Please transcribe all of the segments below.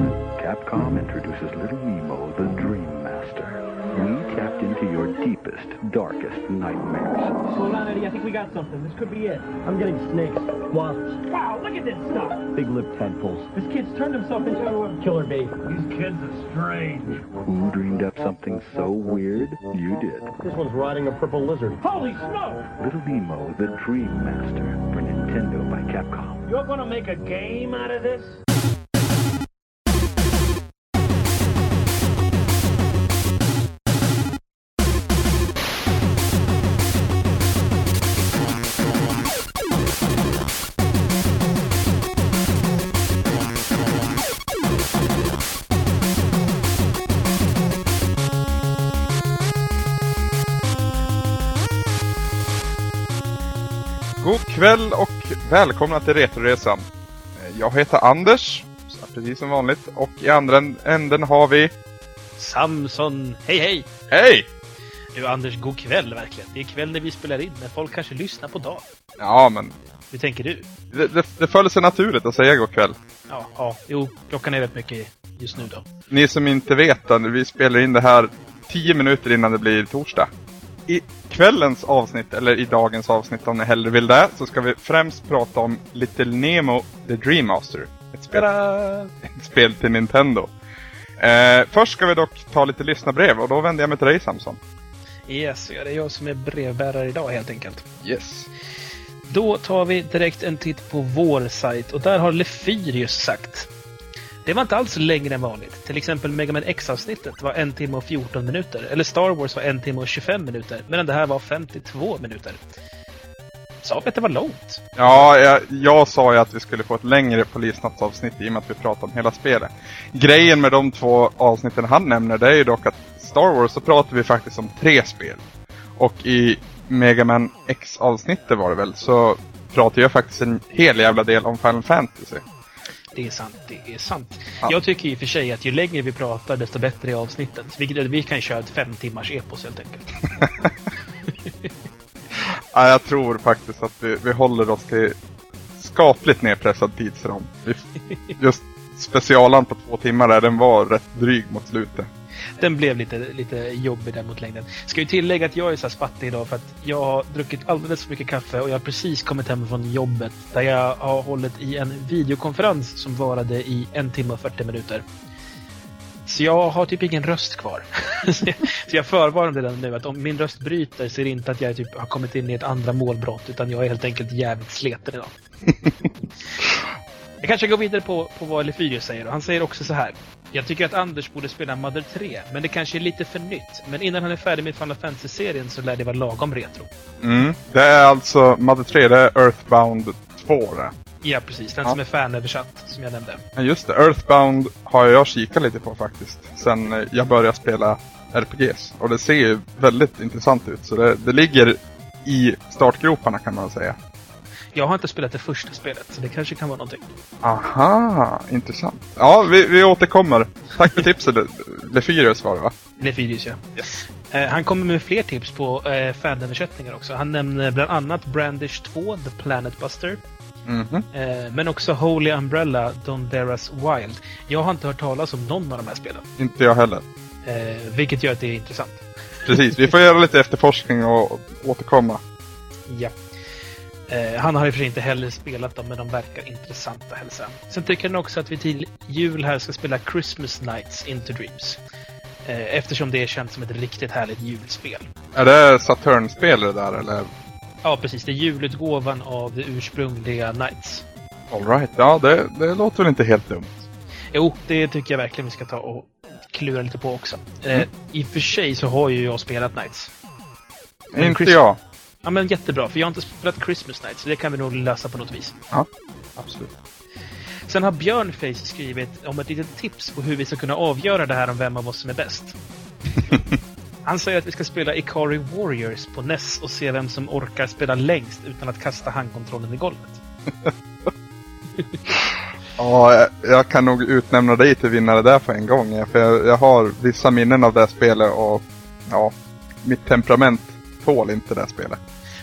Capcom introduces Little Nemo, the Dream Master. We tapped into your deepest, darkest nightmares. Hold on, Eddie. I think we got something. This could be it. I'm getting snakes, wasps, Wow, look at this stuff. big lip tadpoles, This kid's turned himself into a... killer bee. These kids are strange. Who dreamed up something so weird? You did. This one's riding a purple lizard. Holy smoke! Little Nemo, the Dream Master for Nintendo by Capcom. You're gonna make a game out of this? Kväll och välkomna till Retroresan. Eh, Jag heter Anders, precis som vanligt. Och i andra änden har vi... Samson, hej hej! Hej! Du Anders, god kväll verkligen. Det är kväll när vi spelar in, men folk kanske lyssnar på dagen. Ja, men Hur tänker du? det, det, det föll sig naturligt att säga god kväll. Ja, ja, jo, klockan är rätt mycket just nu då. Ni som inte vet, vi spelar in det här 10 minuter innan det blir torsdag. I kvällens avsnitt, eller i dagens avsnitt om ni hellre vill det, så ska vi främst prata om Little Nemo The Dream Master. Ett spel, ett spel till Nintendo. Eh, först ska vi dock ta lite lyssnarbrev och då vänder jag mig till dig Samson. Yes, ja, det är jag som är brevbärare idag helt enkelt. Yes. Då tar vi direkt en titt på vår sajt och där har Lefyrius sagt. Det var inte alls längre än vanligt. Till exempel Mega Man X-avsnittet var en timme och 14 minuter. Eller Star Wars var en timme och 25 minuter. Medan det här var 52 minuter. Sa vi att det var långt? Ja, jag, jag sa ju att vi skulle få ett längre polisnattsavsnitt i och med att vi pratar om hela spelet. Grejen med de två avsnitten han nämner det är ju dock att Star Wars så pratar vi faktiskt om tre spel. Och i Mega Man X-avsnittet var det väl, så pratar jag faktiskt en hel jävla del om Final Fantasy. Det är sant, det är sant. Ja. Jag tycker i och för sig att ju längre vi pratar desto bättre är avsnitten. Vilket vi kan köra ett fem timmars epos helt enkelt. Ja, jag tror faktiskt att vi, vi håller oss till skapligt nedpressad tidsram. Just specialan på två timmar där, den var rätt dryg mot slutet. Den blev lite, lite jobbig där mot längden. Ska ju tillägga att jag är så här spattig idag för att jag har druckit alldeles för mycket kaffe och jag har precis kommit hem från jobbet där jag har hållit i en videokonferens som varade i en timme och 40 minuter. Så jag har typ ingen röst kvar. så jag- förvarnar redan nu att om min röst bryter så är det inte att jag typ har kommit in i ett andra målbrott utan jag är helt enkelt jävligt sleten idag. Jag kanske går vidare på, på vad Lefyrius säger. Han säger också så här. Jag tycker att Anders borde spela Mother 3, men det kanske är lite för nytt. Men innan han är färdig med Final Fantasy-serien så lär det vara lagom retro. Mm. Det är alltså Mother 3, det är Earthbound 2 det. Ja, precis. Den Ja. som är fanöversatt, som jag nämnde. Ja just det, Earthbound har jag kikat lite på faktiskt. Sen jag började spela RPGs. Och det ser ju väldigt intressant ut. Så det, det ligger i startgroparna kan man säga. Jag har inte spelat det första spelet, så det kanske kan vara någonting. Aha, intressant. Ja, vi, vi återkommer. Tack för tipset. Lefyrius var det va? Lefyrius, ja. Eh, han kommer med fler tips på eh, fanöversättningar också. Han nämner bland annat Brandish 2, The Planet Buster. Mhm. Eh, men också Holy Umbrella, Donderas Wild. Jag har inte hört talas om någon av de här spelen. Inte jag heller. Eh, vilket gör att det är intressant. Precis, vi får göra lite efterforskning och återkomma. Ja. Eh, han har i och för sig inte heller spelat dem, men de verkar intressanta hälsa. Sen tycker han också att vi till jul här ska spela Christmas Nights Into Dreams. Eh, eftersom det är känt som ett riktigt härligt julspel. Är det Saturn-spel det där eller? Ja, precis. Det är julutgåvan av det ursprungliga Nights. Alright, ja det, det låter väl inte helt dumt. Jo, det tycker jag verkligen vi ska ta och klura lite på också. Eh, I och för sig så har ju jag spelat Nights. Men inte Chris- jag. Ja, men jättebra, för jag har inte spelat Christmas Nights, så det kan vi nog lösa på något vis. Ja, absolut. Sen har Björnface skrivit om ett litet tips på hur vi ska kunna avgöra det här om vem av oss som är bäst. Han säger att vi ska spela Ikari Warriors på NES och se vem som orkar spela längst utan att kasta handkontrollen i golvet. Ja, jag, kan nog utnämna dig till vinnare där på en gång. För jag, jag har vissa minnen av det här spelet och ja, mitt temperament tål inte det här spelet.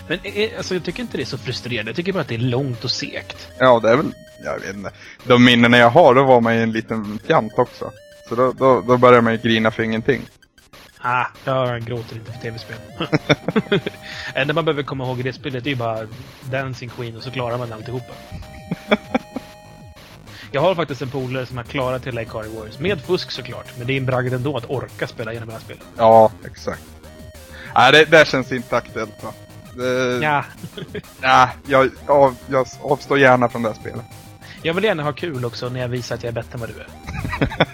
Men eh, alltså, jag tycker inte det är så frustrerande. Jag tycker bara att det är långt och segt. Ja, det är väl jag vet inte. De minnen jag har, då var man ju en liten fjant också. Så då, då, då börjar man ju grina för ingenting. Ah, jag gråter inte för tv-spel. Det enda man behöver komma ihåg i det spelet är ju bara Dancing Queen och så klarar man alltihopa. Jag har faktiskt en polare som har klarat hela Ikari Warriors. Med fusk såklart, men det är en bragd ändå att orka spela igenom det här spelet. Ja, exakt. Nej, det, det känns inte aktuellt va. Det, Ja, Nej, jag, av, jag avstår gärna från det här spelet. jag vill gärna ha kul också när jag visar att jag är bättre än vad du är.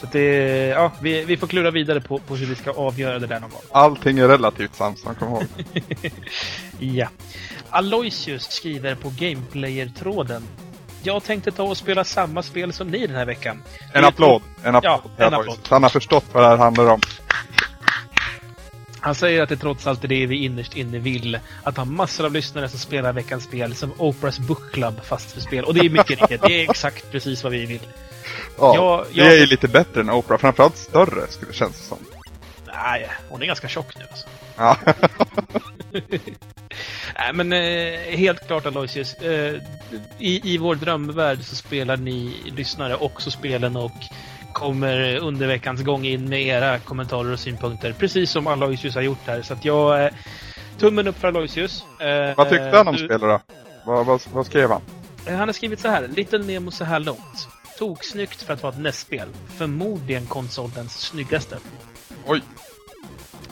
Så det, ja, vi, vi får klura vidare på, på hur vi ska avgöra det där någon gång. Allting är relativt Samson, kom ihåg. Ja. Aloysius skriver på Gameplayer-tråden. Jag tänkte ta och spela samma spel som ni den här veckan. En applåd. En applåd. Ja, en applåd. Han har förstått vad det här handlar om. Han säger att det trots allt är det vi innerst inne vill. Att ha massor av lyssnare som spelar veckans spel som Oprahs Book Club fast för spel. Och det är mycket riktigt. Det är exakt precis vad vi vill. Ja, Ja, det jag- är ju lite bättre än Oprah. Framförallt större, skulle det kännas som. Nej, hon är ganska tjock nu alltså. Ja. Nej, men eh, helt klart Aloysius. Eh, i, I vår drömvärld så spelar ni lyssnare också spelen och kommer under veckans gång in med era kommentarer och synpunkter. Precis som Aloysius har gjort här. Så att jag... Eh, tummen upp för Aloysius. Eh, vad tyckte han om du- spelet då? Vad, vad, vad skrev han? Eh, Han har skrivit så här. Little Nemo så här långt. Toksnyggt för att vara ett NES-spel. Förmodligen konsolens snyggaste. Oj,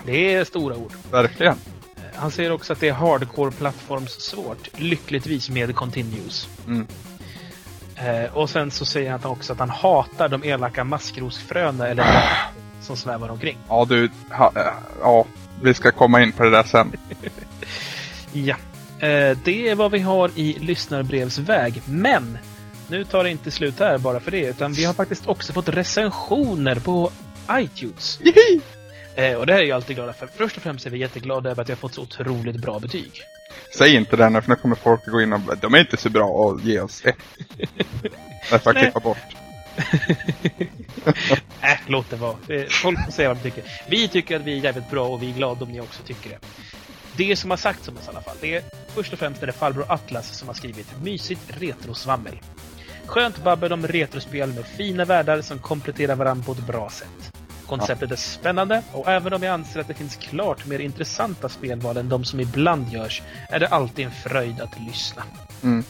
Det är stora ord. verkligen. Han säger också att det är hardcore plattformssvårt. Lyckligtvis med continues. Mm. Eh, och sen så säger han också att han hatar de elaka maskrosfröna eller dvärgar som svävar omkring. Ja du, ha, äh, ja, vi ska komma in på det där sen. Ja. Eh, det är vad vi har i lyssnarbrevsväg. Men nu tar det inte slut här bara för det. Utan vi har faktiskt också fått recensioner på iTunes. Eh, och det här är jag alltid glada för. Först och främst är vi jätteglada över att jag har fått så otroligt bra betyg. Säg inte det nu, för nu kommer folk att gå in och de är inte så bra och ge oss ett. Det får jag klippa bort. Äh, låt det vara. Eh, Folk får säga vad de tycker. Vi tycker att vi är jävligt bra och vi är glada om ni också tycker det. Det som har sagts om oss i alla fall, det är först och främst är det farbror Atlas som har skrivit mysigt retrosvammel. Skönt babbel om retrospel med fina världar som kompletterar varandra på ett bra sätt. Konceptet är spännande och även om jag anser att det finns klart mer intressanta spelval än de som ibland görs är det alltid en fröjd att lyssna. Mm.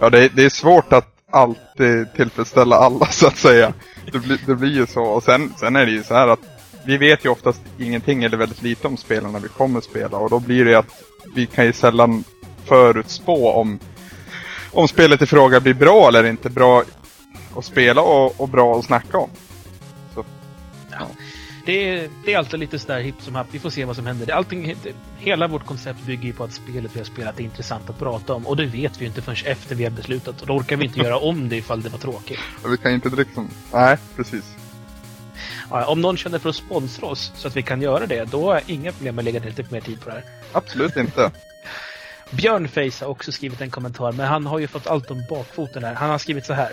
Ja, det, är- det är svårt att alltid tillfredsställa alla så att säga. Det blir, det blir ju så. Och sen, sen är det ju så här att vi vet ju oftast ingenting eller väldigt lite om spelarna vi kommer spela. Och då blir det att vi kan ju sällan förutspå om, om spelet i fråga blir bra eller inte bra att spela och, och bra att snacka om. Det är, det är alltid lite sådär hipp som happ. Vi får se vad som händer. Allting, hela vårt koncept bygger ju på att spelet vi har spelat är intressant att prata om. Och det vet vi ju inte förrän efter vi har beslutat. Och då orkar vi inte göra om det ifall det var tråkigt. Vi kan ju inte liksom... Nej, precis. Ja, om någon känner för att sponsra oss så att vi kan göra det, då har jag inga problem med att lägga lite mer tid på det här. Absolut inte. Björnface har också skrivit en kommentar, men han har ju fått allt om bakfoten här. Han har skrivit så här.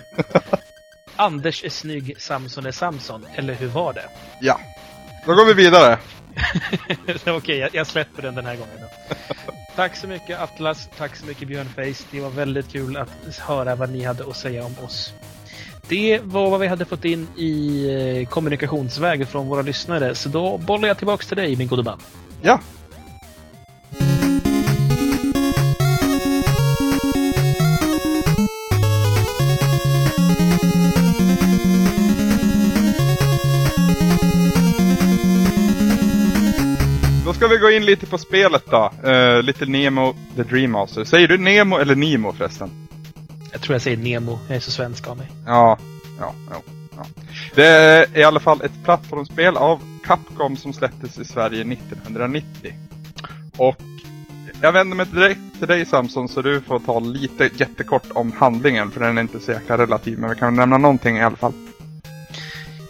Anders är snygg, Samson är Samson. Eller hur var det? Ja. Då går vi vidare. Okej, jag, jag släpper den den här gången då. Tack så mycket Atlas, tack så mycket Björnface. Det var väldigt kul att höra vad ni hade att säga om oss. Det var vad vi hade fått in i eh, kommunikationsväg från våra lyssnare, så då bollar jag tillbaks till dig min gode man. Ja. Då ska vi gå in lite på spelet då. Uh, Little Nemo, The Dream Master. Säger du Nemo eller Nemo förresten? Jag tror jag säger Nemo, jag är så svensk av mig. Ja, ja, ja, ja. Det är i alla fall ett plattformsspel av Capcom som släpptes i Sverige 1990. Och jag vänder mig direkt till dig Samson så du får ta lite jättekort om handlingen för den är inte så jäkla relativ men vi kan nämna någonting i alla fall.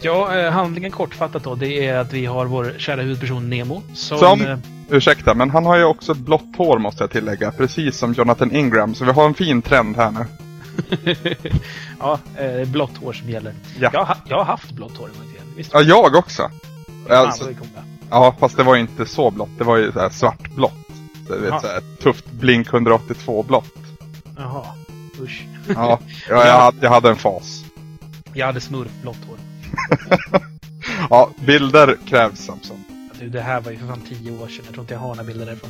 Ja, eh, handlingen kortfattat då, det är att vi har vår kära huvudperson Nemo som... Som- eh, Ursäkta, men han har ju också ett blått hår måste jag tillägga, precis som Jonathan Ingram, så vi har en fin trend här nu. ja, eh, blått hår som gäller. Ja. Jag, har ha- jag har haft blått hår. Visst? Ja, jag också! Fan, Alltså, ja, fast det var ju inte så blått, det var ju så här svartblått. Så, du vet, så här, tufft Blink 182 blått. Jaha. Usch. Ja, ja jag, hade, jag hade en fas. Jag hade smurfblått hår. Ja, bilder krävs Samson. Du, det här var ju för fan tio år sedan. Jag tror inte jag har några bilder därifrån.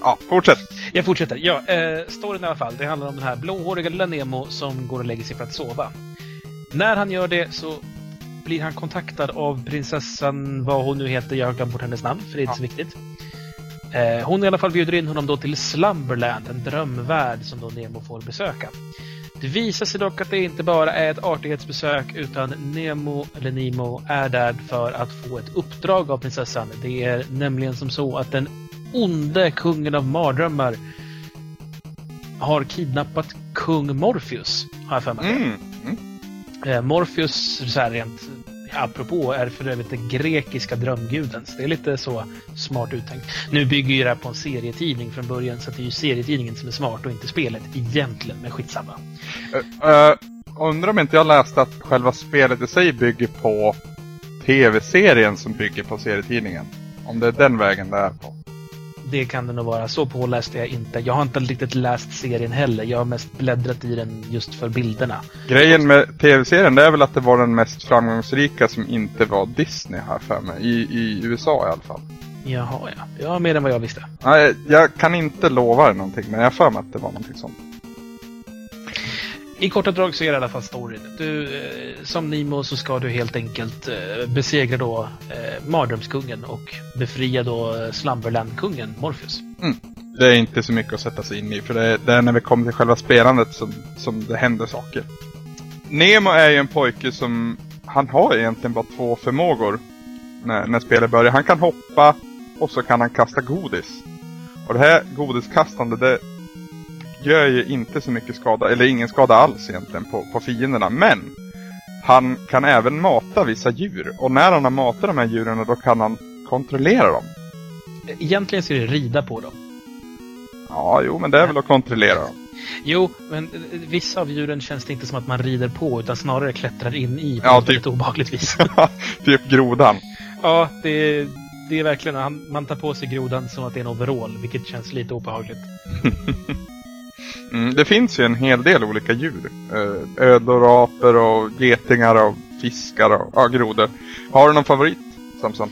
Ja, fortsätt. Jag fortsätter. Ja, eh, storyn i alla fall. Det handlar om den här blåhåriga lilla Nemo som går och lägger sig för att sova. När han gör det så blir han kontaktad av prinsessan, vad hon nu heter, jag har glömt bort hennes namn, för det är inte så viktigt. Eh, hon i alla fall bjuder in honom då till Slumberland, en drömvärld som då Nemo får besöka. Det visar sig dock att det inte bara är ett artighetsbesök utan Nemo, eller Nemo, är där för att få ett uppdrag av prinsessan. Det är nämligen som så att den onde kungen av mardrömmar har kidnappat kung Morpheus, har jag för mig. Mm. Mm. Eh, Morpheus, så här rent apropå, är för övrigt den grekiska drömguden. Så det är lite så smart uttänkt. Nu bygger ju det här på en serietidning från början, så det är ju serietidningen som är smart och inte spelet egentligen, men skitsamma. Uh, uh, undrar om inte jag läste att själva spelet i sig bygger på tv-serien som bygger på serietidningen. Om det är den vägen det är på. Det kan det nog vara. Så påläste jag inte. Jag har inte riktigt läst serien heller. Jag har mest bläddrat i den just för bilderna. Grejen med tv-serien är väl att det var den mest framgångsrika som inte var Disney här för mig. I, i USA i alla fall. Jaha, ja. Ja, mer än vad jag visste. Nej, jag kan inte lova dig någonting men jag har för mig att det var någonting sånt. I korta drag så är det i alla fall storyn. Du, eh, som Nemo så ska du helt enkelt eh, besegra då eh, Mardrömskungen och befria då eh, Slumberland-kungen Morpheus. Mm. Det är inte så mycket att sätta sig in i för det är, det är när vi kommer till själva spelandet som, som det händer saker. Nemo är ju en pojke som, han har egentligen bara två förmågor när, när spelet börjar. Han kan hoppa och så kan han kasta godis. Och det här godiskastande det gör ju inte så mycket skada, eller ingen skada alls egentligen på, på fienderna. Men han kan även mata vissa djur. Och när han har matat de här djuren då kan han kontrollera dem. Egentligen ska du rida på dem. Ja, jo, men det är väl att kontrollera dem. Jo, men eh, vissa av djuren känns det inte som att man rider på utan snarare klättrar in i på Ja, ett typ. väldigt obehagligt vis. typ grodan. ja, det, det är verkligen, han- man tar på sig grodan som att det är en overall, vilket känns lite obehagligt. Mm, det finns ju en hel del olika djur. Eh, Ödlor, apor och getingar och fiskar och ja, grodor. Har du någon favorit, Samson?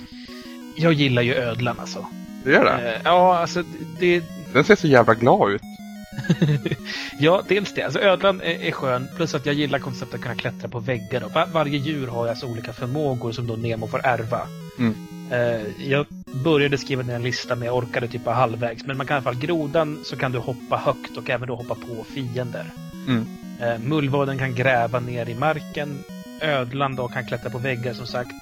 Jag gillar ju ödlan alltså. Det gör det? Eh, ja, alltså det, Den ser så jävla glad ut. Ja, dels det. Alltså ödlan är, är skön, plus att jag gillar konceptet att kunna klättra på väggar. Var, varje djur har alltså olika förmågor som då Nemo får ärva. Mm. Eh, jag började skriva ner en lista men jag orkade typ halvvägs. Men man kan i alla fall, grodan så kan du hoppa högt och även då hoppa på fiender. Mm. Eh, mullvaden kan gräva ner i marken. Ödlan då kan klättra på väggar som sagt.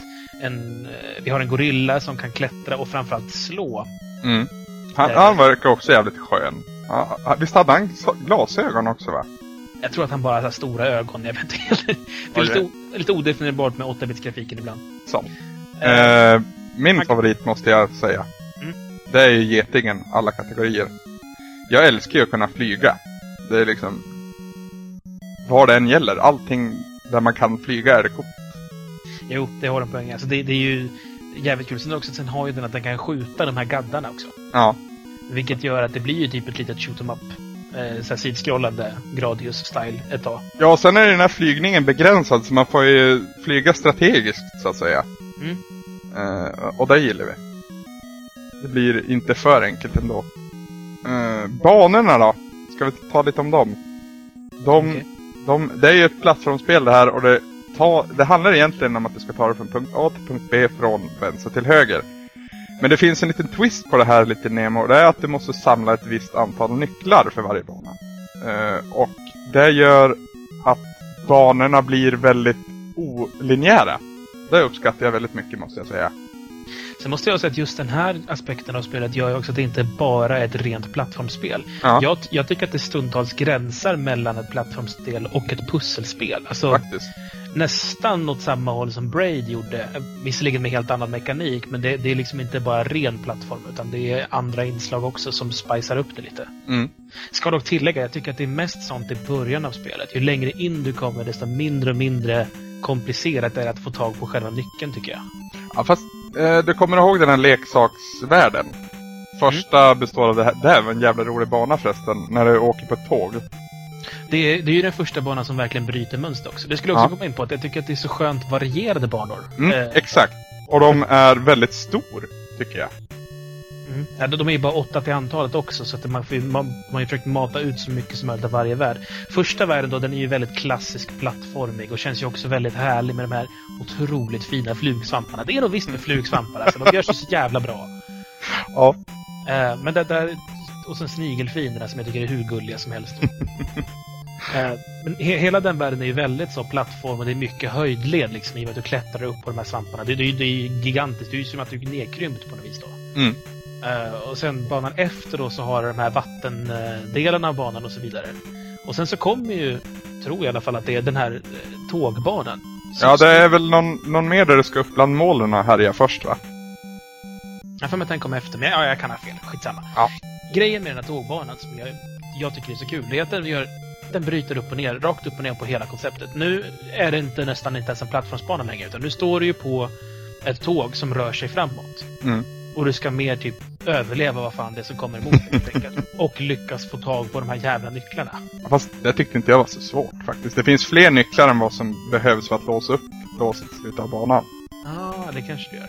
En, eh, vi har en gorilla som kan klättra och framförallt slå. Mm. Han, han verkar också jävligt skön. Ja, han- visst hade han glasögon också va? Jag tror att han bara har stora ögon. Jag vet inte. Det är lite, o- lite odefinierbart med 8-bits-grafiken ibland. Så. Eh, Eh, min man- favorit måste jag säga. Mm. Det är ju getingen, alla kategorier. Jag älskar ju att kunna flyga. Det är liksom... Vad det än gäller, allting där man kan flyga är det coolt. Jo, det har en poäng. Alltså det, det är ju jävligt kul. Sen, också, sen har ju den att den kan skjuta de här gaddarna också. Ja. Vilket gör att det blir ju typ ett litet shoot 'em up. Eh, så sidskrollande Gradius-style ett tag. Ja, sen är den här flygningen begränsad så man får ju flyga strategiskt så att säga. Mm. Eh, och det gillar vi. Det blir inte för enkelt ändå. Eh, banorna då? Ska vi ta lite om dem? De, Okej. de, det är ju ett plattformsspel det här och det, ta, det handlar egentligen om att du ska ta dig från punkt A till punkt B från vänster till höger. Men det finns en liten twist på det här lite Nemo. Det är att du måste samla ett visst antal nycklar för varje bana. Eh, och det gör att banorna blir väldigt olinjära. Det uppskattar jag väldigt mycket måste jag säga. Sen måste jag säga att just den här aspekten av spelet gör ju också att det inte bara är ett rent plattformsspel. Ja, Jag, jag tycker att det stundtals gränsar mellan ett plattformsspel och ett pusselspel. Alltså, faktiskt. Nästan åt samma håll som Braid gjorde. Visserligen med helt annan mekanik, men det, det är liksom inte bara ren plattform, utan det är andra inslag också som spicar upp det lite. Mm. Ska dock tillägga, jag tycker att det är mest sånt i början av spelet. Ju längre in du kommer, desto mindre och mindre komplicerat är det att få tag på själva nyckeln, tycker jag. Ja, fast eh, du kommer ihåg den här leksaksvärlden? Första består av det här. Det här var en jävla rolig bana förresten. När du åker på ett tåg. Det är, det är ju den första banan som verkligen bryter mönster också. Det skulle jag också Ja. komma in på, att jag tycker att det är så skönt varierade banor. Mm, Eh, exakt. Och de är väldigt stor, tycker jag. Mm. Ja, de är ju bara åtta till antalet också, så att man, man, man har ju försökt mata ut så mycket som möjligt av varje värld. Första världen då, den är ju väldigt klassisk plattformig och känns ju också väldigt härlig med de här otroligt fina flugsvamparna. Det är nog visst med flugsvampar, alltså. De gör sig så jävla bra. Ja. Eh, men det där... Och sen snigelfinerna som jag tycker är hur gulliga som helst. Eh, men he hela den världen är ju väldigt så plattform och det är mycket höjdled liksom i och med att du klättrar upp på de här svamparna. Det, det, det är gigantiskt. Det är ju som att du är nedkrympt på något vis då. Mm. Eh, och sen banan efter då så har du de här vattendelarna av banan och så vidare. Och sen så kommer ju, tror jag i alla fall, att det är den här eh, tågbanan. Ja, det är väl någon, någon mer där du ska upp bland molnen och härja först, va? Jag får mig att den kommer efter, men ja, jag kan ha fel. Skitsamma. Ja. Grejen med den här tågbanan som jag, jag tycker är så kul, det är att den, gör, den bryter upp och ner, rakt upp och ner på hela konceptet. Nu är det inte nästan inte ens en plattformsbana längre, utan nu står du ju på ett tåg som rör sig framåt. Mm. Och du ska mer typ överleva vad fan det är som kommer emot dig helt. Och lyckas få tag på de här jävla nycklarna. Fast det tyckte inte jag var så svårt faktiskt. Det finns fler nycklar än vad som behövs för att låsa upp låset i slutet av banan. Ja, ah, det kanske du gör.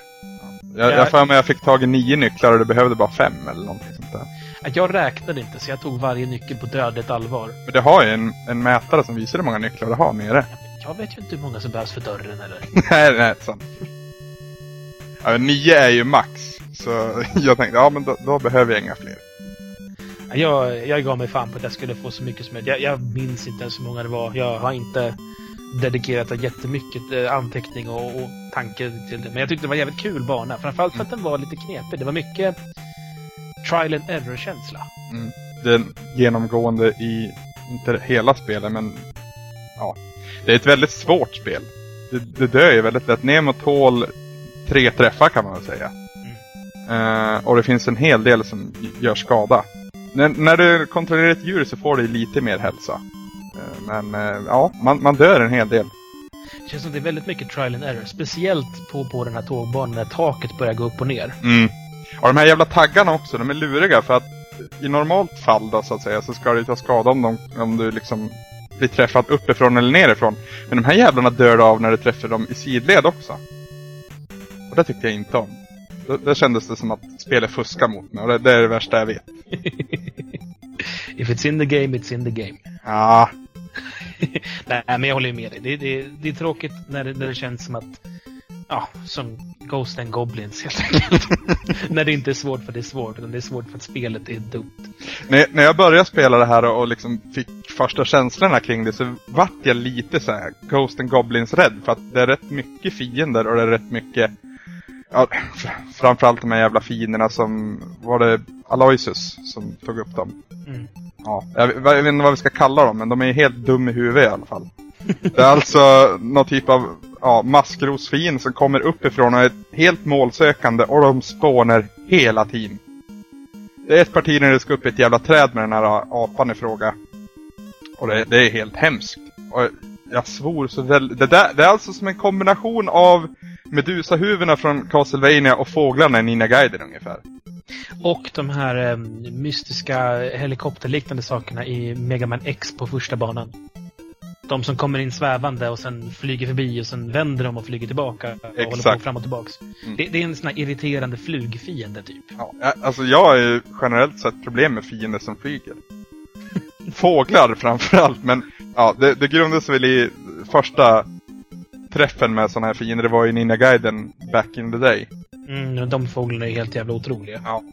Jag, Ja. jag för mig jag fick tag i nio nycklar och det behövde bara fem eller någonting sånt där. Jag räknade inte, så jag tog varje nyckel på dödligt allvar. Men det har ju en, en mätare som visar hur många nycklar det har nere. Jag vet ju inte hur många som behövs för dörren eller. nej, nej, sant. Ja, nio är ju max. Så jag tänkte, ja men då, då behöver jag inga fler. Jag, jag gav mig fan på att jag skulle få så mycket som möjligt. Jag, jag minns inte ens hur många det var. Jag har inte dedikerat jättemycket eh, anteckning och, och tanke till det. Men jag tyckte det var en jävligt kul bana. Framförallt för att den var lite knepig. Det var mycket trial and error-känsla. Det är genomgående i, inte hela spelet men, ja. Det är ett väldigt svårt spel. Det, det dör ju väldigt lätt. Nemo tål tre träffar kan man väl säga. Eh, och det finns en hel del som gör skada. När, när du kontrollerar ett djur så får du lite mer hälsa. Eh, men eh, ja, man, man dör en hel del. Det känns som det är väldigt mycket trial and error. Speciellt på, på den här tågbanan när taket börjar gå upp och ner. Mm. Och de här jävla taggarna också, de är luriga för att i normalt fall då så att säga så ska du ta skada om, de, om du liksom blir träffad uppifrån eller nerifrån. Men de här jävlarna dör du av när du träffar dem i sidled också. Och det tyckte jag inte om. Det, det kändes det som att spelet fuskar mot mig och det, det är det värsta jag vet. If it's in the game, it's in the game. Ja, Nej, men jag håller ju med dig. Det, det, det är tråkigt när det, när det känns som att... Ja, som Ghost and Goblins helt enkelt. när det inte är svårt för att det är svårt, utan det är svårt för att spelet är dumt. när, när jag började spela det här och, och liksom fick första känslorna kring det så vart jag lite så här Ghost and Goblins rädd för att det är rätt mycket fiender och det är rätt mycket Ja, fr- framförallt de här jävla fienderna som, var det Aloysius som tog upp dem? Mm. Ja, jag, vet- jag vet inte vad vi ska kalla dem, men de är helt dum i huvudet i alla fall. Det är alltså någon typ av ja, maskrosfin som kommer uppifrån och är helt målsökande och de spånar hela tiden. Det är ett parti när det ska upp i ett jävla träd med den här apan i fråga. Och det, det är helt hemskt. Och jag svor så väldigt... Det, där, det är alltså som en kombination av Medusa-huvudena från Castlevania och fåglarna i Nina Guiden ungefär. Och de här eh, mystiska helikopterliknande sakerna i Mega Man X på första banan. De som kommer in svävande och sen flyger förbi och sen vänder de och flyger tillbaka. Och håller på Exakt. fram och tillbaks. Mm. Det, det är en sån här irriterande flugfiende typ. Ja, alltså jag har ju generellt sett problem med fiender som flyger. Fåglar framförallt, men ja, det, det grundas väl i första träffen med sådana här fiender. Det var ju Nina Guiden back in the day. Mm, de fåglarna är helt jävla otroliga. Ja.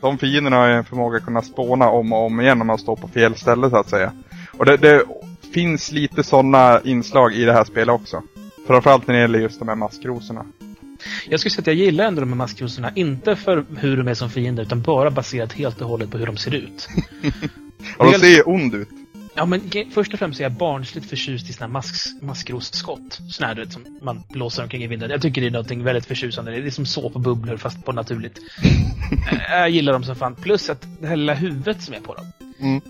De fienderna har ju en förmåga att kunna spåna om och om igen om man står på fel ställe så att säga. Och det, det finns lite sådana inslag i det här spelet också. Framförallt när det gäller just de här maskrosorna. Jag skulle säga att jag gillar ändå de här maskrosorna. Inte för hur de är som fiender, utan bara baserat helt och hållet på hur de ser ut. Och de ser ju ond ut. Ja, men först och främst är jag barnsligt förtjust i såna mask, maskrosskott. Såna här du vet, som man blåser omkring i vinden. Jag tycker det är någonting väldigt förtjusande. Det är som såpbubblor fast på naturligt. Eh, jag gillar dem som fan. Plus att det här lilla huvudet som är på dem. Mm.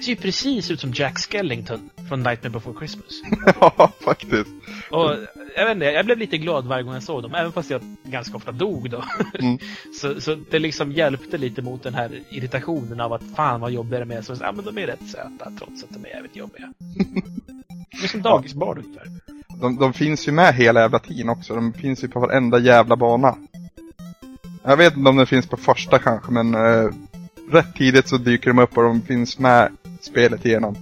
Det ser ju precis ut som Jack Skellington från Nightmare Before Christmas. Ja, faktiskt. Och jag vet inte, jag blev lite glad varje gång jag såg dem, även fast jag ganska ofta dog då. Mm. så, så det liksom hjälpte lite mot den här irritationen av att fan vad jobbiga de är. Så, ja men de är rätt söta trots att de är jävligt jobbiga. De är som dagisbarn ungefär. De, de finns ju med hela jävla tiden också. De finns ju på varenda jävla bana. Jag vet inte om de finns på första kanske, men eh, rätt tidigt så dyker de upp och de finns med spelet igenom.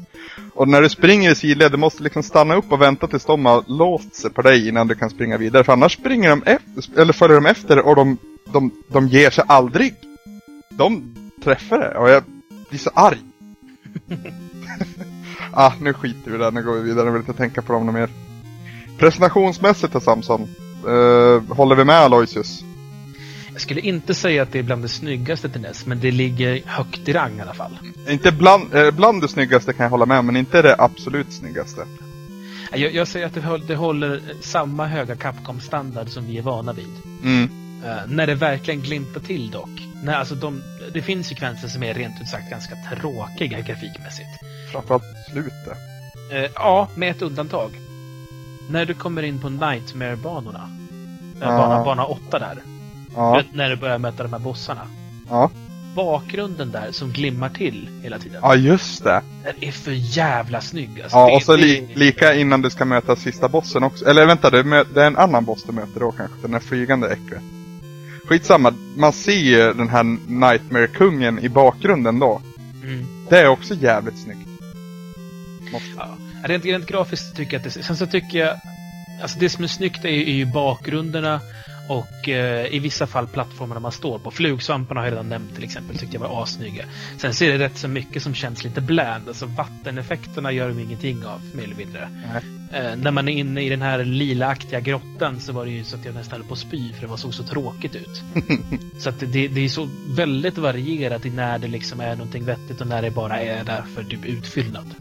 Och när du springer i sidled, du måste liksom stanna upp och vänta tills de har låst sig på dig innan du kan springa vidare. För annars springer de efter, eller följer de efter och de, de, de ger sig aldrig. De träffar det och jag blir så arg. ah, nu skiter vi där, nu går vi vidare. Jag vill inte tänka på dem något mer. Presentationsmässigt då Samson, uh, eh, håller vi med Aloysius? Jag skulle inte säga att det är bland det snyggaste till NES, men det ligger högt i rang i alla fall. Inte bland, eh, bland det snyggaste kan jag hålla med, men inte det absolut snyggaste. Jag, jag säger att det, håll- det håller samma höga Capcom-standard som vi är vana vid. Mm. Eh, när det verkligen glimtar till dock. När, alltså de, det finns sekvenser som är rent ut sagt ganska tråkiga grafikmässigt. Framförallt slutet. Eh, ja, med ett undantag. När du kommer in på Nightmare-banorna. Ja. bana, bana 8 där. Ja, När du börjar möta de här bossarna. ja. Bakgrunden där som glimmar till hela tiden. Ja, just det. Den är för jävla snygg alltså. Ja, och så li, lika innan du ska möta sista bossen också. Eller vänta, det är, mö- det är en annan boss du möter då kanske. Den här flygande äcklet. Skitsamma, man ser ju den här Nightmare-kungen i bakgrunden då. Mm. Det är också jävligt snyggt. Måste. Ja. Rent, rent grafiskt tycker jag att det... Sen så tycker jag... Alltså det som är snyggt är, är ju bakgrunderna och eh, i vissa fall plattformarna man står på. Flugsvamparna har jag redan nämnt till exempel, tyckte jag var assnygga. Sen så är det rätt så mycket som känns lite bland. Alltså vatteneffekterna gör de ingenting av, mer eller mindre. Eh, när man är inne i den här lilaaktiga grottan så var det ju så att jag nästan höll på att spy för det var såg så tråkigt ut. så att det, det är så väldigt varierat i när det liksom är någonting vettigt och när det bara är där för typ utfyllnad.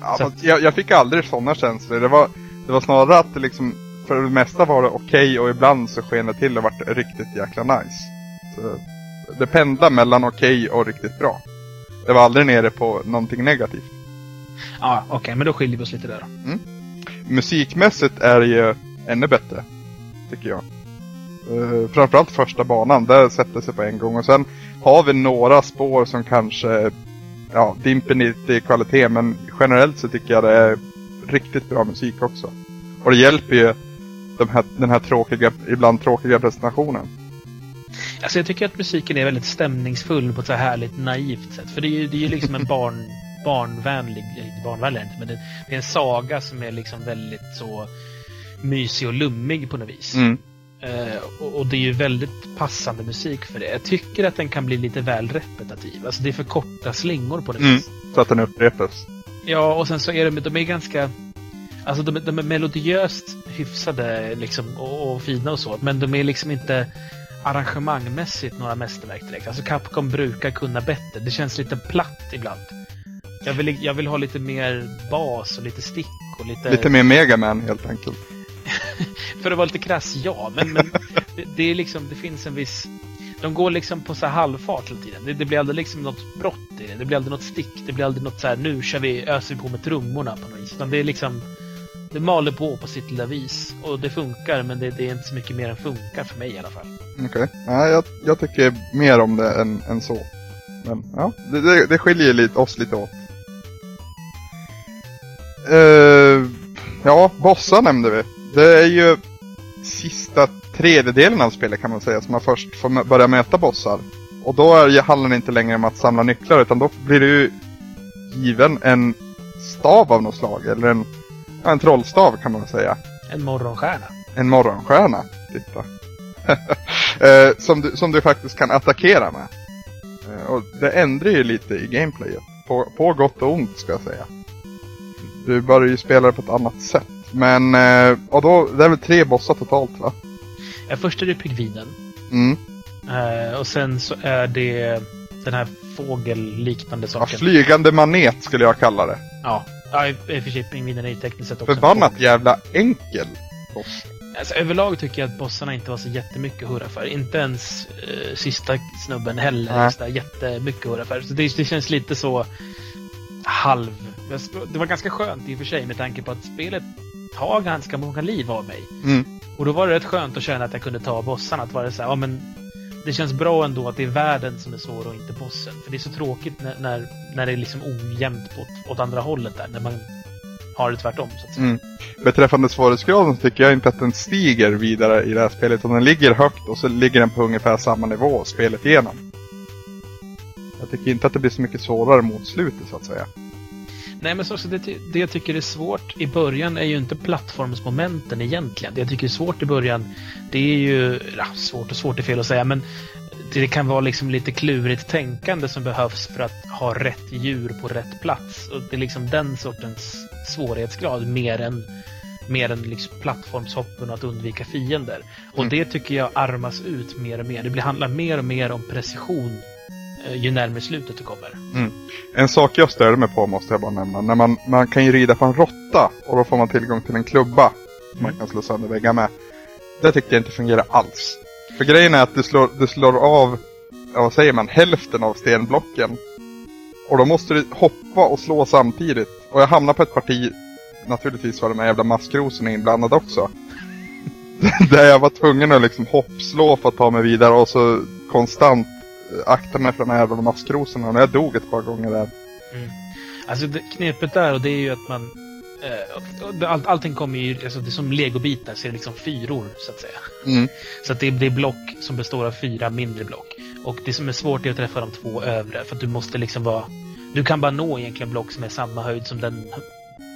Ja, Så fast jag, jag fick aldrig sådana känslor. Det var, det var snarare att det liksom, för det mesta var det okej och ibland så sken det till och vart riktigt jäkla nice. Så det pendlade mellan okej och riktigt bra. Det var aldrig nere på någonting negativt. Ja, okej, men då skiljer vi oss lite där då. Musikmässigt är det ju ännu bättre. Tycker jag. Uh, framförallt första banan, där sätter sig på en gång. Och sen har vi några spår som kanske ja, dimper lite i kvalitet. Men generellt så tycker jag det är riktigt bra musik också. Och det hjälper ju de här, den här tråkiga, ibland tråkiga presentationen. Alltså jag tycker att musiken är väldigt stämningsfull på ett så här härligt naivt sätt. För det är ju, det är ju liksom en barn, barnvänlig, inte barnvänlig men det, det är en saga som är liksom väldigt så mysig och lummig på något vis. Mm. Eh, och, och det är ju väldigt passande musik för det. Jag tycker att den kan bli lite väl repetitiv. Alltså det är för korta slingor på något Mm. vis. Så att den upprepas. Ja, och sen så är de, de är ganska... Alltså de, är- de är melodiöst hyfsade liksom, och, och fina och så, men de är liksom inte arrangemangmässigt några mästerverk direkt. Alltså Capcom brukar kunna bättre. Det känns lite platt ibland. Jag vill, jag vill ha lite mer bas och lite stick och lite... Lite mer Megaman helt enkelt. För att vara lite krass, ja. Men, men det, det är liksom, det finns en viss... De går liksom på så här halvfart hela tiden. Det, det blir aldrig liksom något brott i det. Det blir aldrig något stick. Det blir aldrig något så här, nu kör vi, öser vi på med trummorna på något vis. Utan det är liksom... Det maler på på sitt lilla vis. Och det funkar, men det, det är inte så mycket mer än funkar för mig i alla fall. Okej. Nej, jag, jag tycker mer om det än, än så. Men ja, det, det, det skiljer lite, oss lite åt. Uh, ja, bossar nämnde vi. Det är ju sista tredjedelen av spelet kan man säga som man först får börja möta bossar. Och då är, handlar det inte längre om att samla nycklar utan då blir du ju given en stav av något slag. Eller en, en trollstav kan man säga. En morgonstjärna. En morgonstjärna. Titta. Eh, som, du, som du faktiskt kan attackera med. Eh, och det ändrar ju lite i gameplayet. På, på gott och ont ska jag säga. Du börjar ju spela det på ett annat sätt. Men, eh, och då, det är väl tre bossar totalt va? Ja, först är det pingvinen. Mm. Eh, och sen så är det den här fågelliknande Ja, saken. flygande manet skulle jag kalla det. Ja, ja i och för sig pingvinen är ju tekniskt sett också Förbannat jävla enkel boss. Alltså, överlag tycker jag att bossarna inte var så jättemycket att hurra för. Inte ens eh, sista snubben heller. Nej. Nej. Där jättemycket att hurra för. Så det, det känns lite så... halv... Det var ganska skönt i och för sig med tanke på att spelet tar ganska många liv av mig. Mm. Och då var det rätt skönt att känna att jag kunde ta bossarna. Att vara så här, ja men det känns bra ändå att det är världen som är svår och inte bossen. För det är så tråkigt när, när, när det är liksom ojämnt åt, åt andra hållet där. När man har det tvärtom så att säga. Mm. Beträffande svårighetsgraden så tycker jag inte att den stiger vidare i det här spelet. Utan den ligger högt och så ligger den på ungefär samma nivå spelet igenom. Jag tycker inte att det blir så mycket svårare mot slutet så att säga. Nej, men så, så det, det jag tycker är svårt i början är ju inte plattformsmomenten egentligen. Det jag tycker är svårt i början, det är ju... Ja, svårt och svårt är fel att säga, men det kan vara liksom lite klurigt tänkande som behövs för att ha rätt djur på rätt plats. Och det är liksom den sortens svårighetsgrad mer än, mer än liksom plattformshoppen och att undvika fiender. Och Mm. det tycker jag armas ut mer och mer. Det blir, handlar mer och mer om precision ju närmare slutet du kommer. En sak jag störde mig på måste jag bara nämna. När man, man kan ju rida på en råtta och då får man tillgång till en klubba. Som man kan slå sönder väggar med. Det tyckte jag inte fungerar alls. För grejen är att du slår, du slår av, ja, vad säger man, hälften av stenblocken. Och då måste du hoppa och slå samtidigt. Och jag hamnade på ett parti, naturligtvis var de här jävla maskrosorna inblandade också. Där jag var tvungen att liksom hoppslå för att ta mig vidare och så konstant eh, akta mig för de här jävla maskrosorna. Och jag dog ett par gånger där. Alltså det, knepet där och det är ju att man... Eh, all, allting kommer ju... Alltså det är som legobitar så är det liksom fyror så att säga. Mm. Så att det, det är block som består av fyra mindre block. Och det som är svårt är att träffa de två övre för att du måste liksom vara... Du kan bara nå egentligen block som är samma höjd som den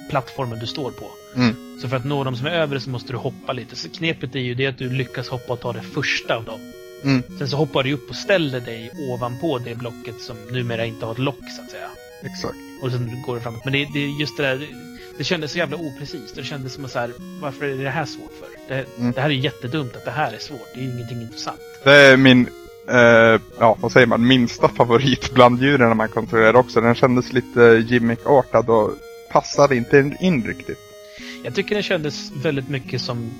plattformen du står på. Mm. Så för att nå de som är övre så måste du hoppa lite. Så knepet är ju det att du lyckas hoppa och ta det första av dem. Mm. Sen så hoppar du upp och ställer dig ovanpå det blocket som numera inte har ett lock så att säga. Exakt. Och sen går det framåt. Men det, det är just det där, det, kändes så jävla oprecist. Det kändes som att så här, varför är det här svårt för? Det, Mm. det här är jättedumt att det här är svårt. Det är ju ingenting intressant. Det är min, eh, ja vad säger man, minsta favorit bland djuren när man kontrollerar också. Den kändes lite gimmick-artad och passade inte in riktigt. Jag tycker den kändes väldigt mycket som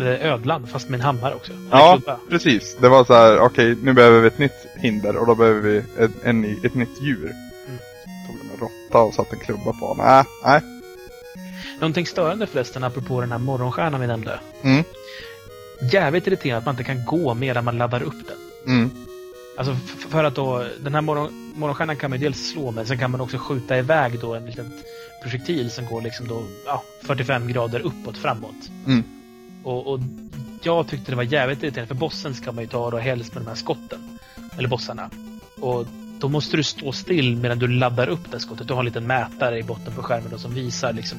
eh, ödlan, fast med en hammare också. Eller Ja, klubba. precis. Det var så här, okej nu behöver vi ett nytt hinder och då behöver vi ett, en, ett nytt djur. Mm. Tog en råtta och satte en klubba på. Nej, nej. Någonting störande förresten, apropå den här morgonstjärnan vi nämnde. Mm. Jävligt irriterande att man inte kan gå medan man laddar upp den. Mm. Alltså för att då, den här morgon, morgonstjärnan kan man ju dels slå med, sen kan man också skjuta iväg då en liten projektil som går liksom då, ja, 45 grader uppåt framåt. Mm. Och, och jag tyckte det var jävligt irriterande, för bossen ska man ju ta då helst med de här skotten. Eller bossarna. Och då måste du stå still medan du laddar upp det skottet. Du har en liten mätare i botten på skärmen då som visar liksom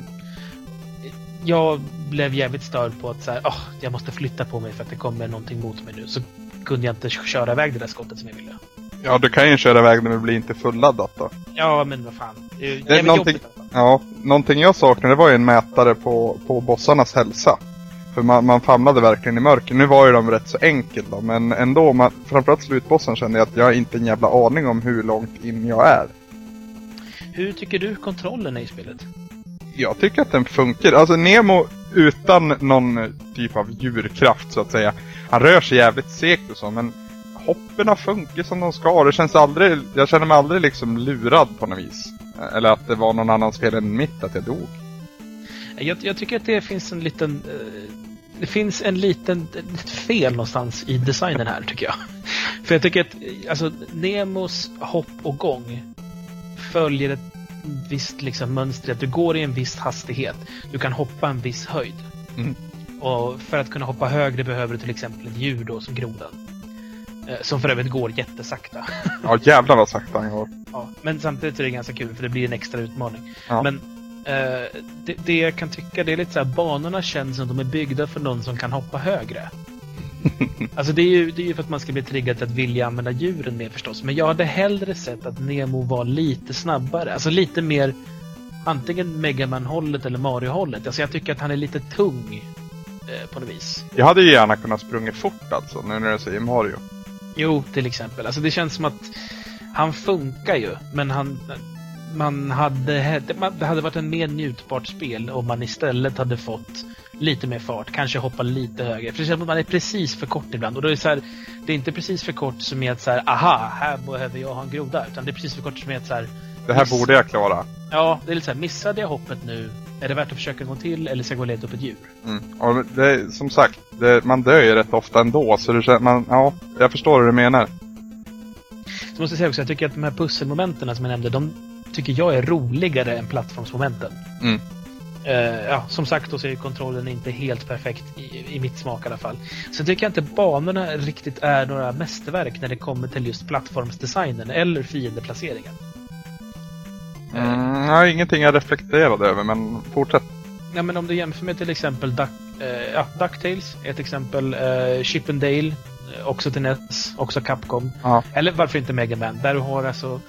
jag blev jävligt störd på att så här, "Åh, jag måste flytta på mig för att det kommer någonting mot mig nu. Så kunde jag inte köra iväg det där skottet som jag ville. Ja, du kan ju köra iväg när det blir inte fulladdat då. Ja, men vad fan. Det är ju är någonting- jobbigt fall. Ja, någonting jag saknade var ju en mätare på, på bossarnas hälsa. För man, man famlade verkligen i mörker. Nu var ju de rätt så enkelt då, men ändå, man, framförallt slutbossen kände jag att jag har inte en jävla aning om hur långt in jag är. Hur tycker du kontrollen är i spelet? Jag tycker att den funkar. Alltså Nemo utan någon typ av djurkraft så att säga. Han rör sig jävligt segt och så, men hopperna funkar som de ska. Det känns aldrig, jag känner mig aldrig liksom lurad på något vis. Eller att det var någon annan spel än mitt, att jag dog. Jag, jag tycker att det finns en liten... eh, det finns en liten ett fel någonstans i designen här, tycker jag. För jag tycker att eh, alltså, Nemos hopp och gång följer ett visst liksom, mönster. Att du går i en viss hastighet. Du kan hoppa en viss höjd. Mm. Och för att kunna hoppa högre behöver du till exempel ett djur då, som grodan. Eh, Som för övrigt går jättesakta. Ja jävlar vad sakta han går. Ja, men samtidigt är det ganska kul för det blir en extra utmaning. Ja. Men eh, det, det jag kan tycka, det är lite så här, banorna känns som de är byggda för någon som kan hoppa högre. alltså det är, ju, det är ju för att man ska bli triggad till att vilja använda djuren mer förstås. Men jag hade hellre sett att Nemo var lite snabbare. Alltså lite mer antingen Megaman-hållet eller Mario-hållet. Alltså jag tycker att han är lite tung eh, på något vis. Jag hade ju gärna kunnat sprunga fort alltså, nu när jag säger Mario. Jo, till exempel. Alltså det känns som att han funkar ju, men han... Man hade, det hade varit en mer njutbart spel om man istället hade fått lite mer fart, kanske hoppa lite högre. För att man är precis för kort ibland. Och då är det så här, det är inte precis för kort som är att så här, aha, här behöver jag ha en groda. Utan det är precis för kort som är att så här, Det här Miss- borde jag klara. Ja, det är lite så här, missade jag hoppet nu? Är det värt att försöka en gång till eller ska jag gå och leta upp ett djur? Mm. Och det, som sagt, det, man dör ju rätt ofta ändå, så det man, ja, jag förstår hur du menar. Så måste jag säga också, jag tycker att de här pusselmomenten som jag nämnde, de tycker jag är roligare än plattformsmomenten. Mm. Eh, ja, som sagt då så är kontrollen inte helt perfekt i, i mitt smak i alla fall. Så tycker jag inte banorna riktigt är några mästerverk när det kommer till just plattformsdesignen eller fiendeplaceringen. Mm, ja, ingenting jag reflekterade över, men fortsätt. Ja, men om du jämför med till exempel Duck, eh, ja, DuckTales, ett exempel. Eh, Chip and Dale, eh, också till NES, också Capcom. Ja. Eller varför inte Mega Man? Där du har alltså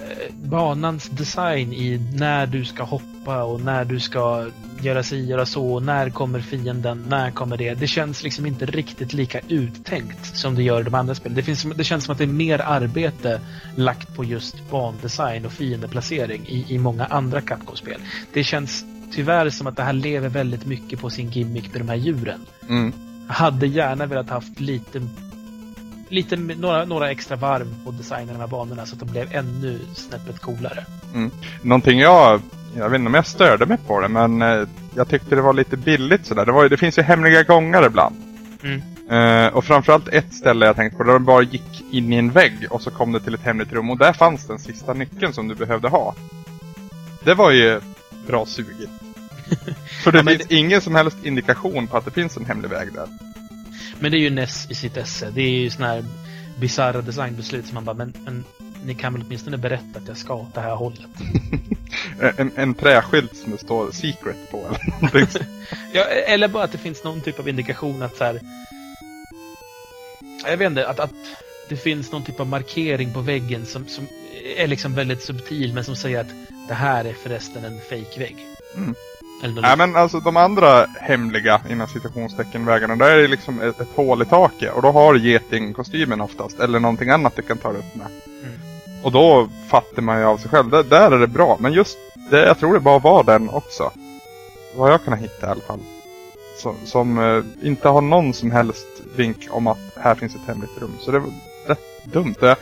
eh, banans design i när du ska hoppa och när du ska göra si, göra så, när kommer fienden, när kommer det. Det känns liksom inte riktigt lika uttänkt som det gör i de andra spelen. Det, finns, det känns som att det är mer arbete lagt på just bandesign och fiendeplacering i, i många andra Capcom-spel. Det känns tyvärr som att det här lever väldigt mycket på sin gimmick med de här djuren. Mm. Jag hade gärna velat haft lite, lite några, några extra varv på designen av de här banorna så att de blev ännu snäppet coolare. Någonting jag, jag vet inte om jag störde mig på det, men eh, jag tyckte det var lite billigt sådär. Det, var, ju- det finns ju hemliga gångar ibland. Mm. Eh, och framförallt ett ställe jag tänkte på, där de bara gick in i en vägg och så kom det till ett hemligt rum och där fanns den sista nyckeln som du behövde ha. Det var ju bra sugigt. För det Ja, finns ingen som helst indikation på att det finns en hemlig väg där. Men det är ju NES i sitt esse. Det är ju såna här bisarra designbeslut som man bara, men, men ni kan väl åtminstone berätta att jag ska åt det här hållet. En, en träskylt som det står secret på eller. Ja, eller bara att det finns någon typ av indikation att så här. Jag vet inte, att, att det finns någon typ av markering på väggen som, som är liksom väldigt subtil men som säger att det här är förresten en fake-vägg. Mm. Nej men alltså de andra hemliga inom citationstecken vägarna, där är det liksom ett, ett hål i taket och då har getingkostymen oftast eller någonting annat du kan ta upp med. Mm. Och då fattar man ju av sig själv, där, där är det bra. Men just det, jag tror det bara var den också. Vad jag kunnat hitta i alla fall. Som, som eh, inte har någon som helst vink om att här finns ett hemligt rum. Så det var rätt dumt. Jag,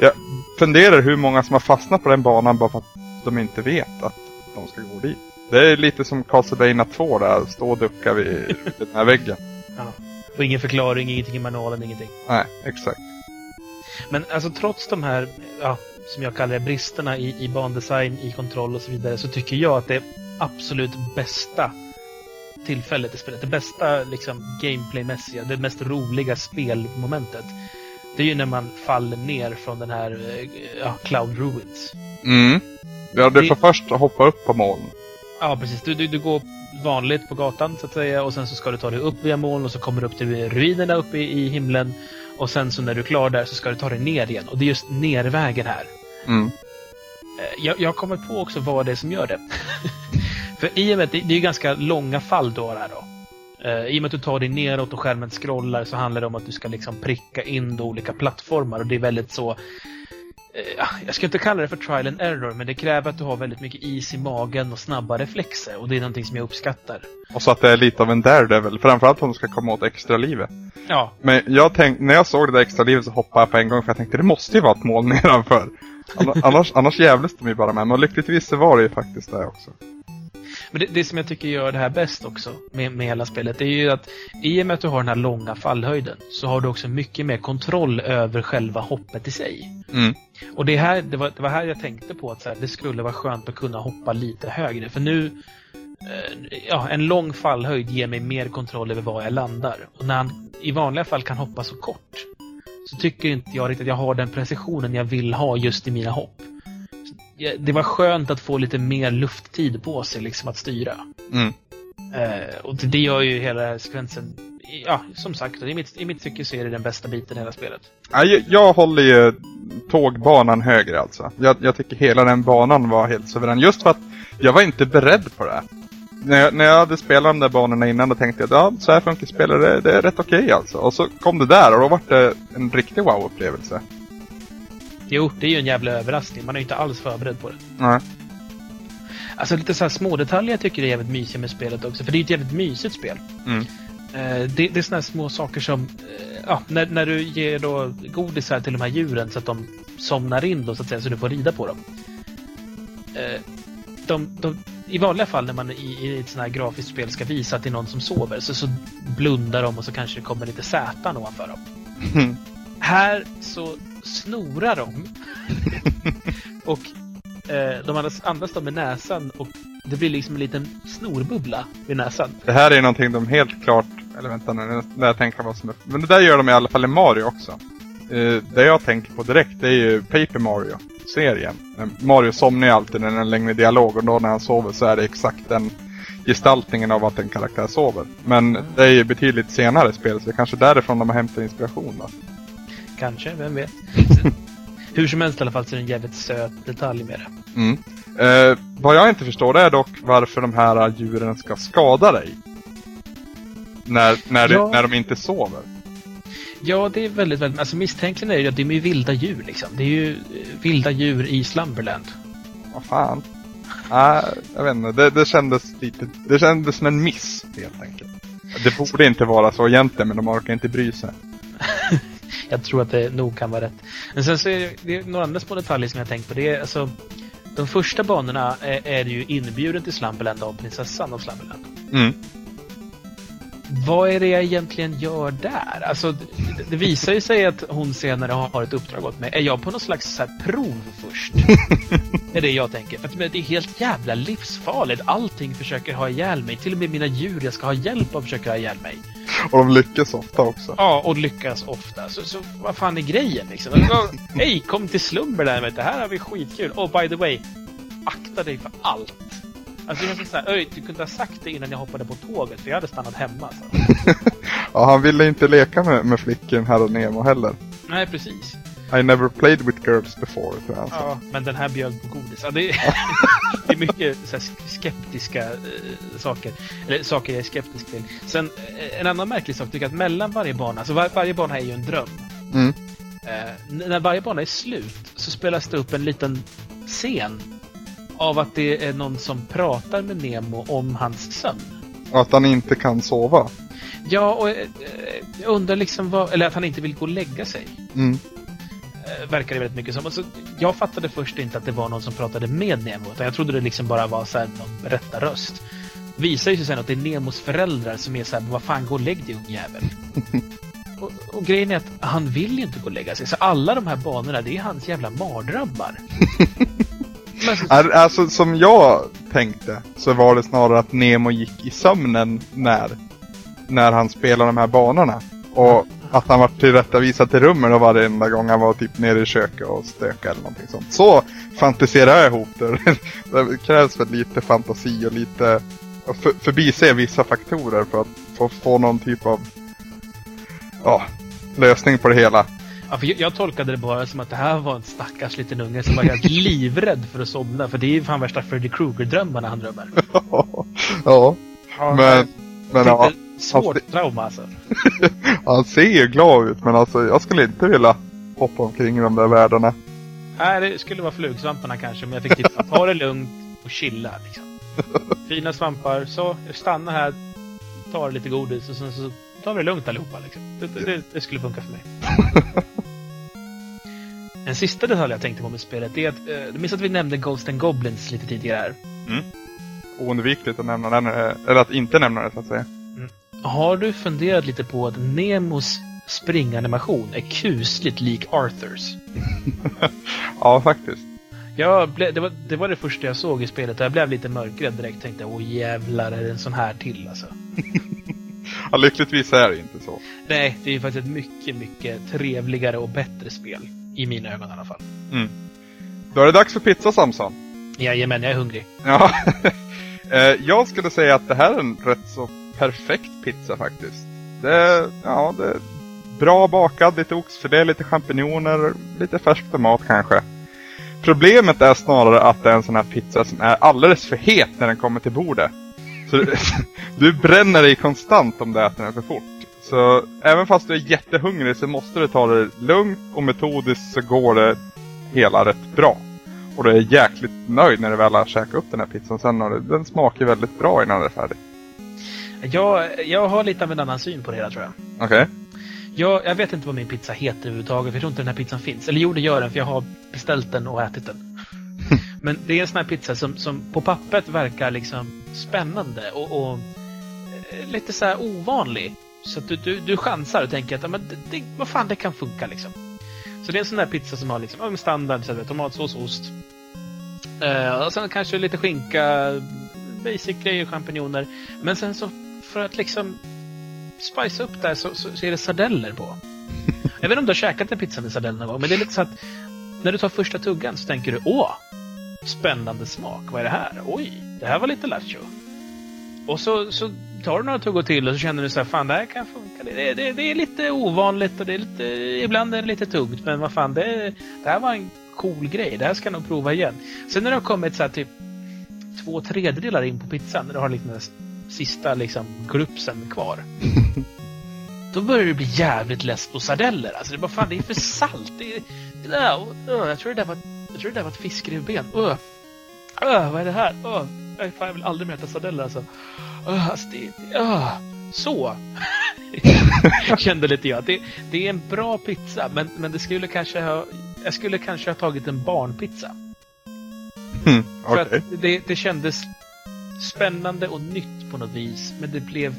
jag funderar hur många som har fastnat på den banan bara för att de inte vet att de ska gå dit. Det är lite som Castlevania 2 där, stå och ducka vid den här väggen. Och ingen förklaring, ingenting i manualen, ingenting. Nej, exakt. Men alltså trots de här, ja, som jag kallar det, bristerna i, i bandesign, i kontroll och så vidare, så tycker jag att det absolut bästa tillfället i spelet, det bästa liksom gameplaymässiga, det mest roliga spelmomentet, det är ju när man faller ner från den här eh, ja, Cloud Ruins. Mm. Ja, du Det- får först hoppa upp på moln. Ja, precis. Du, du, du går vanligt på gatan så att säga och sen så ska du ta dig upp via moln och så kommer du upp till ruinerna uppe i, i himlen. Och sen så när du är klar där så ska du ta dig ner igen. Och det är just nervägen här. Mm. Eh, Jag, jag kommer på också vad det är som gör det. För i och med att det, det är ganska långa fall har här då. Eh, I och med att du tar dig neråt och skärmen scrollar så handlar det om att du ska liksom pricka in då olika plattformar och det är väldigt så jag ska inte kalla det för trial and error, men det kräver att du har väldigt mycket is i magen och snabba reflexer och det är någonting som jag uppskattar. Och så att det är lite av en daredevil. Framförallt om du ska komma åt extra livet. Ja, Men jag tänkte, när jag såg det där extra livet så hoppade jag på en gång för jag tänkte det måste ju vara ett mål nedanför. Anna- Annars, annars jävlas de ju bara med. Men lyckligtvis så var det ju faktiskt det också. Men det, det som jag tycker gör det här bäst också med, med hela spelet, det är ju att i och med att du har den här långa fallhöjden så har du också mycket mer kontroll över själva hoppet i sig. Mm. Och det, här, det, var, det var här jag tänkte på att så här, det skulle vara skönt att kunna hoppa lite högre. För nu, eh, ja, en lång fallhöjd ger mig mer kontroll över var jag landar. Och när han i vanliga fall kan hoppa så kort så tycker inte jag riktigt att jag har den precisionen jag vill ha just i mina hopp. Det var skönt att få lite mer lufttid på sig liksom att styra. Mm. Eh, och det det gör ju hela sekvensen, ja som sagt, i mitt, i mitt tycke så är det den bästa biten i hela spelet. Ja, Jag, jag håller ju tågbanan högre alltså. Jag, jag tycker hela den banan var helt suverän. Just för att jag var inte beredd på det. När jag, när jag hade spelat de där banorna innan då tänkte jag att ja, så här funkar spel och det, är rätt okej alltså. Och så kom det där och då var det en riktig wow-upplevelse. Jo, det är ju en jävla överraskning. Man är ju inte alls förberedd på det. Nej. Alltså lite så här små detaljer jag tycker är jävligt mysiga med spelet också. För det är ju ett jävligt mysigt spel. Mm. Eh, det, det är såna här små saker som, eh, ja, när, när du ger då godis här till de här djuren så att de somnar in då så att säga, så du får rida på dem. eh, de, de, i vanliga fall när man i, i ett sånt här grafiskt spel ska visa att det är någon som sover så, så blundar de och så kanske det kommer lite Z ovanför dem. Här så snorar de. och eh, de andra, andra står med näsan och det blir liksom en liten snorbubbla vid näsan. Det här är någonting de helt klart... Eller vänta nu, när jag tänker vad som är... Men det där gör de i alla fall i Mario också. Uh, det jag tänker på direkt det är ju Paper Mario-serien. Eh, Mario somnar ju alltid när det är en längre dialog och då när han sover så är det exakt den gestaltningen av att en karaktär sover. Men det är ju betydligt senare spel så det är kanske därifrån de har hämtat inspiration då. Kanske, vem vet. Hur som helst i alla fall så är det en jävligt söt detalj med det. Mm. Eh, vad jag inte förstår det är dock varför de här djuren ska skada dig. När, när, Ja. det, när de inte sover. Ja, det är väldigt, väldigt... Alltså misstänkelsen är ju att det är ju vilda djur liksom. Det är ju eh, vilda djur i Slumberland. Vad fan. Nej, jag vet inte. Det, det kändes lite... Det kändes som en miss, helt enkelt. Det borde inte vara så egentligen, men de orkar inte bry sig. Jag tror att det nog kan vara rätt. Men sen så är det, det är några andra små detaljer som jag har tänkt på. Det är alltså... De första banorna är, är ju inbjuden till Slumberland av prinsessan av Slumberland. Mm. Vad är det jag egentligen gör där? Alltså, det, det visar ju sig att hon senare har ett uppdrag åt mig. Är jag på något slags så prov först? är det jag tänker. För att det är helt jävla livsfarligt. Allting försöker ha ihjäl mig. Till och med mina djur jag ska ha hjälp av försöker ha ihjäl mig. Och de lyckas ofta också. Ja, och lyckas ofta. Så, så vad fan är grejen liksom? Alltså, Hej, kom till Slumber där vet du. Här har vi skitkul. Och by the way, akta dig för allt. Alltså jag så här, Öj, du kunde ha sagt det innan jag hoppade på tåget för jag hade stannat hemma. Så. Ja, han ville inte leka med, med flicken här och Nemo heller. Nej, precis. I never played with girls before, tror jag. Ja, men den här bjöd på godis. Ja, det, är, det är mycket så här, skeptiska eh, saker. Eller saker jag är skeptisk till. Sen eh, en annan märklig sak tycker jag att mellan varje bana, alltså var, varje bana är ju en dröm. Mm. N- när varje bana är slut så spelas det upp en liten scen av att det är någon som pratar med Nemo om hans sömn. Att han inte kan sova. Ja, och eh, jag undrar liksom vad, eller att han inte vill gå och lägga sig. Mm. eh, verkar det väldigt mycket som. Alltså, jag fattade först inte att det var någon som pratade med Nemo, utan jag trodde det liksom bara var så här, någon berättarröst. Visar ju sig sen att det är Nemos föräldrar som är så här, vad fan, gå och lägg dig ungjävel. och, och grejen är att han vill ju inte gå och lägga sig, så alla de här banorna, det är hans jävla mardrömmar. Men Alltså som jag tänkte så var det snarare att Nemo gick i sömnen när, när han spelade de här banorna. Och att han var tillrättavisad till rummen och varenda gång han var typ nere i köket och stökade eller någonting sånt. Så fantiserar jag ihop det. Det krävs väl lite fantasi och lite för, förbise vissa faktorer för att få, få någon typ av ja, lösning på det hela ja, för jag, jag tolkade det bara som att det här var en stackars liten unge som var helt livrädd för att somna, för det är ju fan värsta Freddy Krueger-drömmarna han drömmer. ja, men, men ja, Tänkte, Svårt trauma alltså. han ser ju glad ut men alltså jag skulle inte vilja hoppa omkring i de där världarna. Nej, det skulle vara flugsvamparna kanske, men jag fick tipsa. Ta det lugnt och chilla liksom. Fina svampar, så stanna här, ta lite godis och sen så tar vi det lugnt allihopa liksom. Det, det, det skulle funka för mig. En sista detalj jag tänkte på med spelet är att, eh, du minns att vi nämnde Ghost and Goblins lite tidigare här? Oundvikligt att nämna den, eh, eller att inte nämna det så att säga. Har du funderat lite på att Nemos springanimation är kusligt lik Arthurs? Ja, faktiskt. Ble, det, var, det var det första jag såg i spelet och jag blev lite mörkrädd direkt. Tänkte, åh jävlar, är det en sån här till alltså? Ja, lyckligtvis är det inte så. Nej, det är ju faktiskt ett mycket, mycket trevligare och bättre spel. I mina ögon i alla fall. Då är det dags för pizza Samson. Jajamän, jag är hungrig. Ja. Eh, jag skulle säga att det här är en rätt så perfekt pizza faktiskt. Det är, ja, det är bra bakad, lite oxfilé, lite champinjoner, lite färsk tomat kanske. Problemet är snarare att det är en sån här pizza som är alldeles för het när den kommer till bordet. Så du, du bränner dig konstant om du äter den för fort. Så även fast du är jättehungrig så måste du ta det lugnt och metodiskt så går det hela rätt bra. Och du är jäkligt nöjd när du väl har käkat upp den här pizzan sen. Och den smakar väldigt bra innan det är färdigt. Jag, jag har lite av en annan syn på det hela tror jag. Okej? jag. Jag vet inte vad min pizza heter överhuvudtaget, för jag tror inte den här pizzan finns. Eller jo, det gör den, för jag har beställt den och ätit den. Men det är en sån här pizza som, som på pappret verkar liksom spännande och, och eh, lite så här ovanlig. Så att du, du, du chansar och tänker att men det, det, vad fan, det kan funka liksom. Så det är en sån där pizza som har liksom, standard så här, tomatsås, ost. Eh, och sen kanske lite skinka, basic grejer, champinjoner. Men sen så för att liksom spice upp där så, så, så är det sardeller på. Jag vet inte om du har käkat en pizza med sardeller någon gång, men det är lite så att när du tar första tuggan så tänker du åh, spännande smak, vad är det här? Oj, det här var lite lattjo. Och så, så tar du några tuggor till och så känner du så här, fan det här kan funka. Det, det, det är lite ovanligt och det är lite, ibland är det lite tungt, men vad fan, det, det här var en cool grej. Det här ska jag nog prova igen. Sen när det har kommit så här typ två tredjedelar in på pizzan, när du har liksom den sista liksom glupsen kvar. Då börjar det bli jävligt less på sardeller. Alltså det är bara fan, det är för salt. Det är, det där, uh, jag tror det där var, jag tror det där var ett fiskrevben. Uh, vad är det här? Jag, fan, jag vill aldrig mer äta sardeller alltså. Det, det, uh, så. Kände lite jag. Det, det är en bra pizza, men, men det skulle kanske ha, jag skulle kanske ha tagit en barnpizza. Mm, För att det, det kändes spännande och nytt på något vis. Men det blev...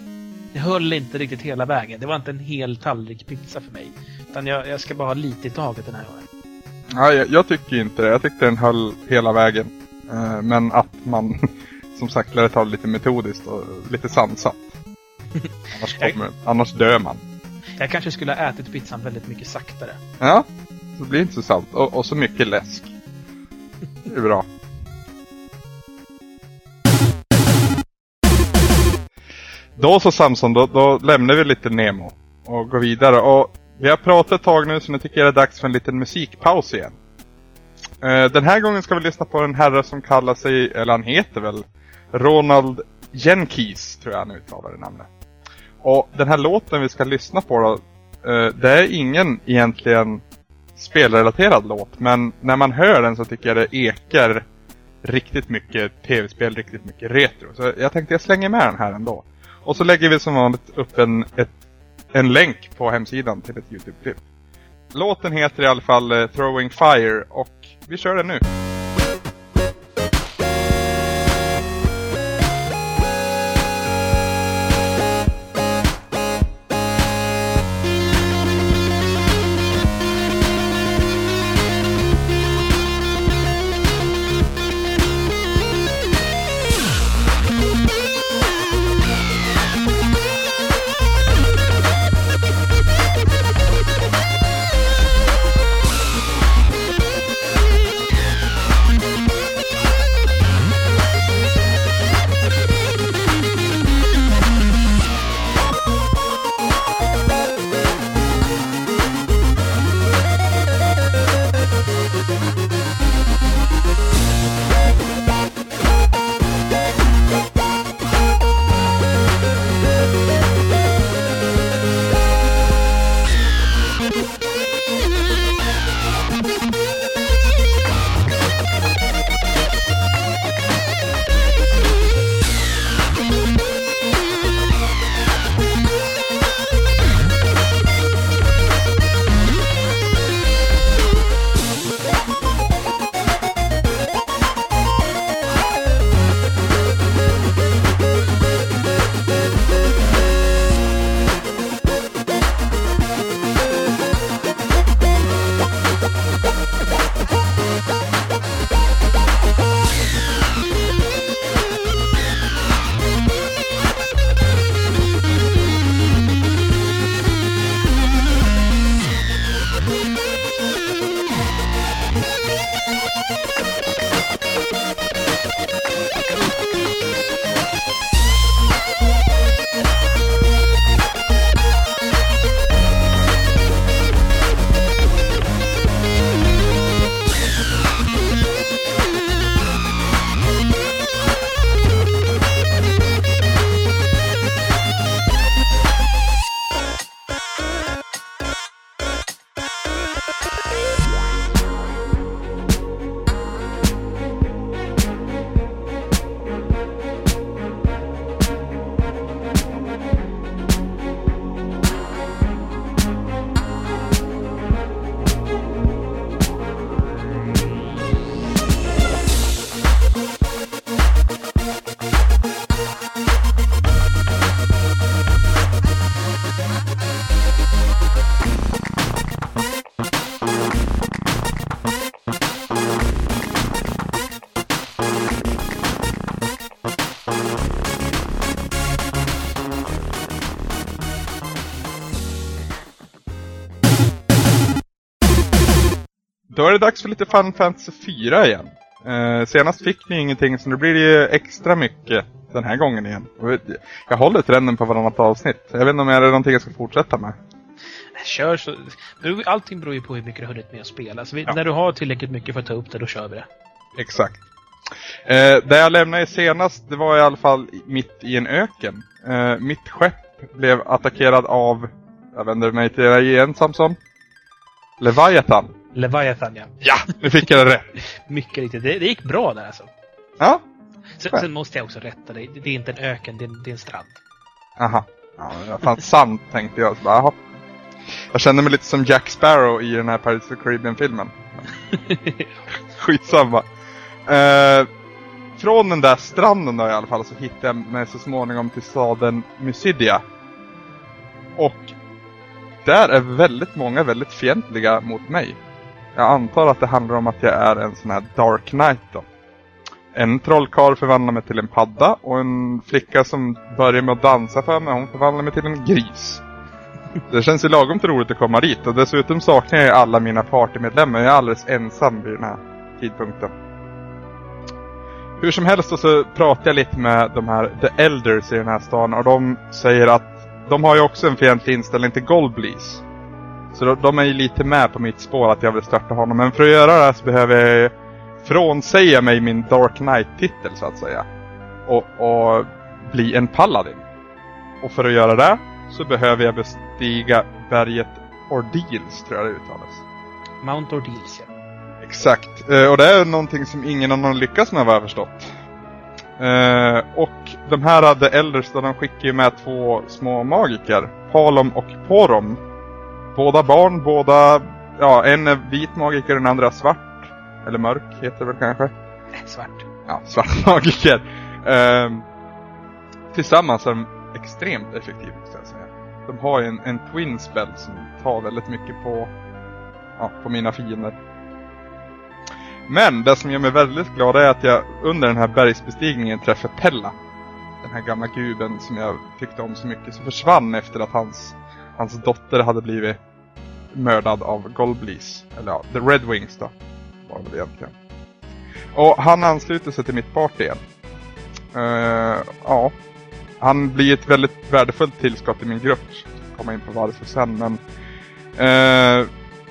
Det höll inte riktigt hela vägen. Det var inte en hel tallrik pizza för mig. Utan jag, jag ska bara ha lite i taget den här gången. Ja, jag, jag tycker inte det. Jag tyckte den höll hela vägen. Eh, men att man som sagt lär ta det lite metodiskt och lite sansat. Annars, kommer, annars dör man. Jag kanske skulle ha ätit pizzan väldigt mycket saktare. Ja, så blir det inte så salt. Och, och så mycket läsk. Det är bra. Då så Samson, då, då lämnar vi lite Nemo och går vidare. Och vi har pratat ett tag nu så nu tycker jag det är dags för en liten musikpaus igen. Eh, den här gången ska vi lyssna på en herre som kallar sig, eller han heter väl, Ronald Jenkins, tror jag han uttalar det namnet. Och den här låten vi ska lyssna på då, eh, det är ingen egentligen spelrelaterad låt, men när man hör den så tycker jag det ekar riktigt mycket tv-spel, riktigt mycket retro. Så jag tänkte jag slänger med den här ändå. Och så lägger vi som vanligt upp en, ett, en länk på hemsidan till ett YouTube-klipp. Låten heter i alla fall eh, Throwing Fire och vi kör den nu. Är det dags för lite Fun Fantasy 4 igen. Eh, senast fick ni ingenting så nu blir det ju extra mycket den här gången igen. Jag håller trenden på varannat avsnitt. Jag vet inte om det är någonting jag ska fortsätta med. Kör så. Allting beror ju på hur mycket du har hunnit med att spela. Så vi, Ja. När du har tillräckligt mycket för att ta upp det, då kör vi det. Exakt. Eh, det jag lämnade senast, det var i alla fall mitt i en öken. Eh, mitt skepp blev attackerad av, jag vänder mig till dig igen Samson. Leviathan. Leviathan, ja. Ja, nu fick jag det rätt. Mycket riktigt. Det, det gick bra där alltså. Ja, Sen, sen måste jag också rätta dig. Det är inte en öken, det är en, det är en strand. aha. Ja, fan sant tänkte jag. Så bara. Jag kände mig lite som Jack Sparrow i den här Pirates of Caribbean-filmen. Skitsamma. Eh, från den där stranden då i alla fall så hittade jag mig så småningom till staden Mysidia. Och där är väldigt många väldigt fientliga mot mig. Jag antar att det handlar om att jag är en sån här Dark Knight då. En trollkarl förvandlar mig till en padda och en flicka som börjar med att dansa för mig, hon förvandlar mig till en gris. Det känns ju lagom till roligt att komma dit och dessutom saknar jag alla mina partymedlemmar. Jag är alldeles ensam vid den här tidpunkten. Hur som helst så pratar jag lite med de här The Elders i den här stan och de säger att de har ju också en fientlig inställning till Goldblees. Så de, de är ju lite med på mitt spår att jag vill störta honom. Men för att göra det här så behöver jag frånsäga mig min Dark Knight-titel så att säga. Och, och bli en paladin. Och för att göra det så behöver jag bestiga berget Ordeals, tror jag det uttalas. Mount Ordeals, ja. Exakt. Eh, och det är någonting som ingen annan lyckas med vad jag förstått. Eh, och de här hade Elders, då de skickar ju med två små magiker. Palom och Porom. Båda barn, båda... Ja, en är vit magiker, den andra svart. Eller mörk heter det väl kanske. Svart. Ja, svart magiker. Eh, tillsammans är de extremt effektiva, ska jag säga. De har ju en, en twin spell som tar väldigt mycket på, ja, på mina fiender. Men det som gör mig väldigt glad är att jag under den här bergsbestigningen träffar Pella. Den här gamla guben som jag tyckte om så mycket som försvann efter att hans, hans dotter hade blivit mördad av Golbleeze. Eller ja, The Red Wings då. Var det egentligen. Och han ansluter sig till mitt party igen. Uh, ja. Han blir ett väldigt värdefullt tillskott i min grupp. Komma in på varför sen men. Uh,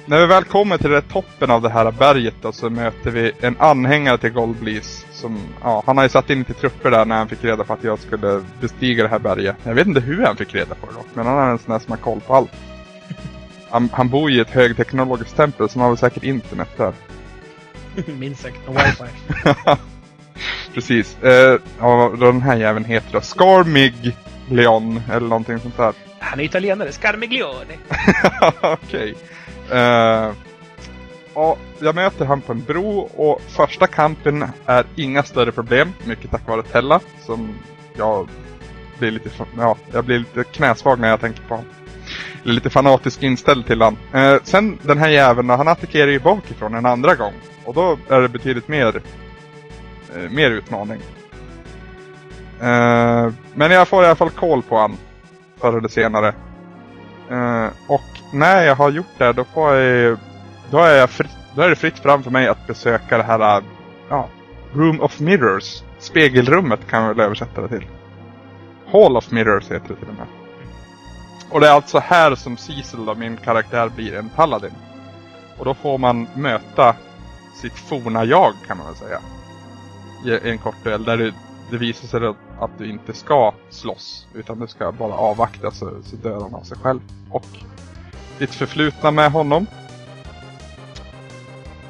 när vi väl kommer till det toppen av det här berget då, så möter vi en anhängare till Goldbleeze. Som, ja, han har ju satt in lite trupper där när han fick reda på att jag skulle bestiga det här berget. Jag vet inte hur han fick reda på det dock, men han är en sån där som har koll på allt. Han, han bor i ett högteknologiskt tempel som har väl säkert internet där. Minst sagt. Och wifi. Precis. Eh, ja, den här jäveln heter då. Scarmig Leon eller någonting sånt där. Han är italienare. Scarmiglione. Okej. Eh, ja, jag möter han på en bro och första kampen är inga större problem. Mycket tack vare Tella som jag blir lite, ja, jag blir lite knäsvag när jag tänker på honom. Lite fanatisk inställd till han. Eh, sen den här jäveln, då, han attackerar ju bakifrån en andra gång. Och då är det betydligt mer, eh, mer utmaning. Eh, men jag får i alla fall koll på han. Förr eller senare. Eh, och när jag har gjort det, då får jag då är, jag fritt, då är det fritt fram för mig att besöka det här, äh, ja, Room of Mirrors. Spegelrummet kan vi väl översätta det till. Hall of Mirrors heter det till och med. Och det är alltså här som Cecil då, min karaktär, blir en paladin. Och då får man möta sitt forna jag kan man väl säga. I en kort duell där det, det visar sig att du inte ska slåss. Utan du ska bara avvakta så, så dör han av sig själv. Och ditt förflutna med honom.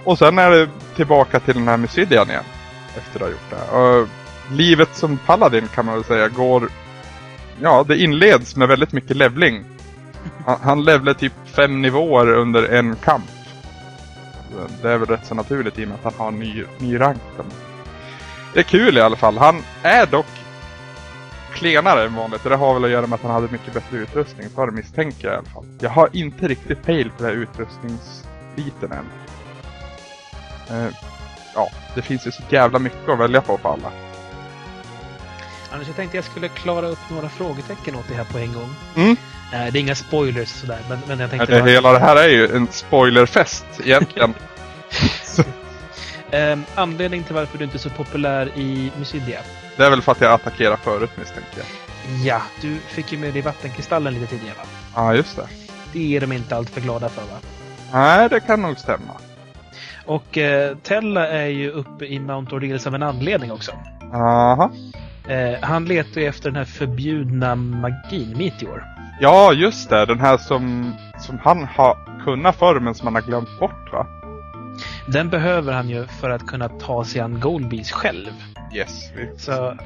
Och sen är det tillbaka till den här Mysidian igen. Efter att ha gjort det. Och livet som paladin kan man väl säga går... Ja, det inleds med väldigt mycket levling. Han, han levlar typ fem nivåer under en kamp. Det är väl rätt så naturligt i och med att han har en ny, ny rank. Det är kul i alla fall. Han är dock klenare än vanligt. Och det har väl att göra med att han hade mycket bättre utrustning förr misstänker jag i alla fall. Jag har inte riktigt pejl på den här utrustningsbiten än. Eh, ja, det finns ju så jävla mycket att välja på för alla. Annars jag tänkte jag skulle klara upp några frågetecken åt det här på en gång. Mm. Eh, Det är inga spoilers sådär, men, men jag Ja, tänkte... Det, bara- hela det här är ju en spoilerfest egentligen. Ehm, anledning till varför du inte är så populär i Mysidia? det är väl för att jag attackerar förut misstänker jag. Ja, du fick ju med dig vattenkristallen lite tidigare va? Ja, just det. Det är de inte alltför glada för va? Nej, det kan nog stämma. Och eh, Tella är ju uppe i Mount Ordeals av en anledning också. Aha. Eh, han letar ju efter den här förbjudna magin, Meteor. Ja, just det. Den här som, som han har kunnat förr men som han har glömt bort va? Den behöver han ju för att kunna ta sig an Goldbees själv. Yes. Vi... Så...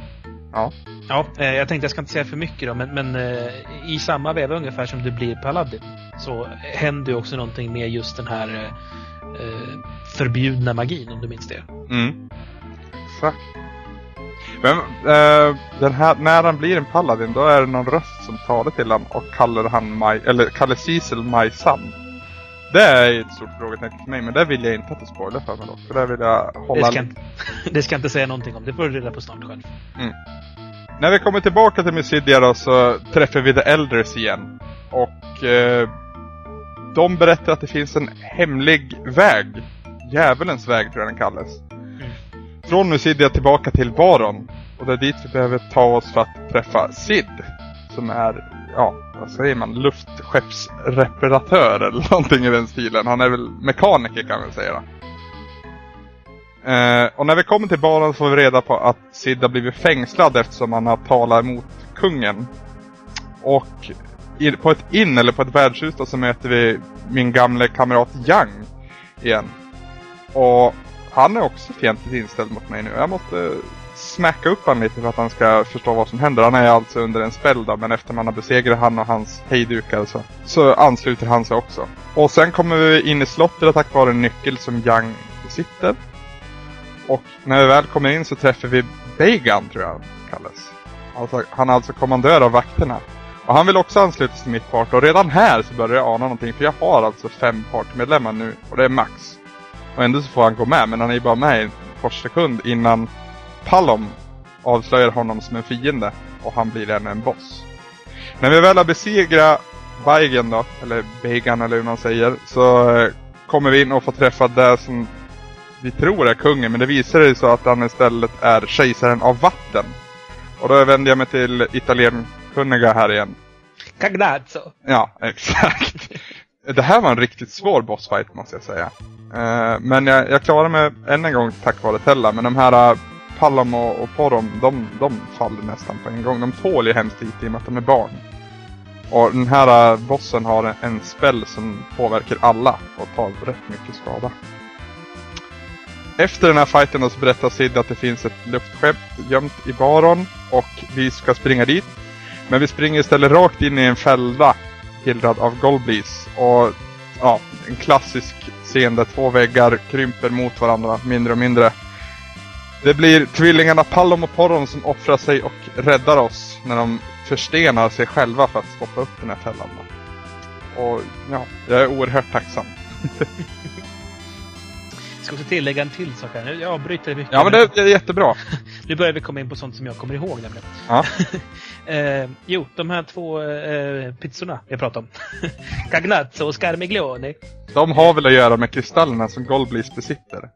Ja. Ja, eh, jag tänkte jag ska inte säga för mycket då, men, men eh, i samma veva ungefär som du blir Paladin så händer ju också någonting med just den här eh, förbjudna magin, om du minns det. Mm. Exakt. Men eh, den här, när han blir en paladin då är det någon röst som talar till honom och kallar han My, eller kallar Cecil My Son. Det är ett stort frågetecken för mig men det vill jag inte att du spoilar för mig då. För det vill jag Det hålla... ska, inte, det ska jag inte säga någonting om, det får du reda på snart själv. När vi kommer tillbaka till Mysidia då så träffar vi The Elders igen. Och eh, de berättar att det finns en hemlig väg. Djävulens väg tror jag den kallas. Från Mysidia tillbaka till Baron. Och det är dit vi behöver ta oss för att träffa Sid. Som är, ja, vad säger man, luftskeppsreparatör eller någonting i den stilen. Han är väl mekaniker kan man säga. Eh, och när vi kommer till Baron får vi reda på att Sid har blivit fängslad eftersom han har talat emot kungen. Och på ett in eller på ett värdshus då så möter vi min gamle kamrat Yang igen. Och han är också fientligt inställd mot mig nu. Jag måste smacka upp honom lite för att han ska förstå vad som händer. Han är alltså under en spell då, men efter man har besegrat han och hans hejdukar så, alltså, så ansluter han sig också. Och sen kommer vi in i slottet tack vare en nyckel som Yang besitter. Och när vi väl kommer in så träffar vi Began tror jag han kallas. Alltså, han är alltså kommandör av vakterna. Och han vill också ansluta sig till mitt party och redan här så börjar jag ana någonting för jag har alltså fem partymedlemmar nu och det är max. Och ändå så får han gå med men han är ju bara med en kort sekund innan Palom avslöjar honom som en fiende och han blir ännu en boss. När vi väl har besegrat Baigen då, eller Began eller hur man säger, så eh, kommer vi in och får träffa det som vi tror är kungen men det visar sig så att han istället är kejsaren av vatten. Och då vänder jag mig till italienkunniga här igen. Cagnazzo! Ja, exakt. Det här var en riktigt svår bossfight måste jag säga. Eh, men jag, jag klarade mig än en gång tack vare Tella. Men de här uh, Pallam och, och Porom, de, de faller nästan på en gång. De tål ju hemskt lite i och med att de är barn. Och den här uh, bossen har en, en spell som påverkar alla och tar rätt mycket skada. Efter den här fighten så berättar Sid att det finns ett luftskepp gömt i Baron och vi ska springa dit. Men vi springer istället rakt in i en fälla hildrad av Goldblees. Och ja, en klassisk scen där två väggar krymper mot varandra mindre och mindre. Det blir tvillingarna Pallom och Porron som offrar sig och räddar oss när de förstenar sig själva för att stoppa upp den här fällan. Och ja, jag är oerhört tacksam. Ska också tillägga en till sak här. Jag avbryter det mycket. Ja men det, det är jättebra. Nu börjar vi komma in på sånt som jag kommer ihåg nämligen. Ja. eh, jo, de här två eh, pizzorna jag pratade om. Cagnazzo och Scarmiglione. De har väl att göra med kristallerna som Goldblees besitter.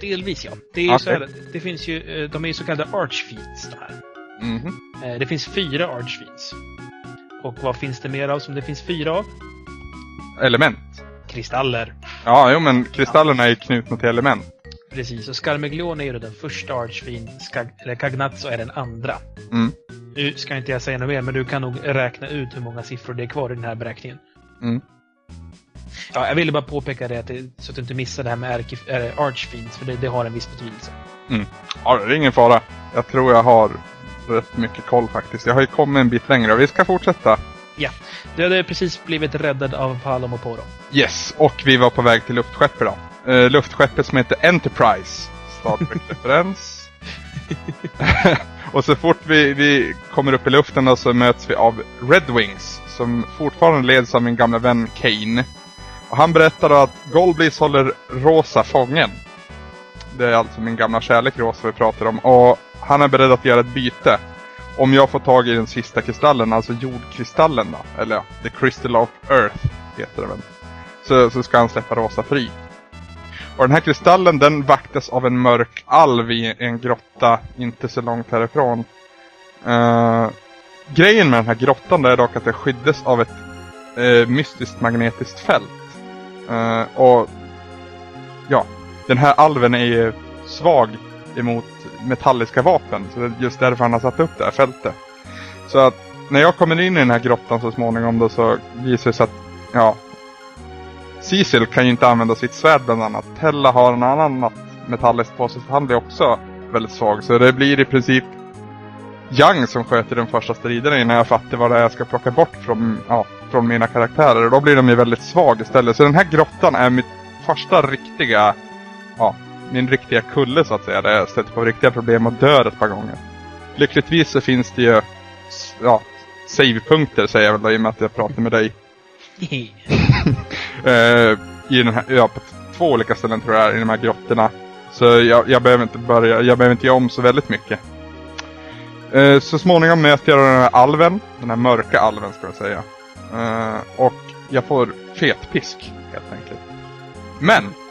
Delvis ja. Det, är Okej. här, det finns ju, eh, de är ju så kallade archfiends de här. Mhm. Eh, det finns fyra archfiends. Och vad finns det mer av som det finns fyra av? Element. Kristaller. Ja, jo men kristallerna är ju knutna till element. Precis, och Scarmiglione är ju den första archfiend, eller Cagnazzo är den andra. Mm. Nu ska inte jag säga något mer, men du kan nog räkna ut hur många siffror det är kvar i den här beräkningen. Mm. Ja, jag ville bara påpeka det, så att du inte missar det här med archfiends, för det, det har en viss betydelse. Ja, det är ingen fara. Jag tror jag har rätt mycket koll faktiskt. Jag har ju kommit en bit längre och vi ska fortsätta. Du hade precis blivit räddad av Palom och Poro. Yes, och vi var på väg till luftskeppet då. Uh, luftskeppet som heter Enterprise. Star Trek-referens. och så fort vi, vi kommer upp i luften då så möts vi av Red Wings. Som fortfarande leds av min gamla vän Kane. Och han berättar då att Goldblees håller Rosa fången. Det är alltså min gamla kärlek Rosa vi pratar om. Och han är beredd att göra ett byte. Om jag får tag i den sista kristallen, alltså jordkristallen då. Eller ja, The Crystal of Earth heter det väl. Så, så ska han släppa Rosa fri. Och den här kristallen den vaktas av en mörk alv i en grotta inte så långt härifrån. Uh, grejen med den här grottan är dock att det skyddas av ett uh, mystiskt magnetiskt fält. Uh, och ja, den här alven är ju svag emot metalliska vapen. Så det är just därför han har satt upp det här fältet. Så att när jag kommer in i den här grottan så småningom då så visar det sig att, ja. Cecil kan ju inte använda sitt svärd bland annat. Tella har en annan metalliskt på sig så han blir också väldigt svag. Så det blir i princip Young som sköter den första striden innan jag fattar vad det är jag ska plocka bort från, ja, från mina karaktärer. Och då blir de ju väldigt svag istället. Så den här grottan är mitt första riktiga, ja, min riktiga kulle så att säga. Där jag stöter på riktiga problem och dör ett par gånger. Lyckligtvis så finns det ju, ja, savepunkter säger jag väl då, i och med att jag pratar med dig. Eh, I den här, ja, på två olika ställen tror jag i de här grottorna. Så jag, jag behöver inte börja, jag behöver inte göra om så väldigt mycket. Eh, så småningom möter jag den här alven, den här mörka alven ska jag säga. Eh, och jag får fetpisk helt enkelt. Men!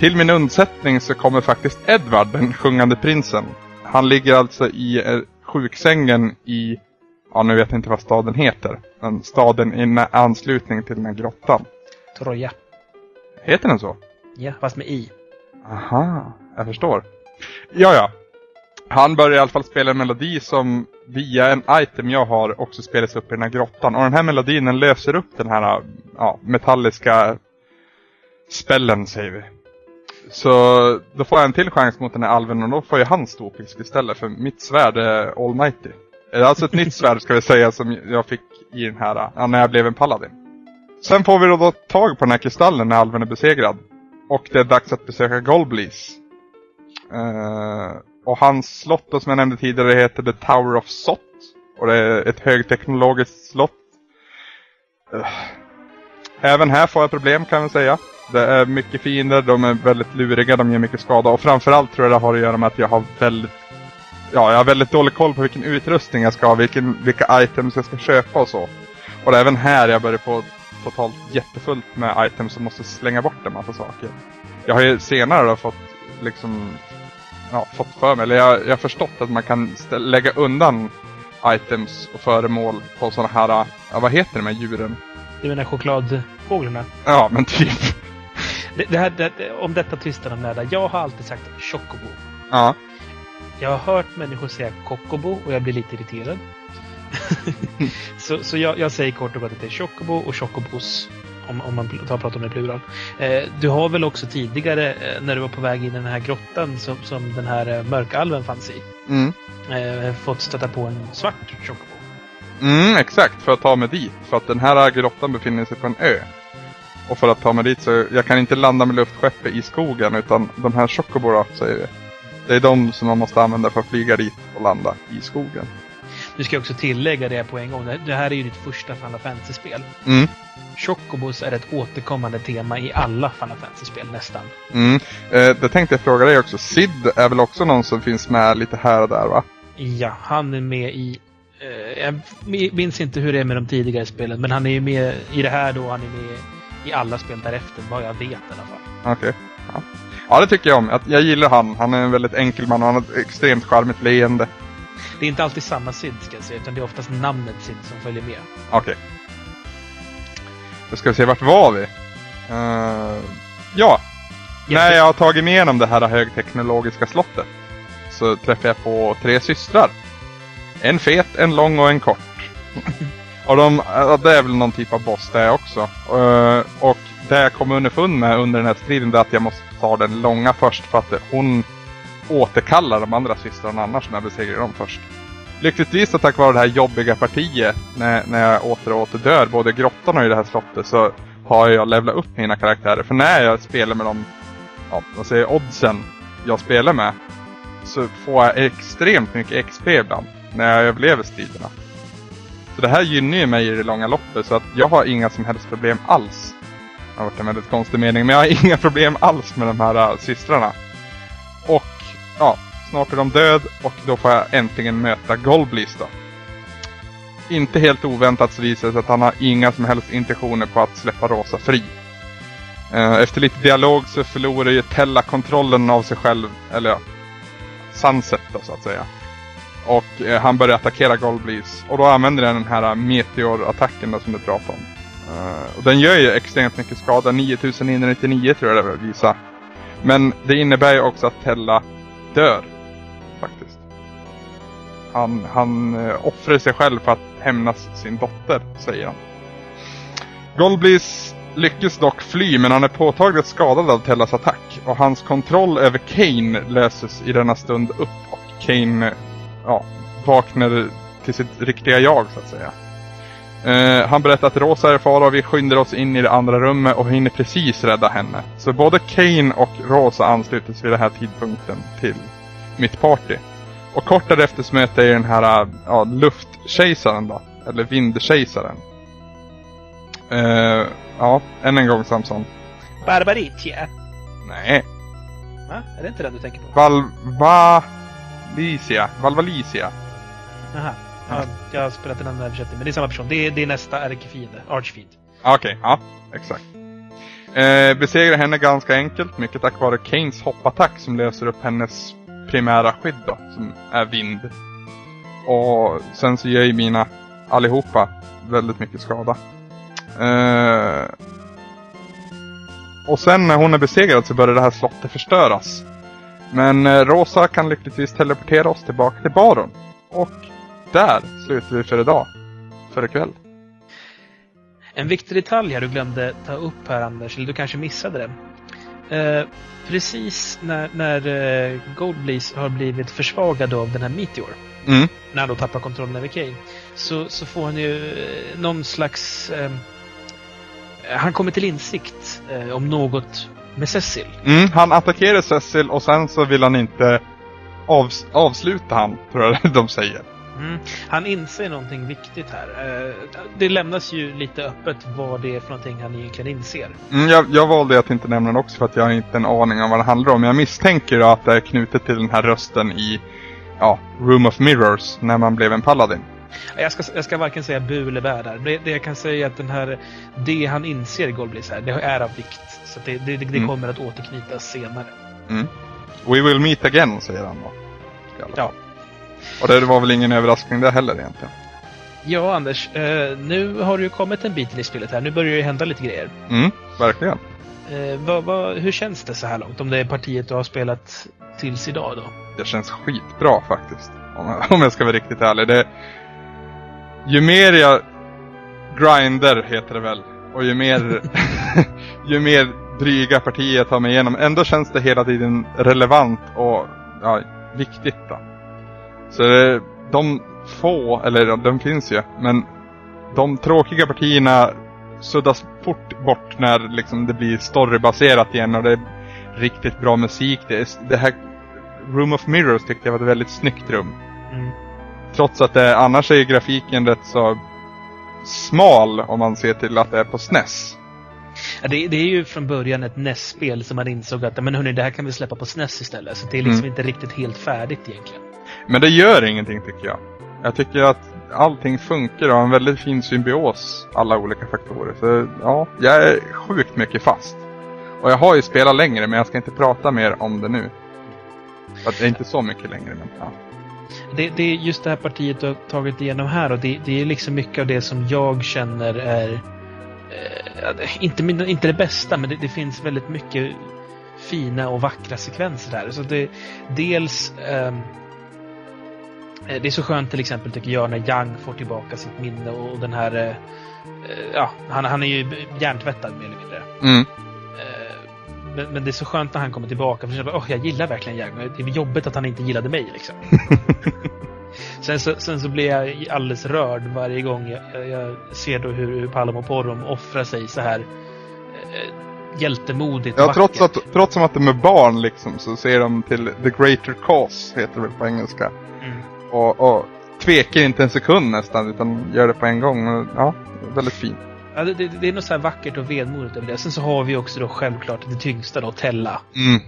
Till min undsättning så kommer faktiskt Edvard, den sjungande prinsen. Han ligger alltså i eh, sjuksängen i, ja nu vet jag inte vad staden heter. Men staden i anslutning till den här grottan. Troja. Heter den så? Ja, fast med i. Aha, jag förstår. Ja, ja. Han börjar i alla fall spela en melodi som via en item jag har också spelas upp i den här grottan. Och den här melodin den löser upp den här ja, metalliska spällen säger vi. Så då får jag en till chans mot den här alven och då får ju han ståpisk istället för mitt svärd är almighty. Det är alltså ett nytt svärd ska vi säga som jag fick i den här, när jag blev en paladin. Sen får vi då, då tag på den här kristallen när alven är besegrad. Och det är dags att besöka Golblis. Uh, och hans slott då, som jag nämnde tidigare heter The Tower of Sot. Och det är ett högteknologiskt slott. Uh. även här får jag problem kan jag säga. Det är mycket fiender, de är väldigt luriga, de gör mycket skada. Och framförallt tror jag det har att göra med att jag har väldigt Ja, jag har väldigt dålig koll på vilken utrustning jag ska ha, vilken, vilka items jag ska köpa och så. Och det är även här jag börjar få totalt jättefullt med items och måste slänga bort en massa saker. Jag har ju senare då fått liksom ja, fått för mig, eller jag, jag har förstått att man kan lägga undan items och föremål på sådana här, ja vad heter de här djuren? Du menar chokladfåglarna? Ja, men typ. Det, det här, det, om detta tvistar de lärda. Jag har alltid sagt chocobo. Ja. Jag har hört människor säga kokobo och jag blir lite irriterad. så så jag, jag säger kort och gott att det är chocobo och chocobos. Om, om man tar pratar om det i plural. Eh, du har väl också tidigare, eh, när du var på väg in i den här grottan som, som den här eh, mörkalven fanns i, Mm. eh, fått stöta på en svart chocobo. Mm, exakt. För att ta mig dit. För att den här grottan befinner sig på en ö. Och för att ta mig dit så, jag kan inte landa med luftskeppet i skogen utan de här chocobora säger vi. Det är de som man måste använda för att flyga dit och landa i skogen. Du ska också tillägga det på en gång. Det- Det här är ju ditt första Final Fantasy-spel. Mm. Chocobos är ett återkommande tema i alla Final Fantasy-spel nästan. Mm. Eh, det tänkte jag fråga dig också. Sid är väl också någon som finns med lite här och där va? Ja, han är med i... Eh, jag minns inte hur det är med de tidigare spelen, men han är ju med i det här då. Han är med i alla spel därefter, vad jag vet i alla fall. Okej. Ja. ja, det tycker jag om. Jag, jag gillar han. Han är en väldigt enkel man och han har ett extremt charmigt leende. Det är inte alltid samma Sid ska jag säga, utan det är oftast namnet Sid som följer med. Okej. Då ska vi se, vart var vi? Eh, ja, när jag har tagit mig igenom det här högteknologiska slottet så träffar jag på tre systrar. En fet, en lång och en kort. och de, det är väl någon typ av boss det också. Eh, och det jag kom underfund med under den här striden det är att jag måste ta den långa först för att hon återkallar de andra systrarna annars när jag besegrar dem först. Lyckligtvis och tack vare det här jobbiga partiet när, när jag åter och åter dör, både i grottan och i det här slottet, så har jag levlat upp mina karaktärer. För när jag spelar med de, ja, vad säger jag, oddsen jag spelar med, så får jag extremt mycket XP ibland när jag överlever striderna. Så det här gynnar ju mig i det långa loppet, så att jag har inga som helst problem alls. Det har varit en väldigt konstig mening, men jag har inga problem alls med de här äh, systrarna. Och, ja, snart är de död och då får jag äntligen möta Golblis då. Inte helt oväntat så visar det sig att han har inga som helst intentioner på att släppa Rosa fri. Eh, efter lite dialog så förlorar ju Tella kontrollen av sig själv, eller ja, Sunset då så att säga. Och eh, han börjar attackera Goldbleeze. Och då använder den den här eh, meteorattacken som du pratade om. Eh, och den gör ju extremt mycket skada, 9999 tror jag det visar. Men det innebär ju också att Tella dör. Faktiskt. Han, han eh, offrar sig själv för att hämnas sin dotter, säger han. Goldbleeze lyckas dock fly men han är påtagligt skadad av Tellas attack. Och hans kontroll över Kane löses i denna stund upp och Kane ja, vaknar till sitt riktiga jag så att säga. Eh, han berättar att Rosa är i fara och vi skyndar oss in i det andra rummet och hinner precis rädda henne. Så både Kane och Rosa ansluter sig vid den här tidpunkten till mitt party. Och kort därefter så möter jag den här ja, luftkejsaren då. Eller vindkejsaren. Eh, ja, än en gång Samson. Barbaritia. Nej. Va? Är det inte den du tänker på? Valvalicia. Valvalicia. Jaha. Ja, jag har spelat en annan översättning, men det är samma person. Det är, det är nästa ärkefiende, Archfiend. Okej, ja. Exakt. Eh, besegrar henne ganska enkelt, mycket tack vare Kanes hoppattack som löser upp hennes primära skydd då, som är vind. Och sen så gör ju mina allihopa väldigt mycket skada. Eh, och sen när hon är besegrad så börjar det här slottet förstöras. Men eh, Rosa kan lyckligtvis teleportera oss tillbaka till Baron. Och där slutar vi för idag. För ikväll. En viktig detalj här du glömde ta upp här Anders, eller du kanske missade det. Eh, precis när, när eh, Goldbleeze har blivit försvagad av den här Meteor, Mm. när han då tappar kontrollen över Kane, så, så får han ju eh, någon slags... Eh, han kommer till insikt eh, om något med Cecil. Mm, han attackerar Cecil och sen så vill han inte avs- avsluta han, tror jag de säger. Mm. Han inser någonting viktigt här. Eh, det lämnas ju lite öppet vad det är för någonting han egentligen inser. Mm, jag, jag valde att inte nämna det också för att jag har inte en aning om vad det handlar om. Jag misstänker att det är knutet till den här rösten i ja, Room of Mirrors när man blev en paladin. Jag ska, jag ska varken säga bu eller bä där. Det, det jag kan säga är att den här, det han inser i Goldbleeze här, det är av vikt. Så det, det, det Mm. kommer att återknytas senare. Mm. We will meet again, säger han då. Ja. Och det var väl ingen överraskning det heller egentligen. Ja, Anders. Eh, nu har du ju kommit en bit in i spelet här. Nu börjar det ju hända lite grejer. Mm, verkligen. Eh, vad, vad, hur känns det så här långt? Om det är partiet du har spelat tills idag då? Det känns skitbra faktiskt. Om jag, om jag ska vara riktigt ärlig. Det, ju mer jag grinder, heter det väl. Och ju mer, ju mer dryga partier jag tar mig igenom. Ändå känns det hela tiden relevant och ja, viktigt då. Så det, de få, eller de finns ju, men de tråkiga partierna suddas fort bort när liksom det blir storybaserat igen och det är riktigt bra musik. Det, är, det här Room of Mirrors tyckte jag var ett väldigt snyggt rum. Trots att det, annars är grafiken rätt så smal om man ser till att det är på SNES. Ja, det, det är ju från början ett NES-spel som man insåg att men hörni, det här kan vi släppa på SNES istället. Så det är liksom Mm. inte riktigt helt färdigt egentligen. Men det gör ingenting tycker jag. Jag tycker att allting funkar och har en väldigt fin symbios, alla olika faktorer. Så ja, jag är sjukt mycket fast. Och jag har ju spelat längre men jag ska inte prata mer om det nu. För att det är inte så mycket längre men ja. Det, det är just det här partiet du har tagit igenom här och det, det är liksom mycket av det som jag känner är eh, inte, inte det bästa, men det, det finns väldigt mycket fina och vackra sekvenser här. Så det, dels ehm, eh, det är så skönt till exempel tycker jag när Yang får tillbaka sitt minne och den här eh, eh ja, han, han är ju hjärntvättad mer eller mindre. Mm. Men, men det är så skönt när han kommer tillbaka. För jag, bara, "Åh, jag gillar verkligen men Det är jobbigt att han inte gillade mig. Liksom. sen, så, sen så blir jag alldeles rörd varje gång jag, jag, ser då hur, hur Palom och Porrom offrar sig så här eh, hjältemodigt Ja, vackert. trots att, trots att de är barn liksom så ser de till the greater cause, heter det väl på engelska. Mm. Och, och tvekar inte en sekund nästan utan gör det på en gång. Ja, väldigt fint. Ja, det, det, är något så här vackert och vemodigt över det. Sen så har vi också då självklart det tyngsta då, Tella. Mm.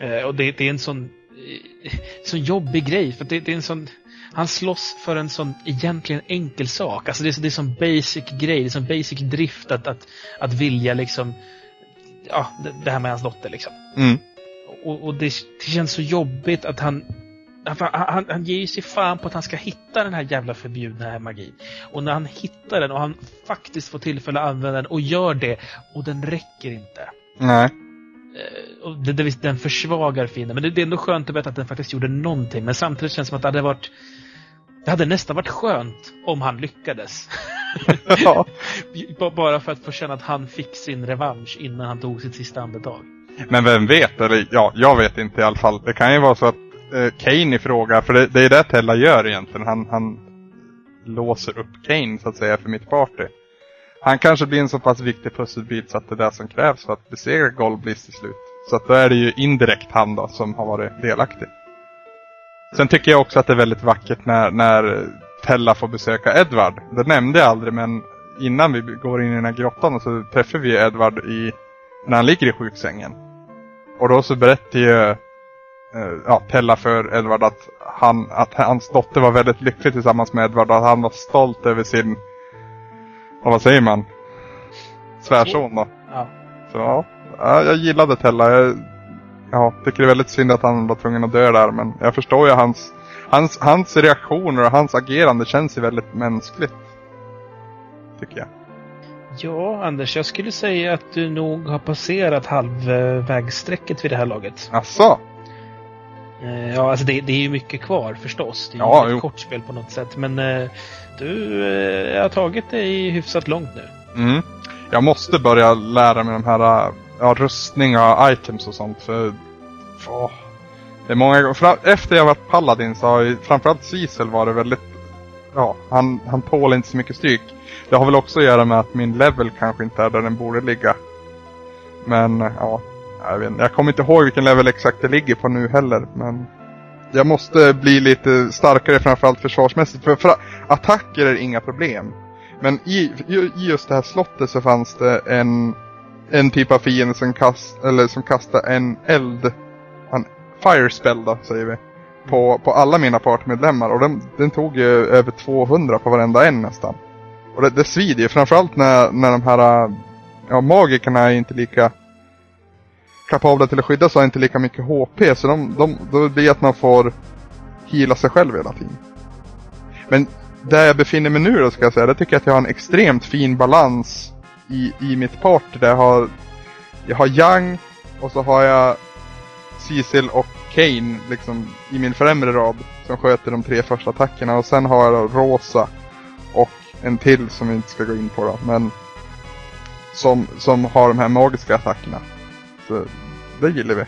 Eh, och det, det är en sån, eh, sån jobbig grej. För det, det är en sån, han slåss för en sån egentligen enkel sak. Alltså det är, det är sån basic grej, det är sån basic drift att, att, att vilja liksom ja, det, det här med hans dotter liksom. Mm. Och, och det, det känns så jobbigt att han han, han, han ger ju sig fan på att han ska hitta den här jävla förbjudna här magin. Och när han hittar den och han faktiskt får tillfälle att använda den och gör det och den räcker inte. Nej. Eh, och det, det, den försvagar fienden. Men det, det är ändå skönt att veta att den faktiskt gjorde någonting. Men samtidigt känns det som att det hade varit det hade nästan varit skönt om han lyckades. ja. Bara för att få känna att han fick sin revansch innan han tog sitt sista andetag. Men vem vet? Eller ja, jag vet inte i alla fall. Det kan ju vara så att eh, Kane i fråga, för det, det är det Tella gör egentligen. Han, han låser upp Kane så att säga för mitt party. Han kanske blir en så pass viktig pusselbit så att det är det som krävs för att besegra Goldbliss till slut. Så att då är det ju indirekt han då som har varit delaktig. Sen tycker jag också att det är väldigt vackert när, när Tella får besöka Edward. Det nämnde jag aldrig men innan vi går in i den här grottan så träffar vi Edward i, när han ligger i sjuksängen. Och då så berättar ju ja, Tella för Edward att, han, att hans dotter var väldigt lycklig tillsammans med Edward och att han var stolt över sin, vad säger man? Svärson då. Ja. Så ja, ja, jag gillade Tella. Jag ja, tycker det är väldigt synd att han var tvungen att dö där men jag förstår ju hans, hans, hans reaktioner och hans agerande känns ju väldigt mänskligt. Tycker jag. Ja, Anders, jag skulle säga att du nog har passerat halvvägssträcket vid det här laget. Asså? Eh, Ja, alltså det, det är ju mycket kvar förstås. Det är Ja, ju ett kort spel på något sätt. Men eh, du eh, har tagit dig hyfsat långt nu. Mm. Jag måste börja lära mig de här ja, rustningar, items och sånt för... Åh, det är många gånger. Efter jag varit Paladin så har ju framförallt Cecil varit väldigt... Ja, han, han tål inte så mycket stryk. Det har väl också att göra med att min level kanske inte är där den borde ligga. Men ja, jag vet. Jag kommer inte ihåg vilken level exakt det ligger på nu heller. Men jag måste bli lite starkare framförallt försvarsmässigt. För, för attacker är inga problem. Men i, i i just det här slottet så fanns det en, en typ av fiende som, kast, eller som kastade en eld, en fire spell då säger vi, på, på alla mina partmedlemmar. Och den, den tog ju över 200 på varenda en nästan. Och det, det svider ju, framförallt när, när de här ja, magikerna är inte lika kapabla till att skydda så har inte lika mycket HP. Så de, de, då blir det att man får heala sig själv hela tiden. Men där jag befinner mig nu då ska jag säga, där tycker jag att jag har en extremt fin balans i, i mitt party. Där jag har, jag har Young och så har jag Cecil och Kane liksom i min främre rad som sköter de tre första attackerna och sen har jag då Rosa och en till som vi inte ska gå in på då, men som, som har de här magiska attackerna. Så det gillar vi.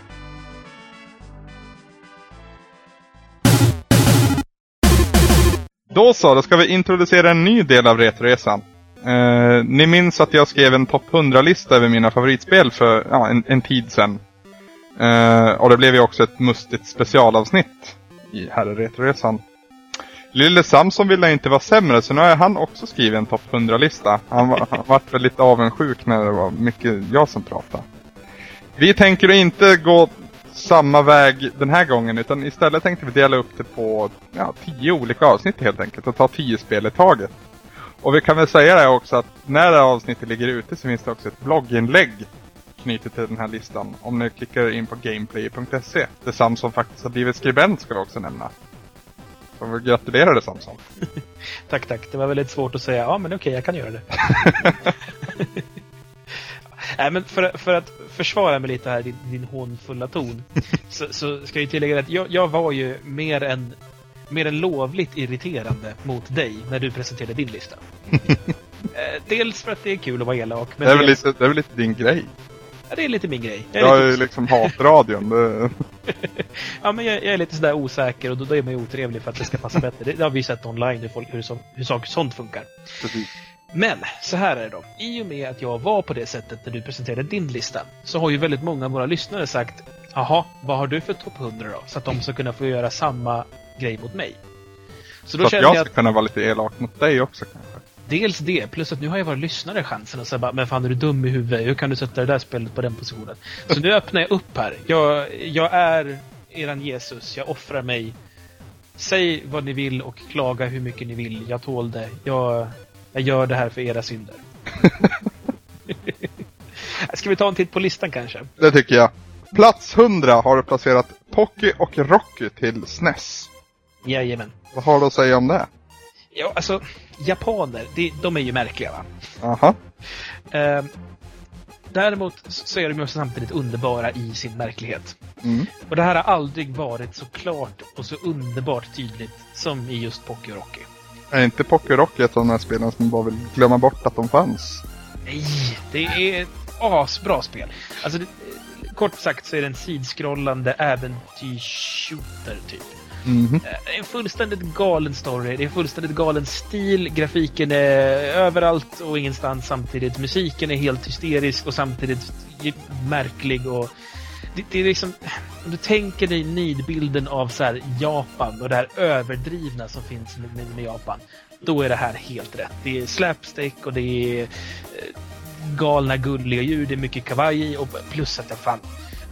Då så, då ska vi introducera en ny del av Retresan. Eh, ni minns att jag skrev en topp 100-lista över mina favoritspel för ja, en, en tid sedan. Eh, och det blev ju också ett mustigt specialavsnitt i här i Retroresan. Lille Samson ville inte vara sämre så nu har han också skrivit en topp 100-lista. Han, var- han vart väl lite avundsjuk när det var mycket jag som pratade. Vi tänker inte gå samma väg den här gången utan istället tänkte vi dela upp det på ja, tio olika avsnitt helt enkelt och ta tio spel i taget. Och vi kan väl säga det också att när det här avsnittet ligger ute så finns det också ett blogginlägg knutet till den här listan. Om ni klickar in på gameplay.se. Där Samson faktiskt har blivit skribent ska vi också nämna. Så vi gratulerar dig Samson. Tack, tack. Det var väldigt svårt att säga. Ja, men okej, jag kan göra det. Nej, men för, för att försvara mig lite här, din, din hånfulla ton, så, så ska jag tillägga att jag, jag var ju mer än, mer än lovligt irriterande mot dig när du presenterade din lista. Eh, dels för att det är kul att vara elak, men Det är, väl dels, lite, det är väl lite din grej. ja, det är lite min grej. Jag Jag är ju lite, liksom hatradion. Det, ja, men jag, jag är lite sådär osäker och då, då är man ju otrevlig för att det ska passa bättre. Det, det har vi sett online hur, folk, hur, så, hur saker sånt funkar. precis. Men, så här är det då. I och med att jag var på det sättet när du presenterade din lista, så har ju väldigt många av våra lyssnare sagt Jaha, vad har du för topp 100 då? Så att de ska kunna få göra samma grej mot mig. Så Så då att känner jag ska att kunna vara lite elak mot dig också kanske. dels det, plus att nu har jag våra lyssnare chansen att säga bara, men fan är du dum i huvudet? Hur kan du sätta det där spelet på den positionen? Så nu öppnar jag upp här. Jag, jag är eran Jesus, jag offrar mig. Säg vad ni vill och klaga hur mycket ni vill. Jag tål det. Jag, jag gör det här för era synder. Ska vi ta en titt på listan kanske? Det tycker jag. Plats 100 har du placerat Pocky och Rocky till SNES. Jajamän. Vad har du att säga om det? Ja, alltså, japaner, det, de är ju märkliga va? Aha. Eh, däremot så är de ju också samtidigt underbara i sin märklighet. Mm. Och det här har aldrig varit så klart och så underbart tydligt som i just Pocky och Rocky. Är inte Pocky och Rocky ett av de här spelen som bara vill glömma bort att de fanns? Nej, det är ett asbra spel. Alltså, det, kort sagt så är det en sidskrollande äventyrs-shooter typ. Mhm. Eh, Det är en fullständigt galen story, det är en fullständigt galen stil, grafiken är överallt och ingenstans samtidigt. Musiken är helt hysterisk och samtidigt märklig och det, det är liksom, om du tänker dig nidbilden av så här Japan och det här överdrivna som finns med, med, med Japan. Då är det här helt rätt. Det är slapstick och det är eh, galna gulliga djur, det är mycket kawaii och plus att det fan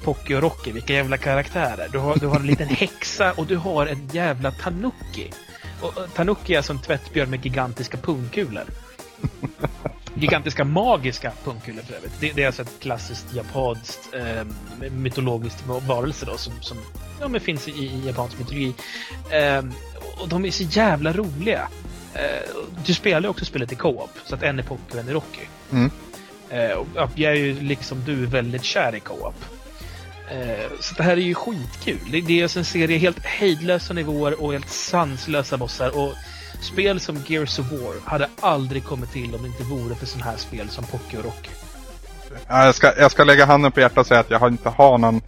Pocky och Rocky, vilka jävla karaktärer. Du har, du har en liten häxa och du har en jävla tanuki. Och, och tanuki är alltså en tvättbjörn med gigantiska pungkulor. Gigantiska magiska pungkulor för övrigt. Det, det är alltså ett klassiskt japanskt eh, mytologiskt va- varelse då som, som ja, men finns i, i japansk mytologi. Eh, och de är så jävla roliga. Eh, du spelar ju också spelet i co-op, så att en är Pocky och en är Rocky. Mm. Eh, och jag är ju liksom du väldigt kär i co-op. Eh, så det här är ju skitkul. Det, det är alltså en serie helt hejdlösa nivåer och helt sanslösa bossar. Och spel som Gears of War hade aldrig kommit till om det inte vore för sådana här spel som Pocky och Rocky. Ja, jag, ska, jag ska lägga handen på hjärtat och säga att jag har inte har någon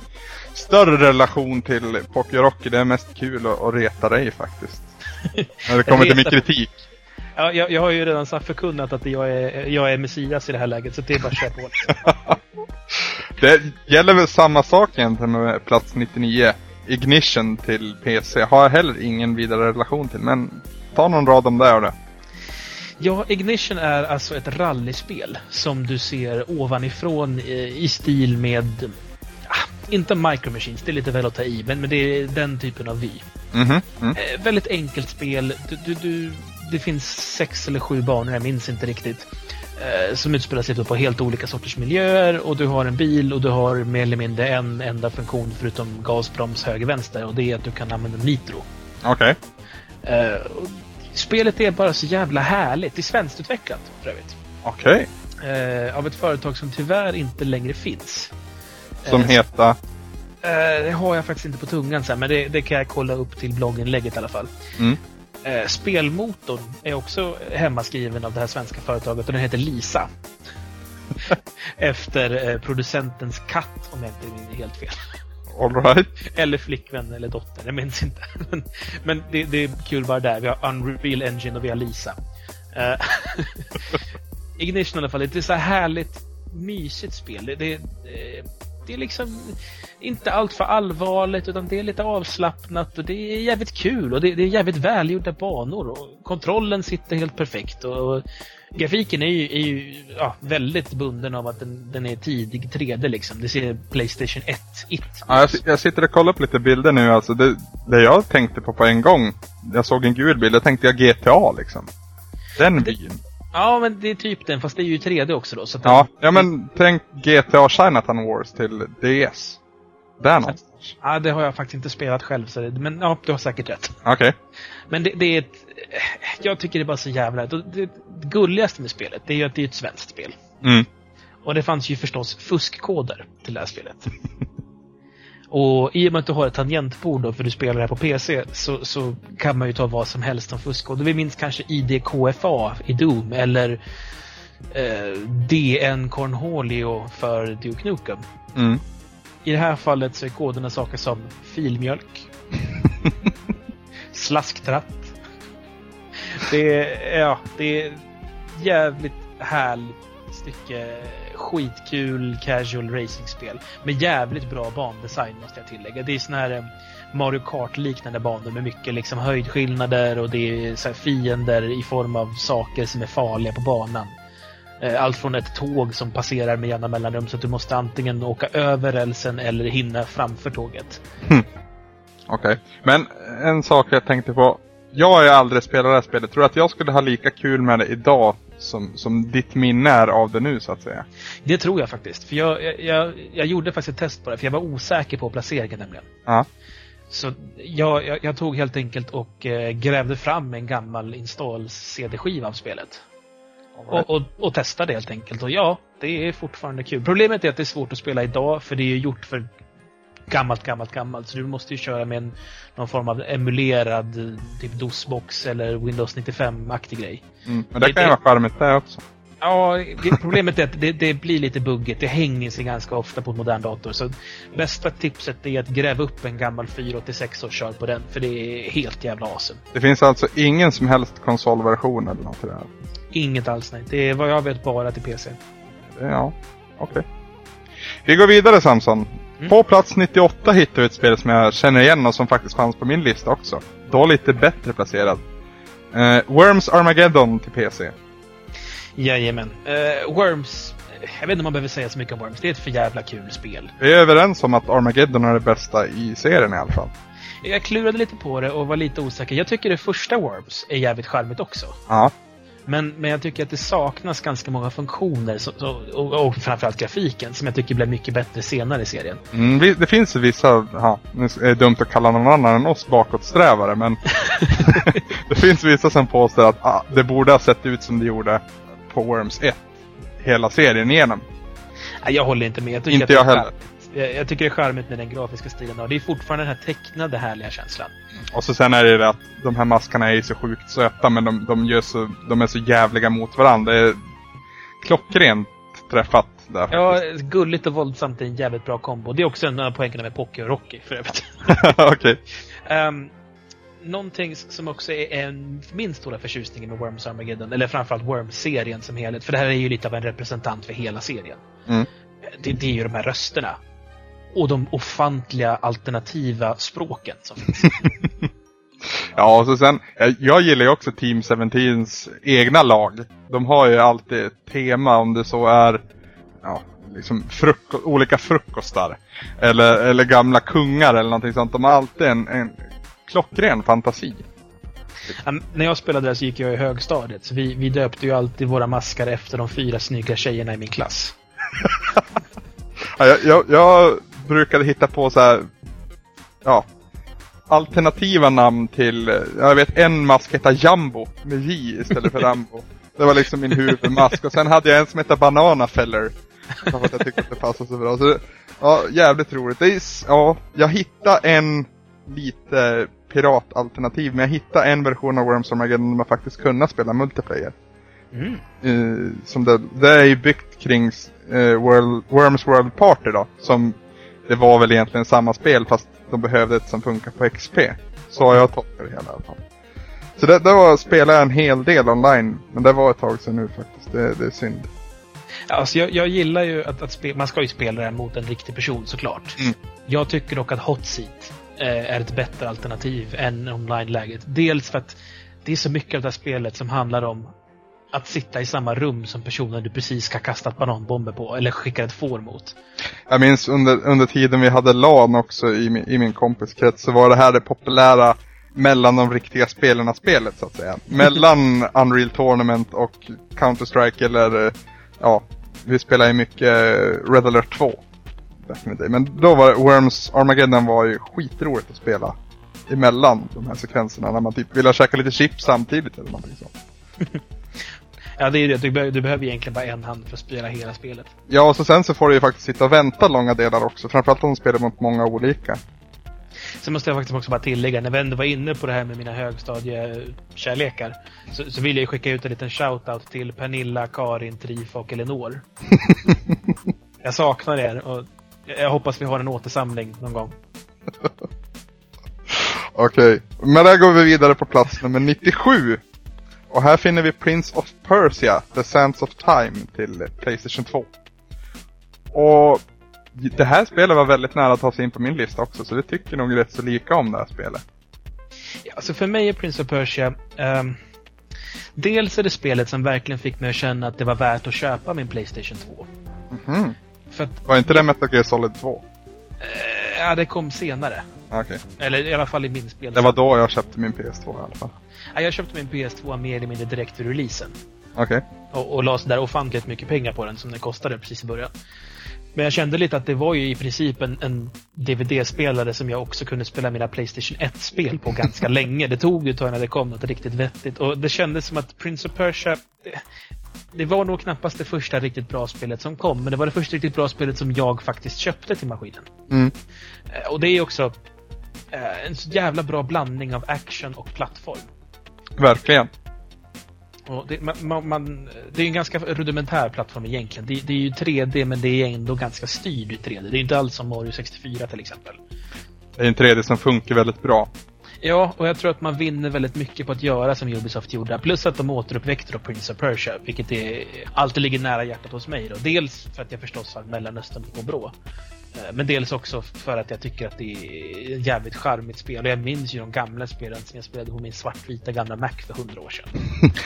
större relation till Pocky och Rocky. Det är mest kul att, att reta dig faktiskt. När det kommer till min kritik. Ja, jag, jag har ju redan sagt förkunnat att jag är, jag är Messias i det här läget, så det är bara att köra på. Det gäller väl samma sak egentligen med plats 99. Ignition till PC har jag heller ingen vidare relation till. Men ta någon rad om det och det. Ja, Ignition är alltså ett rallyspel som du ser ovanifrån i stil med... Ah, inte Micro Machines, det är lite väl att ta i, men, men det är den typen av vy. Mm. Eh, väldigt enkelt spel. Du, du, du, det finns sex eller sju banor, jag minns inte riktigt. Eh, som utspelar sig på helt olika sorters miljöer och du har en bil och du har mer eller mindre en enda funktion förutom gas, broms, höger, vänster och det är att du kan använda nitro. Okej. Eh, och spelet är bara så jävla härligt. Det är svenskutvecklat för övrigt. Okej. Eh, av ett företag som tyvärr inte längre finns. Som Eh, heter... Det har jag faktiskt inte på tungan sen, men det, det kan jag kolla upp till blogginlägget i alla fall. Mm. Spelmotorn är också hemmaskriven av det här svenska företaget och den heter Lisa. Efter producentens katt, om jag inte minns helt fel. Alright. Eller flickvän eller dotter, jag minns inte. Men, men det, det är kul bara där. Vi har Unreal Engine och vi har Lisa. Uh, Ignition i alla fall, det är ett så här härligt, mysigt spel. Det, det, eh, det är liksom inte allt för allvarligt utan det är lite avslappnat och det är jävligt kul och det, det är jävligt välgjorda banor och kontrollen sitter helt perfekt och, och grafiken är ju, är ju ja, väldigt bunden av att den, den är tidig 3D liksom. Det ser Playstation 1 it Ja, jag, jag sitter och kollar upp lite bilder nu. Alltså det, det jag tänkte på på en gång. Jag såg en gul bild. Då tänkte jag GTA liksom. Den Det- byn. Ja, men det är typ den, fast det är ju 3D också då. Så Ja, den, ja men tänk GTA Chinatown Wars till DS. Där någonstans. Ja, det har jag faktiskt inte spelat själv, så det, men ja, du har säkert rätt. Okej. Men det, det är ett... Jag tycker det är bara så jävla... Det, det gulligaste med spelet, det är ju att det är ett svenskt spel. Mm. Och det fanns ju förstås fuskkoder till det här spelet. Och i och med att du har ett tangentbord då, för du spelar det här på PC, så, så kan man ju ta vad som helst som fuskkod. Vi minns kanske IDKFA i Doom, eller eh, DN Cornholio för Duke Nukem. Mm. I det här fallet så är koderna saker som filmjölk, slasktratt. Det är, ja, det är jävligt härligt stycke skitkul casual racingspel. Med jävligt bra bandesign måste jag tillägga. Det är såna här eh, Mario Kart-liknande banor med mycket liksom höjdskillnader och det är fiender i form av saker som är farliga på banan. Eh, Allt från ett tåg som passerar med jämna mellanrum så att du måste antingen åka över rälsen eller hinna framför tåget. Okej. Men en sak jag tänkte på. Jag har ju aldrig spelat det här spelet. Tror du att jag skulle ha lika kul med det idag som, som ditt minne är av det nu så att säga. Det tror jag faktiskt. För jag, jag, jag, jag gjorde faktiskt ett test på det, för jag var osäker på placeringen nämligen. Ja. Så jag, jag, jag tog helt enkelt och eh, grävde fram en gammal install-CD-skiva av spelet. Och, och, och testade helt enkelt. Och ja, det är fortfarande kul. Problemet är att det är svårt att spela idag, för det är ju gjort för gammalt, gammalt, gammalt. Så du måste ju köra med en, någon form av emulerad typ DOS-box eller Windows 95-aktig grej. Mm. Men det Det- kan ju det- vara charmigt det också. Ja, det, problemet är att det, det blir lite buggigt. Det hänger sig ganska ofta på en modern dator. Så bästa tipset är att gräva upp en gammal 486 och kör på den. För det är helt jävla awesome. Det finns alltså ingen som helst konsolversion eller något i det här. Inget alls nej. Det är vad jag vet bara till PC. Ja, okej. Vi går vidare Samson. Mm. På plats 98 hittar vi ett spel som jag känner igen och som faktiskt fanns på min lista också. Då lite bättre placerad. Eh, Worms Armageddon till PC. Jajamän. Uh, Worms. Jag vet inte om man behöver säga så mycket om Worms. Det är ett för jävla kul spel. Vi är överens om att Armageddon är det bästa i serien i alla fall. Jag klurade lite på det och var lite osäker. Jag tycker det första Worms är jävligt charmigt också. Ja. Men, men jag tycker att det saknas ganska många funktioner så, så, och, och framförallt grafiken som jag tycker blev mycket bättre senare i serien. Mm, det finns ju vissa, ja, nu är det dumt att kalla någon annan än oss bakåtsträvare men det finns vissa som påstår att ah, det borde ha sett ut som det gjorde på Worms 1. Hela serien igenom. Jag håller inte med. Jag Inte jag heller. Jag, jag tycker det är charmigt med den grafiska stilen. Och det är fortfarande den här tecknade härliga känslan. Och så sen är det det att de här maskarna är ju så sjukt söta men de, de, så, de är så jävliga mot varandra. Det är klockrent träffat där Ja, faktiskt. gulligt och våldsamt är en jävligt bra kombo. Det är också en av poängerna med Pocky och Rocky för övrigt. Okej. Um, någonting s- som också är en, min stora förtjusning med Worms Armageddon, eller framförallt Worms-serien som helhet, för det här är ju lite av en representant för hela serien. Mm. Det, det är ju de här rösterna. Och de ofantliga alternativa språken som finns. Ja, och så sen, jag, jag gillar ju också Team 17s egna lag. De har ju alltid ett tema om det så är ja, liksom fruko- olika frukostar. Eller, eller gamla kungar eller någonting sånt. De har alltid en, en klockren fantasi. Um, när jag spelade där så gick jag i högstadiet, så vi, vi döpte ju alltid våra maskar efter de fyra snygga tjejerna i min klass. Ja, jag, jag, jag brukade hitta på så här, ja, alternativa namn till, jag vet en mask heter Jumbo med J istället för Rambo. Det var liksom min huvudmask. Och sen hade jag en som heter Banana Feller. För att jag tyckte att det passade så bra. Så ja, jävligt roligt. Det är, ja, jag hittade en lite piratalternativ. Men jag hittade en version av Worms Armageddon där man faktiskt kunde spela multiplayer. Mm. Eh, som det, det är ju byggt kring eh, World, Worms World Party då. Som det var väl egentligen samma spel fast de behövde ett som funkar på XP. Så har jag tolkat det hela i alla fall. Så det, var, spelade jag en hel del online. Men det var ett tag sedan nu faktiskt. Det, det är synd. Alltså jag, jag gillar ju att, att spe, man ska ju spela det här mot en riktig person såklart. Mm. Jag tycker dock att Hot Seat eh, är ett bättre alternativ än online-läget. Dels för att det är så mycket av det här spelet som handlar om att sitta i samma rum som personen du precis ska kastat bananbomber på eller skicka ett får mot. Jag minns under, under tiden vi hade LAN också i min, i min kompiskrets så var det här det populära mellan de riktiga spelarna spelet så att säga. Mellan Unreal Tournament och Counter-Strike eller ja, vi spelade ju mycket eh, Red Alert 2. back in the day. Men då var det, Worms Armageddon var ju skitroligt att spela emellan de här sekvenserna när man typ ville käka lite chips samtidigt eller någonting sånt. Ja, det är ju det. Du, be- du behöver egentligen bara en hand för att spela hela spelet. Ja, och så sen så får du ju faktiskt sitta och vänta långa delar också. Framförallt om de spelar mot många olika. Sen måste jag faktiskt också bara tillägga, när vi ändå var inne på det här med mina högstadiekärlekar, så, så vill jag ju skicka ut en liten shoutout till Pernilla, Karin, Trifa och Elinor. jag saknar er och jag hoppas vi har en återsamling någon gång. Okej, men där går vi vidare på plats nummer 97. Och här finner vi Prince of Persia, The Sands of Time till Playstation 2. Och det här spelet var väldigt nära att ta sig in på min lista också, så det tycker nog rätt så lika om det här spelet. Ja, alltså för mig är Prince of Persia ehm, Dels är det spelet som verkligen fick mig att känna att det var värt att köpa min Playstation 2. Mhm. För att, Var inte det Metal Gear Solid 2? eh, ja, det kom senare. Okej. Eller i alla fall i min spel. Det var då jag köpte min PS2 i alla fall. Ja, jag köpte min PS2 mer eller mindre direkt vid releasen. Okej. och, och la så där ofantligt mycket pengar på den som den kostade precis i början. Men jag kände lite att det var ju i princip en, en DVD-spelare som jag också kunde spela mina Playstation 1-spel på ganska länge. Det tog ju ett tag när det kom något riktigt vettigt och det kändes som att Prince of Persia det, det var nog knappast det första riktigt bra spelet som kom, men det var det första riktigt bra spelet som jag faktiskt köpte till maskinen. Mm. Eh, Och det är också eh, en så jävla bra blandning av action och plattform. Verkligen. Och det, man, man, man, det är en ganska rudimentär plattform egentligen. Det, det är ju 3D men det är ändå ganska styrd i 3D. Det är inte alls som Mario 64 till exempel. Det är en 3D som funkar väldigt bra. Ja, och jag tror att man vinner väldigt mycket på att göra som Ubisoft gjorde. Plus att de återuppväckte då Prince of Persia, vilket är, alltid ligger nära hjärtat hos mig. Då. Dels för att jag förstås har Mellanöstern på bra. Eh, Men dels också för att jag tycker att det är ett jävligt charmigt spel. Och jag minns ju de gamla spelen som jag spelade på min svartvita gamla Mac för hundra år sedan.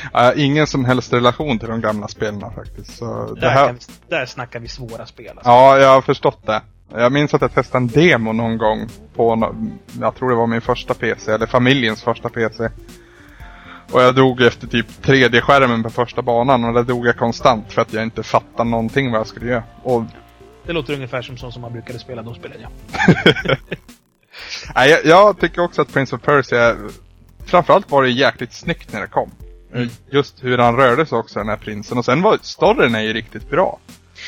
Har ingen som helst relation till de gamla spelen faktiskt. Så det Där, här... kan vi, där snackar vi svåra spel. Alltså. Ja, jag har förstått det. Jag minns att jag testade en demo någon gång på, no- jag tror det var min första PC, eller familjens första PC. Och jag drog efter typ 3D-skärmen på första banan och där drog jag konstant för att jag inte fattade någonting vad jag skulle göra. Och Det låter ungefär som så som man brukade spela de spelen, ja. nej, jag, jag tycker också att Prince of Persia, framförallt var det jäkligt snyggt när det kom. Mm. Just hur han rörde sig också, den här prinsen. Och sen var storyn är ju riktigt bra.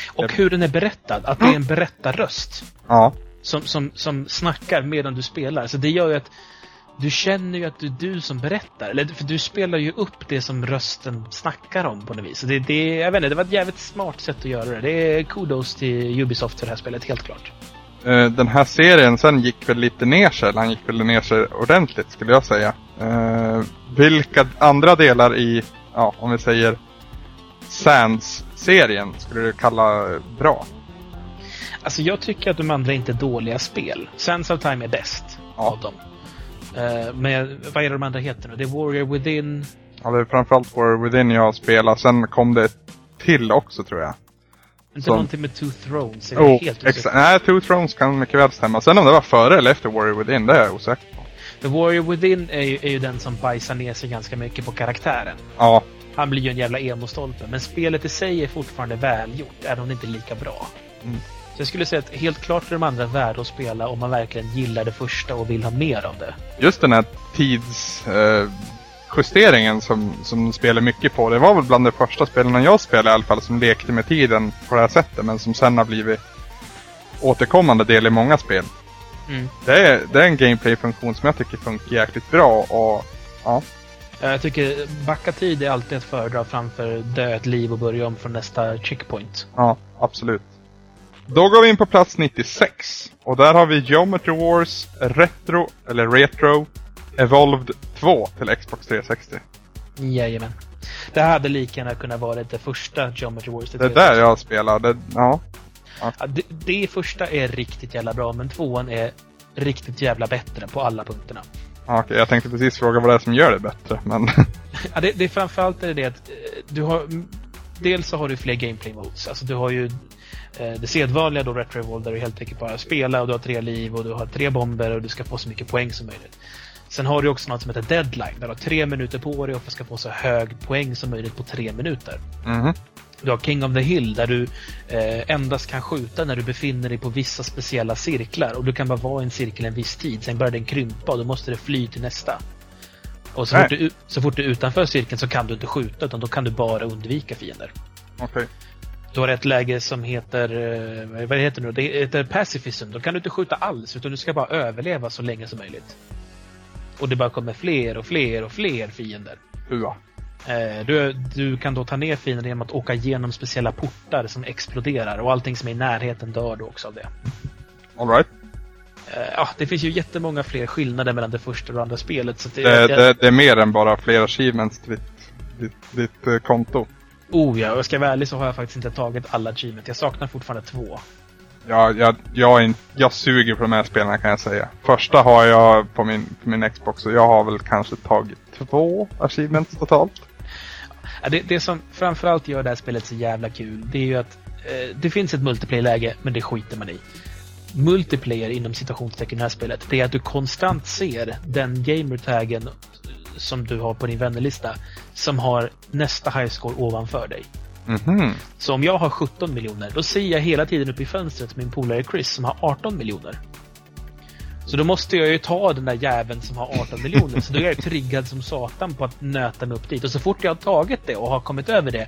Och hur den är berättad, att det är en berättarröst. Ja, som, som, som snackar medan du spelar. Så det gör ju att du känner ju att det är du som berättar. Eller, för du spelar ju upp det som rösten snackar om på något vis. Så det, det, jag vet inte, det var ett jävligt smart sätt att göra det. Det är kudos till Ubisoft för det här spelet, helt klart. Eh, den här serien sen gick väl lite ner sig, eller han gick väl ner sig ordentligt skulle jag säga. Eh, vilka andra delar i, ja om vi säger Sands-serien skulle du kalla bra? Alltså jag tycker att de andra inte är dåliga spel. Sands of Time är bäst Ja. av dem. Eh, men vad är det de andra heter nu? Det är Warrior Within. Ja, det är framförallt War Within jag har spelat, sen kom det till också tror jag. Inte Som- någonting med Two Thrones. Är Oh, helt. Nej, Two Thrones kan mycket väl stämma. Sen om det var före eller efter Warrior Within, det är jag osäker på. För Warrior Within är ju, är ju den som bajsar ner sig ganska mycket på karaktären. Ja, Han blir ju en jävla emo-stolpe. Men spelet i sig är fortfarande välgjort, även om det inte är lika bra. Mm. Så jag skulle säga att helt klart är de andra värda att spela om man verkligen gillar det första och vill ha mer av det. just den här tidsjusteringen eh, som, som spelar mycket på. Det var väl bland de första spelen jag spelade i alla fall som lekte med tiden på det här sättet. Men som sen har blivit återkommande del i många spel. Mm. Det är, det är en gameplay-funktion som jag tycker funkar jäkligt bra och ja. Jag tycker backa tid är alltid ett föredra framför dö ett liv och börja om från nästa checkpoint. Ja, absolut. Då går vi in på plats 96. Och där har vi Geometry Wars Retro, eller Retro, Evolved 2 till Xbox 360. Jajamän. Det hade lika gärna kunnat vara det första Geometry Wars. Det är där jag spelar. Det, ja. Ja, det, det första är riktigt jävla bra, men tvåan är riktigt jävla bättre på alla punkterna. ja okej, jag tänkte precis fråga vad det är som gör det bättre, men Ja, det, det är framförallt är det att eh, du har... Dels så har du fler gameplay modes. Alltså du har ju det sedvanliga då Retro Evolve där du helt enkelt bara spelar och du har tre liv och du har tre bomber och du ska få så mycket poäng som möjligt. Sen har du också något som heter deadline där du har tre minuter på dig och ska få så hög poäng som möjligt på tre minuter. mhm. Du har King of the Hill där du eh, endast kan skjuta när du befinner dig på vissa speciella cirklar och du kan bara vara i en cirkel en viss tid. Sen börjar den krympa och då måste du fly till nästa. Och så Nej. fort, du, så fort du är utanför cirkeln så kan du inte skjuta utan då kan du bara undvika fiender. okej. Du har ett läge som heter, eh, vad heter det nu? Det heter pacifism. Då kan du inte skjuta alls utan du ska bara överleva så länge som möjligt. Och det bara kommer fler och fler och fler fiender. Ua. Eh, Du, du kan då ta ner fienden genom att åka igenom speciella portar som exploderar och allting som är i närheten dör då också av det. Alright. Eh, Ja, det finns ju jättemånga fler skillnader mellan det första och det andra spelet. Så det, Det, jag, det, det är mer än bara fler achievements till ditt, ditt, ditt konto. Oh ja, och jag ska vara ärlig så har jag faktiskt inte tagit alla achievement. Jag saknar fortfarande två. Jag, jag, jag, in, jag suger på de här spelarna kan jag säga. Första har jag på min, på min Xbox och jag har väl kanske tagit två achievements totalt. Ja, Det, det som framförallt gör det här spelet så jävla kul, det är ju att eh, det finns ett multiplayer-läge, men det skiter man i. Multiplayer inom citationstecken i det här spelet, det är att du konstant ser den gamertaggen som du har på din vännerlista som har nästa highscore ovanför dig. Mhm. Så om jag har 17 miljoner, då ser jag hela tiden upp i fönstret min polare Chris som har 18 miljoner. Så då måste jag ju ta den där jäveln som har 18 miljoner. Så då är jag triggad som satan på att nöta mig upp dit. Och så fort jag har tagit det och har kommit över det,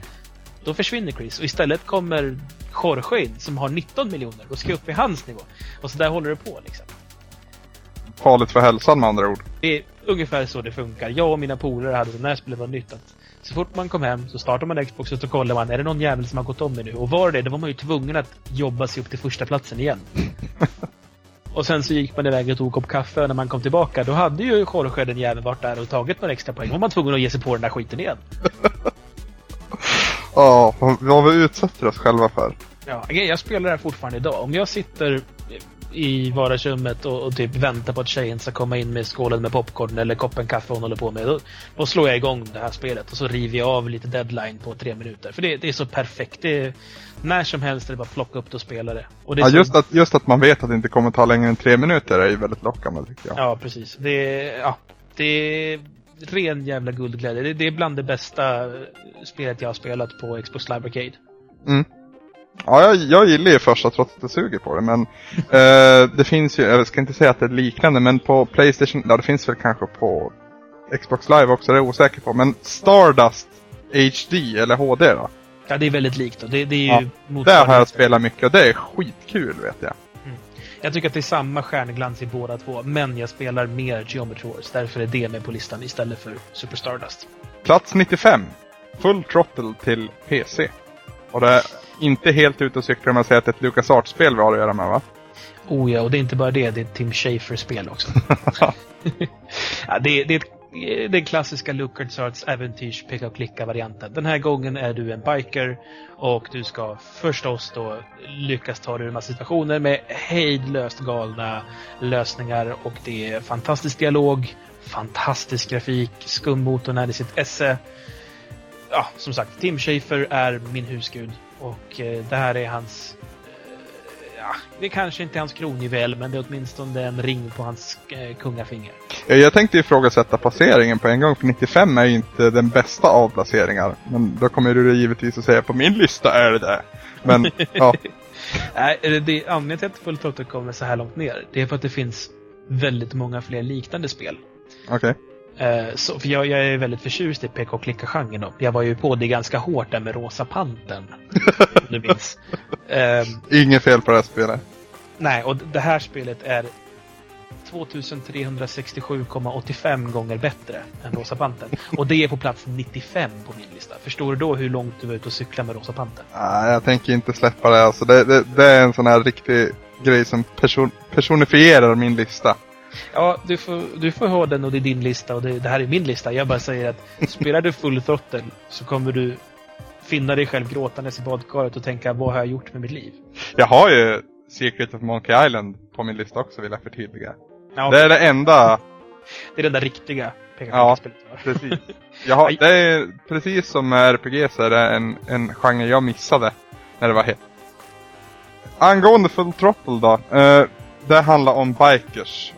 då försvinner Chris. Och istället kommer Jorge in som har 19 miljoner. Då ska jag upp i hans nivå. Och så där håller det på liksom. Farligt för hälsan med andra ord. Det är ungefär så det funkar. Jag och mina polare hade när spelet var nytt att så fort man kom hem så startar man Xbox och så kollar man, är det någon jävel som har gått om mig nu? Och var det då var man ju tvungen att jobba sig upp till första platsen igen. och sen så gick man iväg och tog en kopp kaffe och när man kom tillbaka då hade ju Jorge den jäveln varit där och tagit några extra poäng. Då var man tvungen att ge sig på den där skiten igen. Ja, vad vi utsätter oss själva för. Ja, jag spelar det här fortfarande idag. Om jag sitter i vardagsrummet och, och typ väntar på att tjejen ska komma in med skålen med popcorn eller koppen kaffe hon håller på med. Då, då slår jag igång det här spelet och så river jag av lite deadline på tre minuter. För det, det är så perfekt. Det är, när som helst är det bara att plocka upp det och spela det. Och det Ja, så- just, att, just att man vet att det inte kommer ta längre än tre minuter är ju väldigt lockande tycker jag. Ja, precis. Det är, ja, det är ren jävla guldglädje. Det, det är bland det bästa spelet jag har spelat på Xbox Live Arcade. Ja, jag, jag gillar ju första trots att jag suger på det, men eh, det finns ju, jag ska inte säga att det är liknande, men på Playstation, ja det finns väl kanske på Xbox Live också, det är jag osäker på, men Stardust HD eller HD då? Ja, det är väldigt likt. Då. Det, det är ju Ja, Där har jag spelat mycket och det är skitkul vet jag. Jag tycker att det är samma stjärnglans i båda två, men jag spelar mer Geometry Wars. Därför är det med på listan istället för Super Stardust. Plats 95. Full Throttle till PC. Och det inte helt ute och cyklar om jag säger att det är ett LucasArts-spel vi har att göra med va? Oh ja, och det är inte bara det, det är ett Tim Schafer-spel också. ja, det, det är den klassiska LucasArts äventyrs peka och klicka-varianten. Den här gången är du en biker och du ska förstås då lyckas ta dig ur en massa situationer med hejdlöst galna lösningar och det är fantastisk dialog, fantastisk grafik, skummotorn är i sitt esse. Ja, som sagt, Tim Schafer är min husgud och eh, det här är hans eh, ja, det kanske inte är hans kronjuvel, men det är åtminstone en ring på hans eh, kungafinger. Ja, Jag tänkte ifrågasätta placeringen på en gång, för 95 är ju inte den bästa av placeringar. Men då kommer du givetvis att säga på min lista är det det. Men ja, Nej, det, anledningen till att Full Throttle kommer så här långt ner, det är för att det finns väldigt många fler liknande spel. okej. Eh, så, för jag, jag är väldigt förtjust i peka och klicka-genren. då. Jag var ju på det ganska hårt där med Rosa Pantern. du minns. Eh, Inget fel på det här spelet. nej, och det här spelet är 2367,85 gånger bättre än Rosa Pantern. Och det är på plats 95 på min lista. Förstår du då hur långt du var ute och cykla med Rosa Pantern? Nej, jag tänker inte släppa det. Alltså, det, det, det är en sån här riktig grej som person, personifierar min lista. Ja, du får, du får ha den och det är din lista och det, det här är min lista. Jag bara säger att spelar du full throttle så kommer du finna dig själv gråtandes i badkaret och tänka vad har jag gjort med mitt liv? Jag har ju Secret of Monkey Island på min lista också vill jag förtydliga. Ja, Det är det enda, det är den där riktiga Ja. precis. Jag har, det är precis som med RPG så är det en, en genre jag missade när det var hett. Angående Full Throttle då. Eh, det handlar om bikers,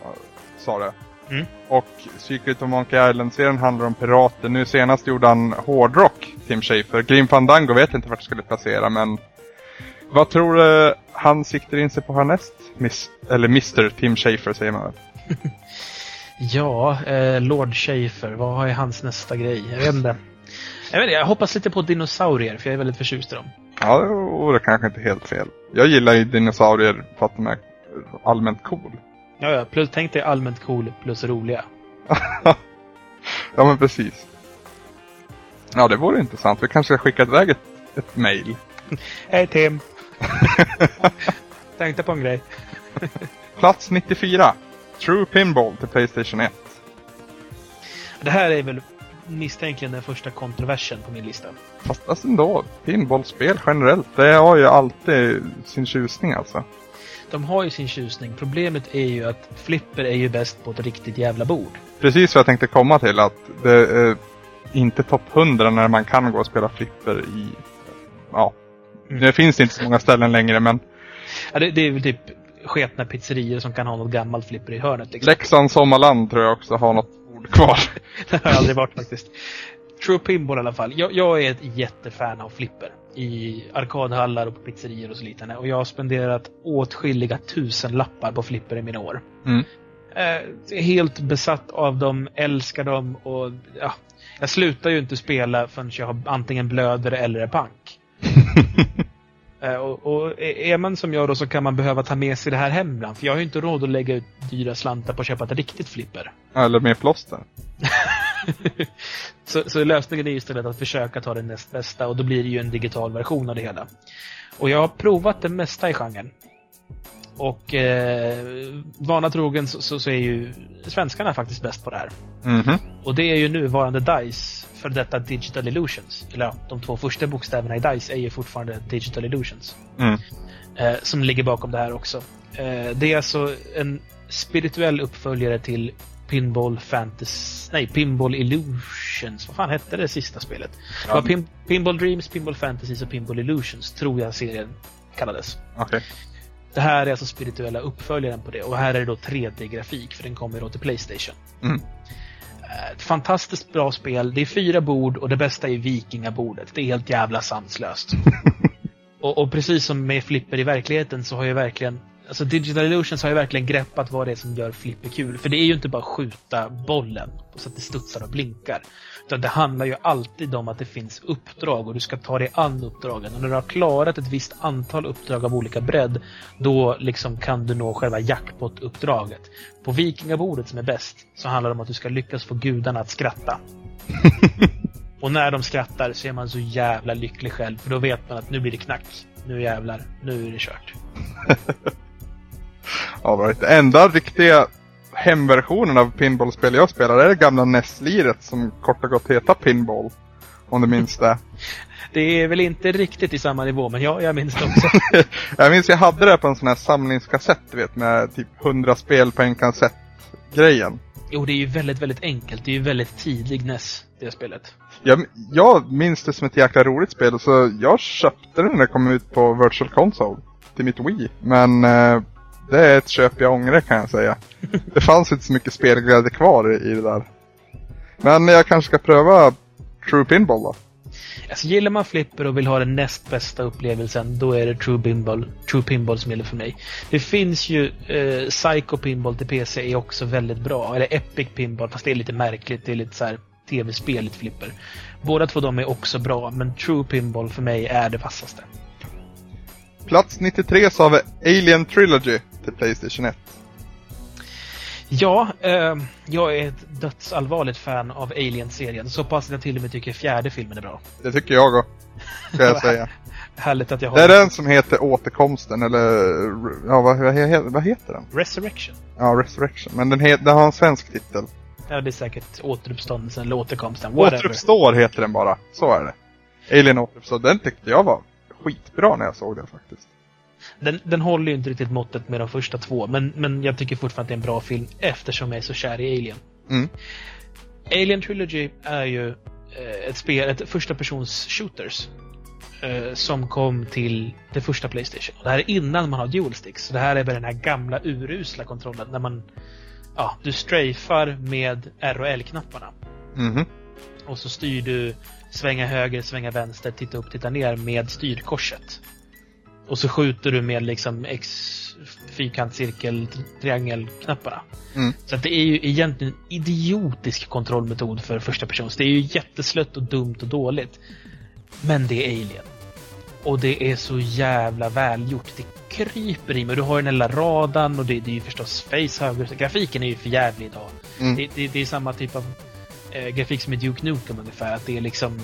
sa det. Mm. Och Secret of Monkey Island-serien handlar om pirater. Nu senast gjorde han hårdrock, Tim Schafer. Grim Fandango vet inte vart jag skulle placera men... Vad tror du han siktar in sig på härnäst? Miss, eller Mr Tim Schafer säger man väl? Ja, eh, Lord Schaefer, vad är hans nästa grej? Jag vet inte. Jag, vet inte, jag hoppas lite på dinosaurier, för jag är väldigt förtjust i dem. Ja, det vore kanske inte helt fel. Jag gillar ju dinosaurier för att de är allmänt cool. Ja, ja, plus, tänk dig allmänt cool plus roliga. Ja men precis. Ja det vore intressant. Vi kanske ska skicka iväg ett, ett mail. Hej Tim! Tänkte på en grej. Plats 94. True Pinball till Playstation 1. Det här är väl misstänkligen den första kontroversen på min lista. Fast alltså ändå, pinballspel generellt, det har ju alltid sin tjusning alltså. De har ju sin tjusning. Problemet är ju att flipper är ju bäst på ett riktigt jävla bord. Precis vad jag tänkte komma till, att det är inte topp 100 när man kan gå och spela flipper i... Ja. Mm. Det finns inte så många ställen längre men Ja, det, det är väl typ sketna pizzerior som kan ha något gammalt flipper i hörnet. Liksom. Leksands Sommarland tror jag också har något ord kvar. Det har jag aldrig varit faktiskt. True Pinball i alla fall. Jag, jag är ett jättefan av flipper. I arkadhallar och på pizzerior och så liknande. Och jag har spenderat åtskilliga tusen lappar på flipper i mina år. Mm. Eh, helt besatt av dem, älskar dem och ja, jag slutar ju inte spela förrän jag har antingen blöder eller är pank. Eh, och, och är man som jag då så kan man behöva ta med sig det här hem ibland. För jag har ju inte råd att lägga ut dyra slantar på att köpa ett riktigt flipper. Eller med plåster. så, så lösningen är istället att försöka ta det näst bästa och då blir det ju en digital version av det hela. Och jag har provat det mesta i genren. Och eh, vana trogen så, så, så är ju svenskarna faktiskt bäst på det här. Mhm. Och det är ju nuvarande DICE för detta Digital Illusions. Eller ja, de två första bokstäverna i DICE är ju fortfarande Digital Illusions. Mm. Eh, som ligger bakom det här också. Eh, det är alltså en spirituell uppföljare till Pinball Fantasy... Nej, Pinball Illusions. Vad fan hette det sista spelet? Det var Pin, Pinball Dreams, Pinball Fantasies och Pinball Illusions, tror jag serien kallades. Okej. Det här är alltså spirituella uppföljaren på det och här är det då 3D-grafik för den kommer då till Playstation. Mm. Eh, Ett fantastiskt bra spel. Det är fyra bord och det bästa är vikingabordet. Det är helt jävla sanslöst. och, och precis som med flipper i verkligheten så har jag verkligen Alltså Digital Illusions har ju verkligen greppat vad det är som gör flipper kul. För det är ju inte bara skjuta bollen så att det studsar och blinkar. Utan det handlar ju alltid om att det finns uppdrag och du ska ta dig an uppdragen. Och när du har klarat ett visst antal uppdrag av olika bredd, då liksom kan du nå själva jackpot-uppdraget. På vikingabordet som är bäst, så handlar det om att du ska lyckas få gudarna att skratta. och när de skrattar så är man så jävla lycklig själv, för då vet man att nu blir det knack. Nu jävlar, nu är det kört. All right. Det enda riktiga hemversionen av pinballspel jag spelar är det gamla NES-liret som kort och gott heter Pinball. Om du minns det. Det är väl inte riktigt i samma nivå, men ja, jag minns det också. jag minns jag hade det på en sån här samlingskassett, du vet, med typ 100 spel på en kassett. Grejen. jo, det är ju väldigt, väldigt enkelt. Det är ju väldigt tidig NES, det spelet. Jag, jag minns det som ett jäkla roligt spel, så jag köpte det när det kom ut på Virtual Console till mitt Wii. Men eh, det är ett köp jag ångrar kan jag säga. Det fanns inte så mycket spelglädje kvar i, det där. Men jag kanske ska pröva True Pinball då. Alltså, gillar man flipper och vill ha den näst bästa upplevelsen, då är det True Pinball, True Pinball som gäller för mig. Det finns ju eh, Psycho Pinball till PC är också väldigt bra. Eller Epic Pinball, fast det är lite märkligt. Det är lite så här tv-speligt flipper. Båda två de är också bra, men True Pinball för mig är det vassaste. Plats 93 så har vi Alien Trilogy till Playstation 1. Ja, eh, jag är ett dödsallvarligt fan av Alien-serien. Så pass att jag till och med tycker fjärde filmen är bra. Det tycker jag också. Ska jag säga. Härligt att jag har Det är den som heter Återkomsten eller... Ja, vad, vad, vad heter den? Resurrection. Ja, Resurrection. Men den, den har en svensk titel. Ja, det är säkert återuppståndelsen eller återkomsten. Whatever. Återuppstår heter den bara. Så är det. Alien Återuppstår. Den tyckte jag var skitbra när jag såg den faktiskt. Den, den håller ju inte riktigt måttet med de första två, men, men jag tycker fortfarande att det är en bra film eftersom jag är så kär i Alien. Mm. Alien Trilogy är ju eh, ett spel, ett första persons shooters. Eh, som kom till det första Playstation. Och det här är innan man har dual sticks. Så det här är väl den här gamla urusla kontrollen när man Ja, du strafar med R och L-knapparna. Mhm. Och så styr du svänga höger, svänga vänster, titta upp, titta ner med styrkorset. Och så skjuter du med liksom X, fyrkant, cirkel, triangelknapparna. Mm. Så att det är ju egentligen en idiotisk kontrollmetod för första persons. Det är ju jätteslött och dumt och dåligt. Men det är Alien. Och det är så jävla välgjort. Det kryper i mig. Du har den lilla radarn och det, det är ju förstås facehugger. Grafiken är ju för jävlig idag. Mm. Det, det, det är samma typ av eh, grafik som i Duke Nukem ungefär. Att det är liksom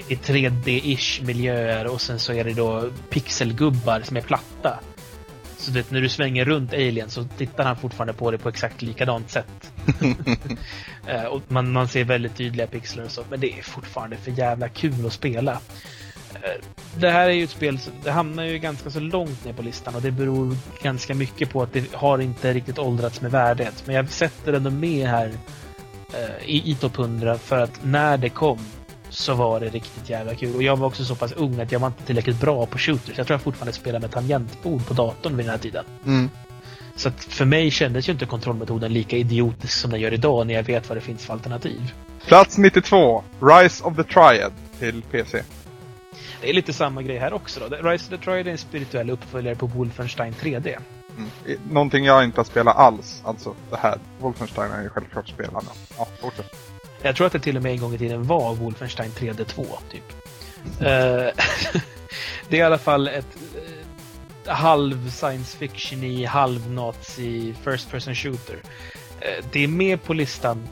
är 3D-ish miljöer och sen så är det då pixelgubbar som är platta. Så du vet, när du svänger runt Alien så tittar han fortfarande på det på exakt likadant sätt. Eh, och man, man ser väldigt tydliga pixlar och så, men det är fortfarande för jävla kul att spela. Eh, Det här är ju ett spel, som- det hamnar ju ganska så långt ner på listan och det beror ganska mycket på att det har inte riktigt åldrats med värdet. Men jag sätter ändå med här eh, i, i topp 100 för att när det kom så var det riktigt jävla kul. Och jag var också så pass ung att jag var inte tillräckligt bra på shooters. Jag tror jag fortfarande spelar med tangentbord på datorn vid den här tiden. Mm. Så att för mig kändes ju inte kontrollmetoden lika idiotisk som den gör idag när jag vet vad det finns för alternativ. Plats 92. Rise of the Triad till PC. Det är lite samma grej här också då. Rise of the Triad är en spirituell uppföljare på Wolfenstein 3D. Mm. Någonting jag inte har spelat alls. Alltså det här. Wolfenstein är ju självklart spelande. Ja, fortsätt. Jag tror att det till och med en gång i tiden var Wolfenstein 3D 2, typ. Eh, det är i alla fall ett eh, halv science fiction i halv nazi first person shooter. Eh, det är med på listan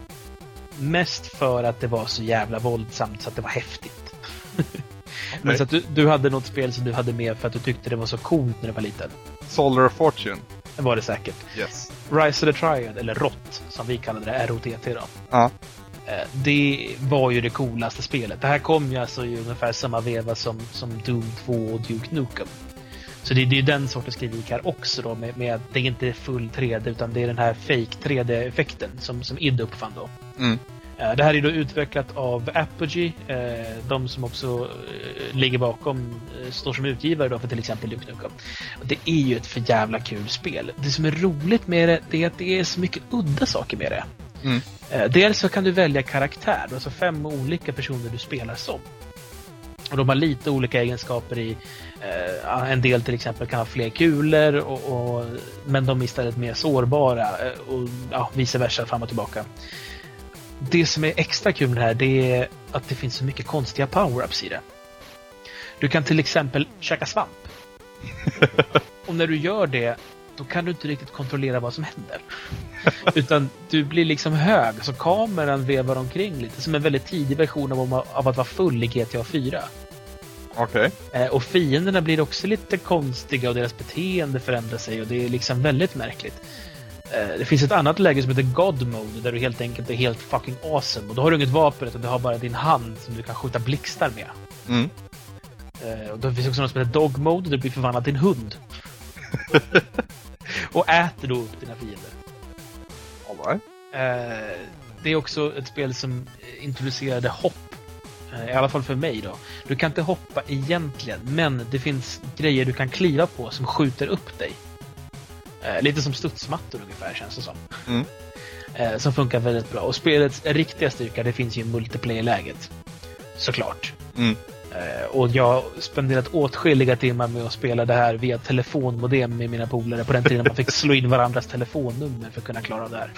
mest för att det var så jävla våldsamt så att det var häftigt. Men så att du, du hade något spel som du hade med för att du tyckte det var så coolt när du var liten. Solar of Fortune. Det var det säkert. Yes. Rise of the Triad, eller ROT, som vi kallade det, ROTT då. Ja. Eh, Det var ju det coolaste spelet. Det här kom ju alltså i ungefär samma veva som, som Doom 2 och Duke Nukem. Så det, det är ju den sortens kritik här också då med, med att det är inte full 3D utan det är den här fake 3D-effekten som, som id uppfann då. Mm. Eh, Det här är då utvecklat av Apogee, eh, de som också ligger bakom, står som utgivare då för till exempel Duke Nukem. Det är ju ett för jävla kul spel. Det som är roligt med det, det är att det är så mycket udda saker med det. Mm. Eh, Dels så kan du välja karaktär, alltså fem olika personer du spelar som. Och de har lite olika egenskaper i... Eh, en del till exempel kan ha fler kulor, och, och, men de är istället mer sårbara. eh, Och ja, vice versa, fram och tillbaka. Det som är extra kul med det här, det är att det finns så mycket konstiga power-ups i det. Du kan till exempel käka svamp. och när du gör det, då kan du inte riktigt kontrollera vad som händer. Utan du blir liksom hög, så kameran vevar omkring lite. Som en väldigt tidig version av, av att vara full i GTA 4. Okej. Eh, och fienderna blir också lite konstiga och deras beteende förändrar sig och det är liksom väldigt märkligt. Eh, det finns ett annat läge som heter God Mode där du helt enkelt är helt fucking awesome. Och då har du inget vapen utan du har bara din hand som du kan skjuta blixtar med. Mm. Eh, och då finns också något som heter Dog Mode där du blir förvandlad till en hund. och äter då upp dina fiender. All right. Eh, det är också ett spel som introducerade hopp. Eh, I alla fall för mig då. Du kan inte hoppa egentligen, men det finns grejer du kan kliva på som skjuter upp dig. Eh, lite som studsmattor ungefär känns det som. Mm. Som funkar väldigt bra. Och spelets riktiga styrka, det finns ju i multiplayer-läget. Såklart. Mm. Eh, och jag har spenderat åtskilliga timmar med att spela det här via telefonmodem med mina polare på den tiden man fick slå in varandras telefonnummer för att kunna klara av det här.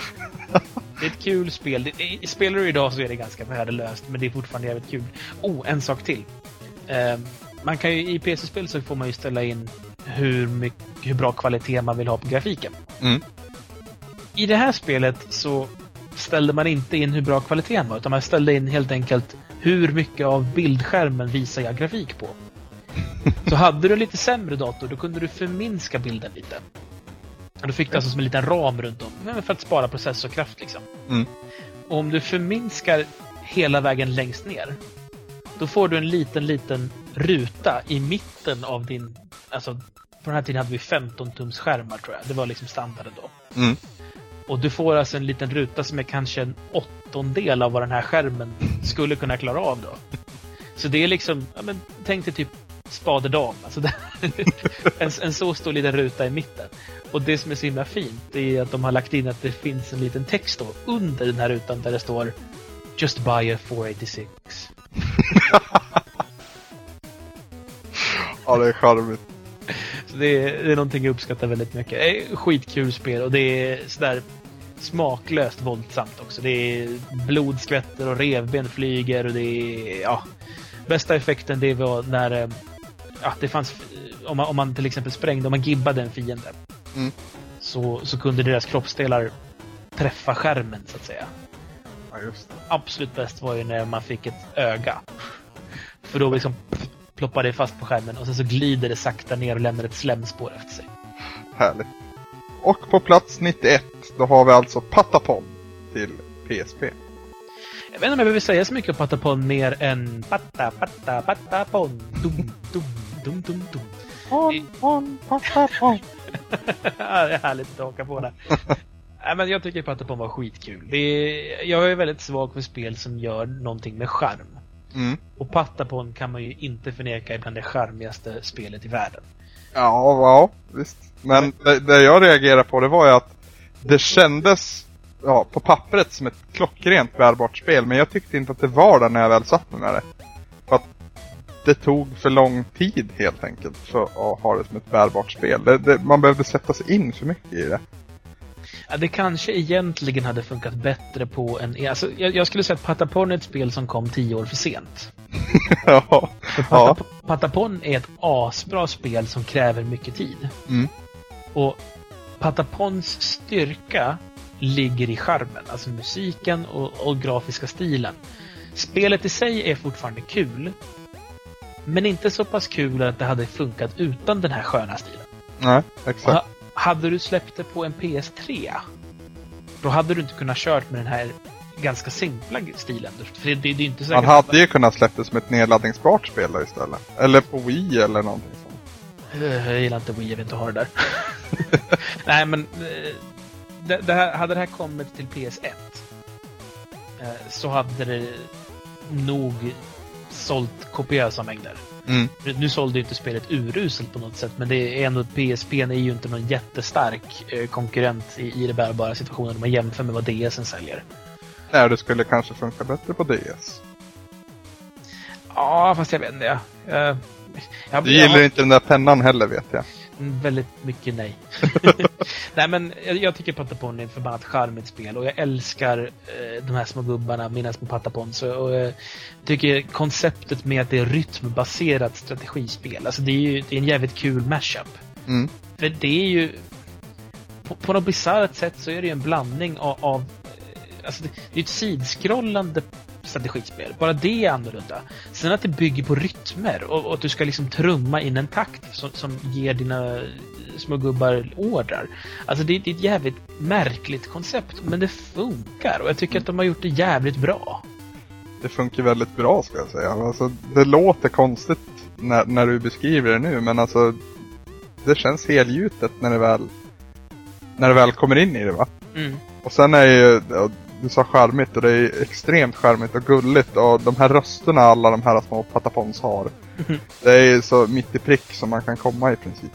Det är ett kul spel. Det, spelar du idag så är det ganska värdelöst, men det är fortfarande jävligt kul. Oh, en sak till. Eh, man kan ju, I PC-spel så får man ju ställa in hur, mycket, hur bra kvalitet man vill ha på grafiken. Mm. I det här spelet så ställde man inte in hur bra kvaliteten var, utan man ställde in helt enkelt hur mycket av bildskärmen visar jag grafik på. Så hade du en lite sämre dator, då kunde du förminska bilden lite. Och då fick du alltså som en liten ram runt om, för att spara processorkraft liksom. Mm. Och om du förminskar hela vägen längst ner, då får du en liten, liten ruta i mitten av din... Alltså, på den här tiden hade vi 15-tums skärmar tror jag. Det var liksom standarden då. Mm. Och du får alltså en liten ruta som är kanske en åttondel av vad den här skärmen skulle kunna klara av då. Så det är liksom, ja, men, tänk dig typ spadedam. Alltså en, en så stor liten ruta i mitten. Och det som är så himla fint är att de har lagt in att det finns en liten text då under den här rutan där det står Just buy a 486. Ja, det är charmigt. Så det är, det är någonting jag uppskattar väldigt mycket. Det är skitkul spel och det är sådär smaklöst våldsamt också. Det är blodskvätter och revben flyger och det är, ja. Bästa effekten det var när, eh, ja det fanns, om man, om man till exempel sprängde, om man gibbade en fiende. Mm. Så, så kunde deras kroppsdelar träffa skärmen så att säga. Ja, just det. Absolut bäst var ju när man fick ett öga. För då liksom ploppar det fast på skärmen och sen så glider det sakta ner och lämnar ett slemspår efter sig. Härligt. Och på plats 91, då har vi alltså Patapon till PSP. Jag vet inte om jag behöver säga så mycket om Patapon mer än patta, patta, patapon. Dum, dum, dum, dum, dum. Pon, pon, Patapon. det är härligt att haka på det. Nej, men jag tycker Patapon var skitkul. Det är, jag är väldigt svag för spel som gör någonting med charm. Mm. Och Patapon kan man ju inte förneka är bland det charmigaste spelet i världen. Ja, ja, visst. Men det, det jag reagerade på det var ju att det kändes ja, på pappret som ett klockrent bärbart spel. Men jag tyckte inte att det var det när jag väl satt mig med det. För att det tog för lång tid helt enkelt för att ha det som ett bärbart spel. Det, det, man behövde sätta sig in för mycket i det. Ja, det kanske egentligen hade funkat bättre på en... Alltså, jag, jag skulle säga att Patapon är ett spel som kom tio år för sent. ja. För ja. Patap Patapon är ett asbra spel som kräver mycket tid. Mm. Och Patapons styrka ligger i charmen, alltså musiken och, och grafiska stilen. Spelet i sig är fortfarande kul, men inte så pass kul att det hade funkat utan den här sköna stilen. Nej, Och exakt. ha, hade du släppt det på en PS3, då hade du inte kunnat kört med den här ganska simpla stilen. För det, det, det är inte Man hade ju kunnat släppa det som ett nedladdningsbart spel istället. Eller på Wii eller någonting sånt. Eh, Jag gillar inte Wii, jag vill inte ha det där. Nej, men eh, det, det här, hade det här kommit till PS1 eh, så hade det nog sålt kopiösa mängder. Mm. Nu- sålde ju inte spelet uruselt på något sätt, men det är ändå PSP är ju inte någon jättestark eh, konkurrent i, i det bärbara situationen om man jämför med vad DSen säljer. Nej, det skulle kanske funka bättre på DS. Ja, fast jag vet inte. Jag, jag, jag, Du jag gillar har- inte den där pennan heller vet jag. Mm, Väldigt mycket nej. nej men jag, jag tycker Patapon är ett förbannat charmigt spel och jag älskar eh, de här små gubbarna, mina små Patapons. Och, och jag tycker konceptet med att det är rytmbaserat strategispel, alltså det är ju det är en jävligt kul mashup. Mm. För det är ju på, på något bisarrt sätt så är det ju en blandning av, av eh, alltså det, det är ett sidskrollande strategispel. Bara det är annorlunda. Sen att det bygger på rytmer och, och att du ska liksom trumma in en takt som, som ger dina små gubbar ordrar. Alltså det, det är ett jävligt märkligt koncept, men det funkar och jag tycker att de har gjort det jävligt bra. Det funkar väldigt bra ska jag säga. Alltså, det låter konstigt när, när du beskriver det nu men alltså det känns helgjutet när det väl när det väl kommer in i det va. Mm. Och sen är ju, du sa charmigt och det är extremt charmigt och gulligt och de här rösterna alla de här små patapons har. Det är så mitt i prick som man kan komma i princip.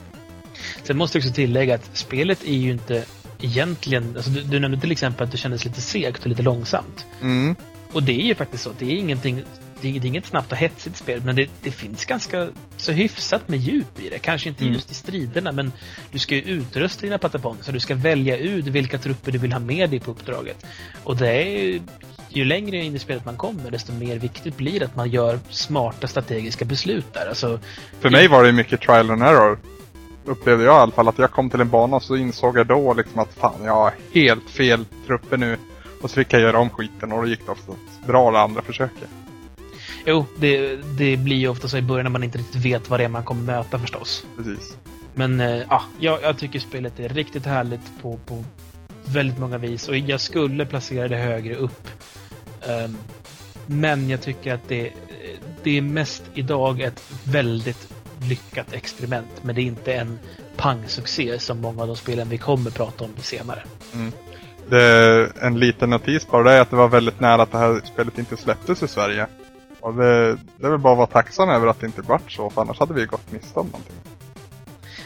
Sen måste jag också tillägga att spelet är ju inte egentligen, alltså du, du nämnde till exempel att det kändes lite segt och lite långsamt. Mm. Och det är ju faktiskt så. Det är ingenting det är, inget snabbt och hetsigt spel, men det, det finns ganska så hyfsat med djup i det. Kanske inte Mm. just i striderna, men du ska ju utrusta dina pataponer. Du ska välja ut vilka trupper du vill ha med dig på uppdraget. Och det är ju, ju längre in i spelet man kommer, desto mer viktigt blir det att man gör smarta strategiska beslut där. Alltså, För mig var det mycket trial and error. Upplevde jag i alla fall. Att jag kom till en bana och så insåg jag då liksom att fan jag har helt fel trupper nu. Och så fick jag göra om skiten och då gick det oftast bra det andra försöket. Jo, det, det blir ju ofta så i början när man inte riktigt vet vad det är man kommer möta förstås. Precis. Men eh, ja, jag, jag tycker spelet är riktigt härligt på, på väldigt många vis och jag skulle placera det högre upp. Ehm, men jag tycker att det, det är mest idag ett väldigt lyckat experiment. Men det är inte en pangsuccé som många av de spelen vi kommer prata om senare. Det, en liten notis bara det är att det var väldigt nära att det här spelet inte släpptes i Sverige. Och det, det är väl bara att vara tacksam över att det inte vart så, för annars hade vi gått miste om någonting.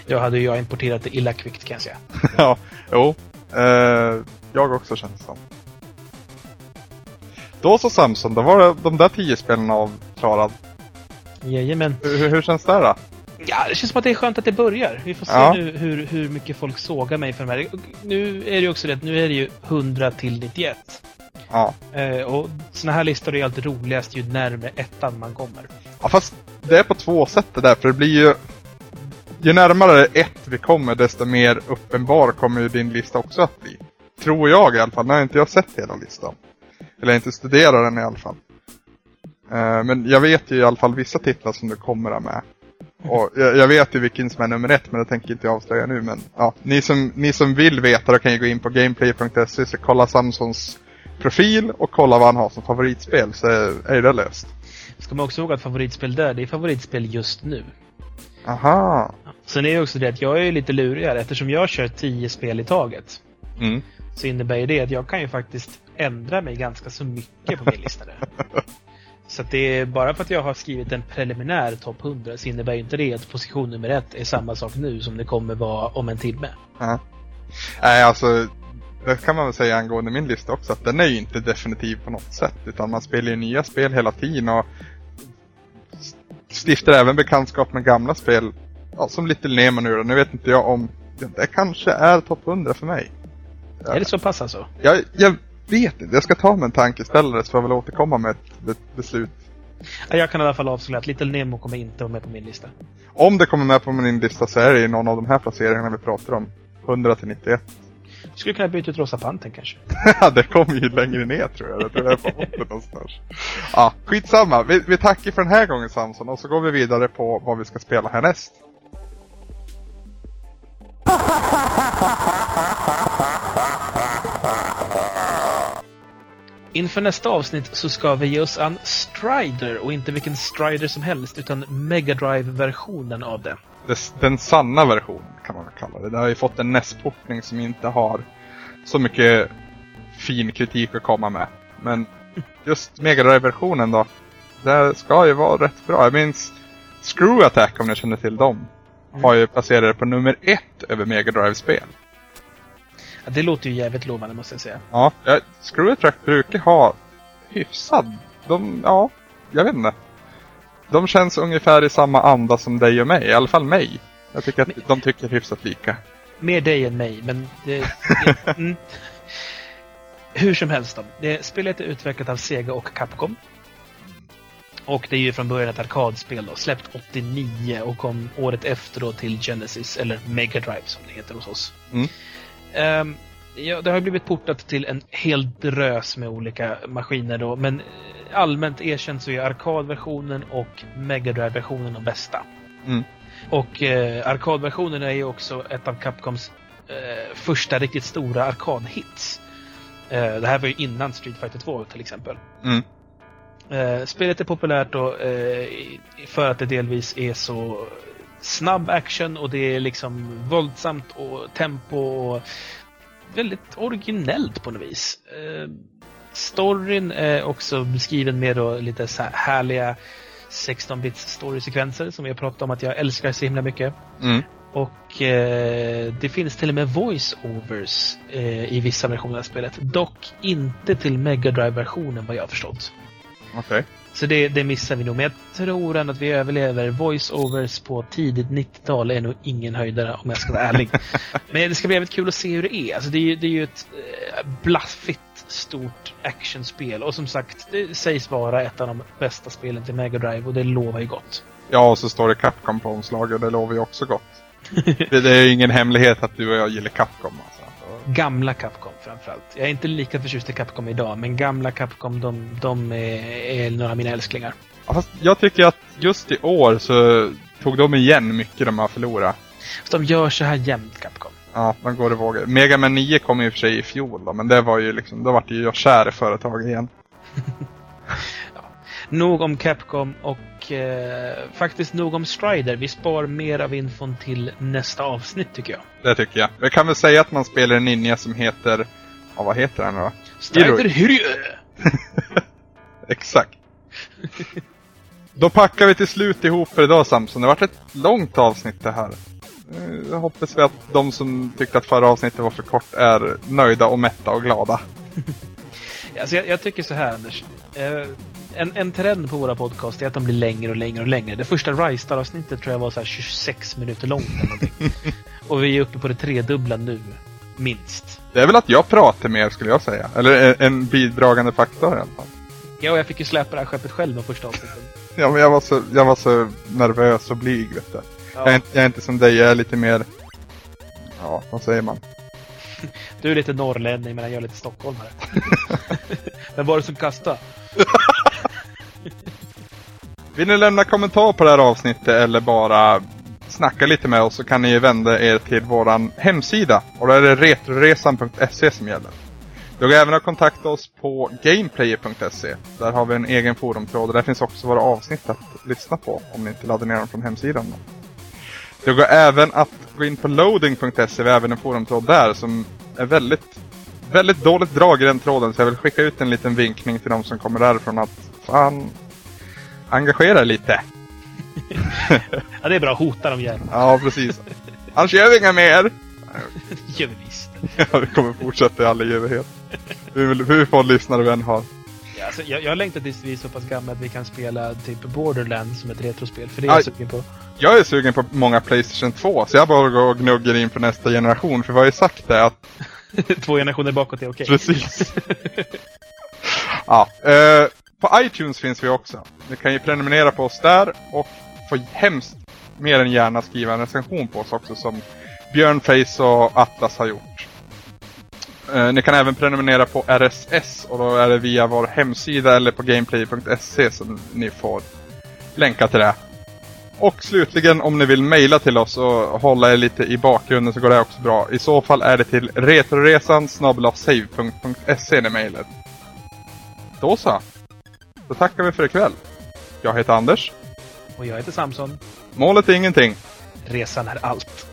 Jag hade ju jag importerat det illa kvickt kan jag säga. ja, jo. Eh, jag också känns som. Då så Samson, då var det de där tio spelen avklarad. Jajamän. Hur, hur, känns det då? Ja, det känns som att det är skönt att det börjar. Vi får se Ja. nu hur, hur mycket folk sågar mig för de här. Nu är det ju också det nu är det ju 100 till 91. Ja. Eh, och såna här listor är alltid roligast ju närmare ettan man kommer. ja, fast det är på två sätt det där, för det blir ju... Ju närmare ett vi kommer, desto mer uppenbar kommer ju din lista också att bli. Tror jag i alla fall, när inte jag sett hela listan. Eller inte studerat den i alla fall. Eh, men jag vet ju i alla fall vissa titlar som du kommer ha med. Och jag, jag vet ju vilken som är nummer ett, men det tänker inte jag avslöja nu. Men ja, ni som, ni som vill veta då kan ju gå in på gameplay.se så kolla Samsons profil och kolla vad han har som favoritspel så är, det löst. Ska man också ihåg att favoritspel där, det är favoritspel just nu. Aha. Sen är det också det att jag är lite lurigare eftersom jag kör 10 spel i taget. Mm. Så innebär ju det att jag kan ju faktiskt ändra mig ganska så mycket på min lista där. Så att det är bara för att jag har skrivit en preliminär topp 100 så innebär ju inte det att position nummer ett är samma sak nu som det kommer vara om en timme. Nej, alltså det kan man väl säga angående min lista också att den är ju inte definitiv på något sätt utan man spelar ju nya spel hela tiden och stiftar även bekantskap med gamla spel. Ja, som Little Nemo nu då. Nu vet inte jag om det kanske är topp 100 för mig. Är det så pass alltså? Jag, jag vet inte. Jag ska ta mig en tankeställare så får jag väl återkomma med ett be- beslut. Ja, Jag kan i alla fall avslöja att Little Nemo kommer inte vara med på min lista. Om det kommer med på min lista så är det ju någon av de här placeringarna vi pratar om. 100 till 91. Skulle kunna byta ut Rosa Panten kanske? Ja, det kommer ju längre ner tror jag. Jag tror det är på botten någonstans. Ja, skitsamma. Vi, vi tackar för den här gången Samson och så går vi vidare på vad vi ska spela härnäst. Inför nästa avsnitt så ska vi ge oss an Strider och inte vilken Strider som helst utan Mega Drive-versionen av det. Det, den sanna versionen kan man väl kalla det. Det har ju fått en NES-portning som inte har så mycket fin kritik att komma med. Men just Mega Drive-versionen då. Det ska ju vara rätt bra. Jag minns Screw Attack om ni känner till dem. Har ju placerat på nummer ett över Mega Drive-spel. Ja, det låter ju jävligt lovande måste jag säga. Ja, ja, Screw Attack brukar ha hyfsad... De, ja, jag vet inte. De känns ungefär i samma anda som dig och mig, i alla fall mig. Jag tycker att Men- de tycker hyfsat lika. Mer dig än mig, men det... det mm. Hur som helst då. Det spelet är utvecklat av Sega och Capcom. Och det är ju från början ett arkadspel då, släppt 89 och kom året efter då till Genesis, eller Mega Drive som det heter hos oss. Mm. Ehm, ja, det har blivit portat till en hel drös med olika maskiner då, men eh, allmänt erkänt så är arkadversionen och Mega Drive-versionen de bästa. Mm. Och eh, arkadversionen är ju också ett av Capcoms eh, första riktigt stora arkadhits. Eh, det här var ju innan Street Fighter 2 till exempel. Mm. Eh, spelet är populärt då, eh, för att det delvis är så snabb action och det är liksom våldsamt och tempo och väldigt originellt på något vis. Eh, storyn är också beskriven med då lite så här härliga 16-bits storysekvenser som jag pratat om att jag älskar så himla mycket. Mm. Och eh, det finns till och med voice-overs eh, i vissa versioner av spelet. Dock inte till Mega Drive-versionen vad jag har förstått. Okej. Så det, det missar vi nog. Men jag tror ändå att vi överlever. Voice-overs på tidigt 90-tal är nog ingen höjdare om jag ska vara ärlig. Men det ska bli jävligt kul att se hur det är. Alltså det, är ju- det är ju ett eh, blaffigt stort actionspel. Och som sagt, det sägs vara ett av de bästa spelen till Mega Drive och det lovar ju gott. Ja, och så står det Capcom på omslaget, det lovar ju också gott. det, det är ju ingen hemlighet att du och jag gillar Capcom alltså. Gamla Capcom framförallt. Jag är inte lika förtjust i Capcom idag, men gamla Capcom, de, de är, är några av mina älsklingar. Ja, fast jag tycker att just i år så tog de igen mycket de har förlorat. Så de gör så här jämt, Capcom. Ja, de går i vågor. Mega Man 9 kom i och för sig i fjol då, men det var ju liksom, då vart ju jag kär i företaget igen. Nog om Capcom och eh, faktiskt nog om Strider. Vi spar mer av infon till nästa avsnitt tycker jag. Det tycker jag. Jag kan väl säga att man spelar en ninja som heter, ja vad heter han då? Strider Hyrjö! Exakt. Då packar vi till slut ihop för idag Samson. Det har varit ett långt avsnitt det här. Eh, Jag hoppas vi att de som tyckte att förra avsnittet var för kort är nöjda och mätta och glada. Alltså jag, jag tycker så här Anders. Eh, en, en trend på våra podcast är att de blir längre och längre och längre. Det första Ristar-avsnittet tror jag var så här 26 minuter långt. Och vi är uppe på det tredubbla nu. Minst. Det är väl att jag pratar mer skulle jag säga. Eller en- bidragande faktor i alla fall. Ja, och jag fick ju släpa det här skeppet själv med första avsnittet. Ja, men jag var så, jag var så nervös och blyg vet du. Jag, är inte, jag är inte som dig, jag är lite mer... Ja, vad säger man? Du är lite norrlänning medan jag är lite stockholmare. Vem var det som kastade? Vill ni lämna kommentar på det här avsnittet eller bara snacka lite med oss så kan ni vända er till våran hemsida. Och då är det retroresan.se som gäller. Du kan även kontakta oss på gameplayer.se. Där har vi en egen forumtråd och där finns också våra avsnitt att lyssna på om ni inte laddar ner dem från hemsidan. Det går även att gå in på loading.se, vi har även en forumtråd där som är väldigt, väldigt dåligt drag i den tråden så jag vill skicka ut en liten vinkning till de som kommer därifrån att fan, engagera er lite. Ja, det är bra. Hota dem gärna. Ja, precis. Annars gör vi inga mer. Det gör vi visst. Ja, vi kommer fortsätta i all evighet. Hur, få lyssnare vi än har. Ja, alltså, jag, jag längtar tills vi är så pass gamla att vi kan spela typ Borderlands som ett retrospel. För det är jag Aj. sugen på. Jag är sugen på många Playstation 2, så jag bara går och gnuggar in för nästa generation. För vad har ju sagt är att Två generationer bakåt är okej. Precis. ja, eh, på iTunes finns vi också. Ni kan ju prenumerera på oss där och få hemskt mer än gärna skriva en recension på oss också som Björn Face och Atlas har gjort. Eh, ni kan även prenumerera på RSS och då är det via vår hemsida eller på gameplay.se som ni får länka till det. Och slutligen om ni vill mejla till oss och hålla er lite i bakgrunden så går det också bra. I så fall är det till retroresan save.se ni mejlet. Då så. Då tackar vi för ikväll. Jag heter Anders. Och jag heter Samson. Målet är ingenting. Resan är allt.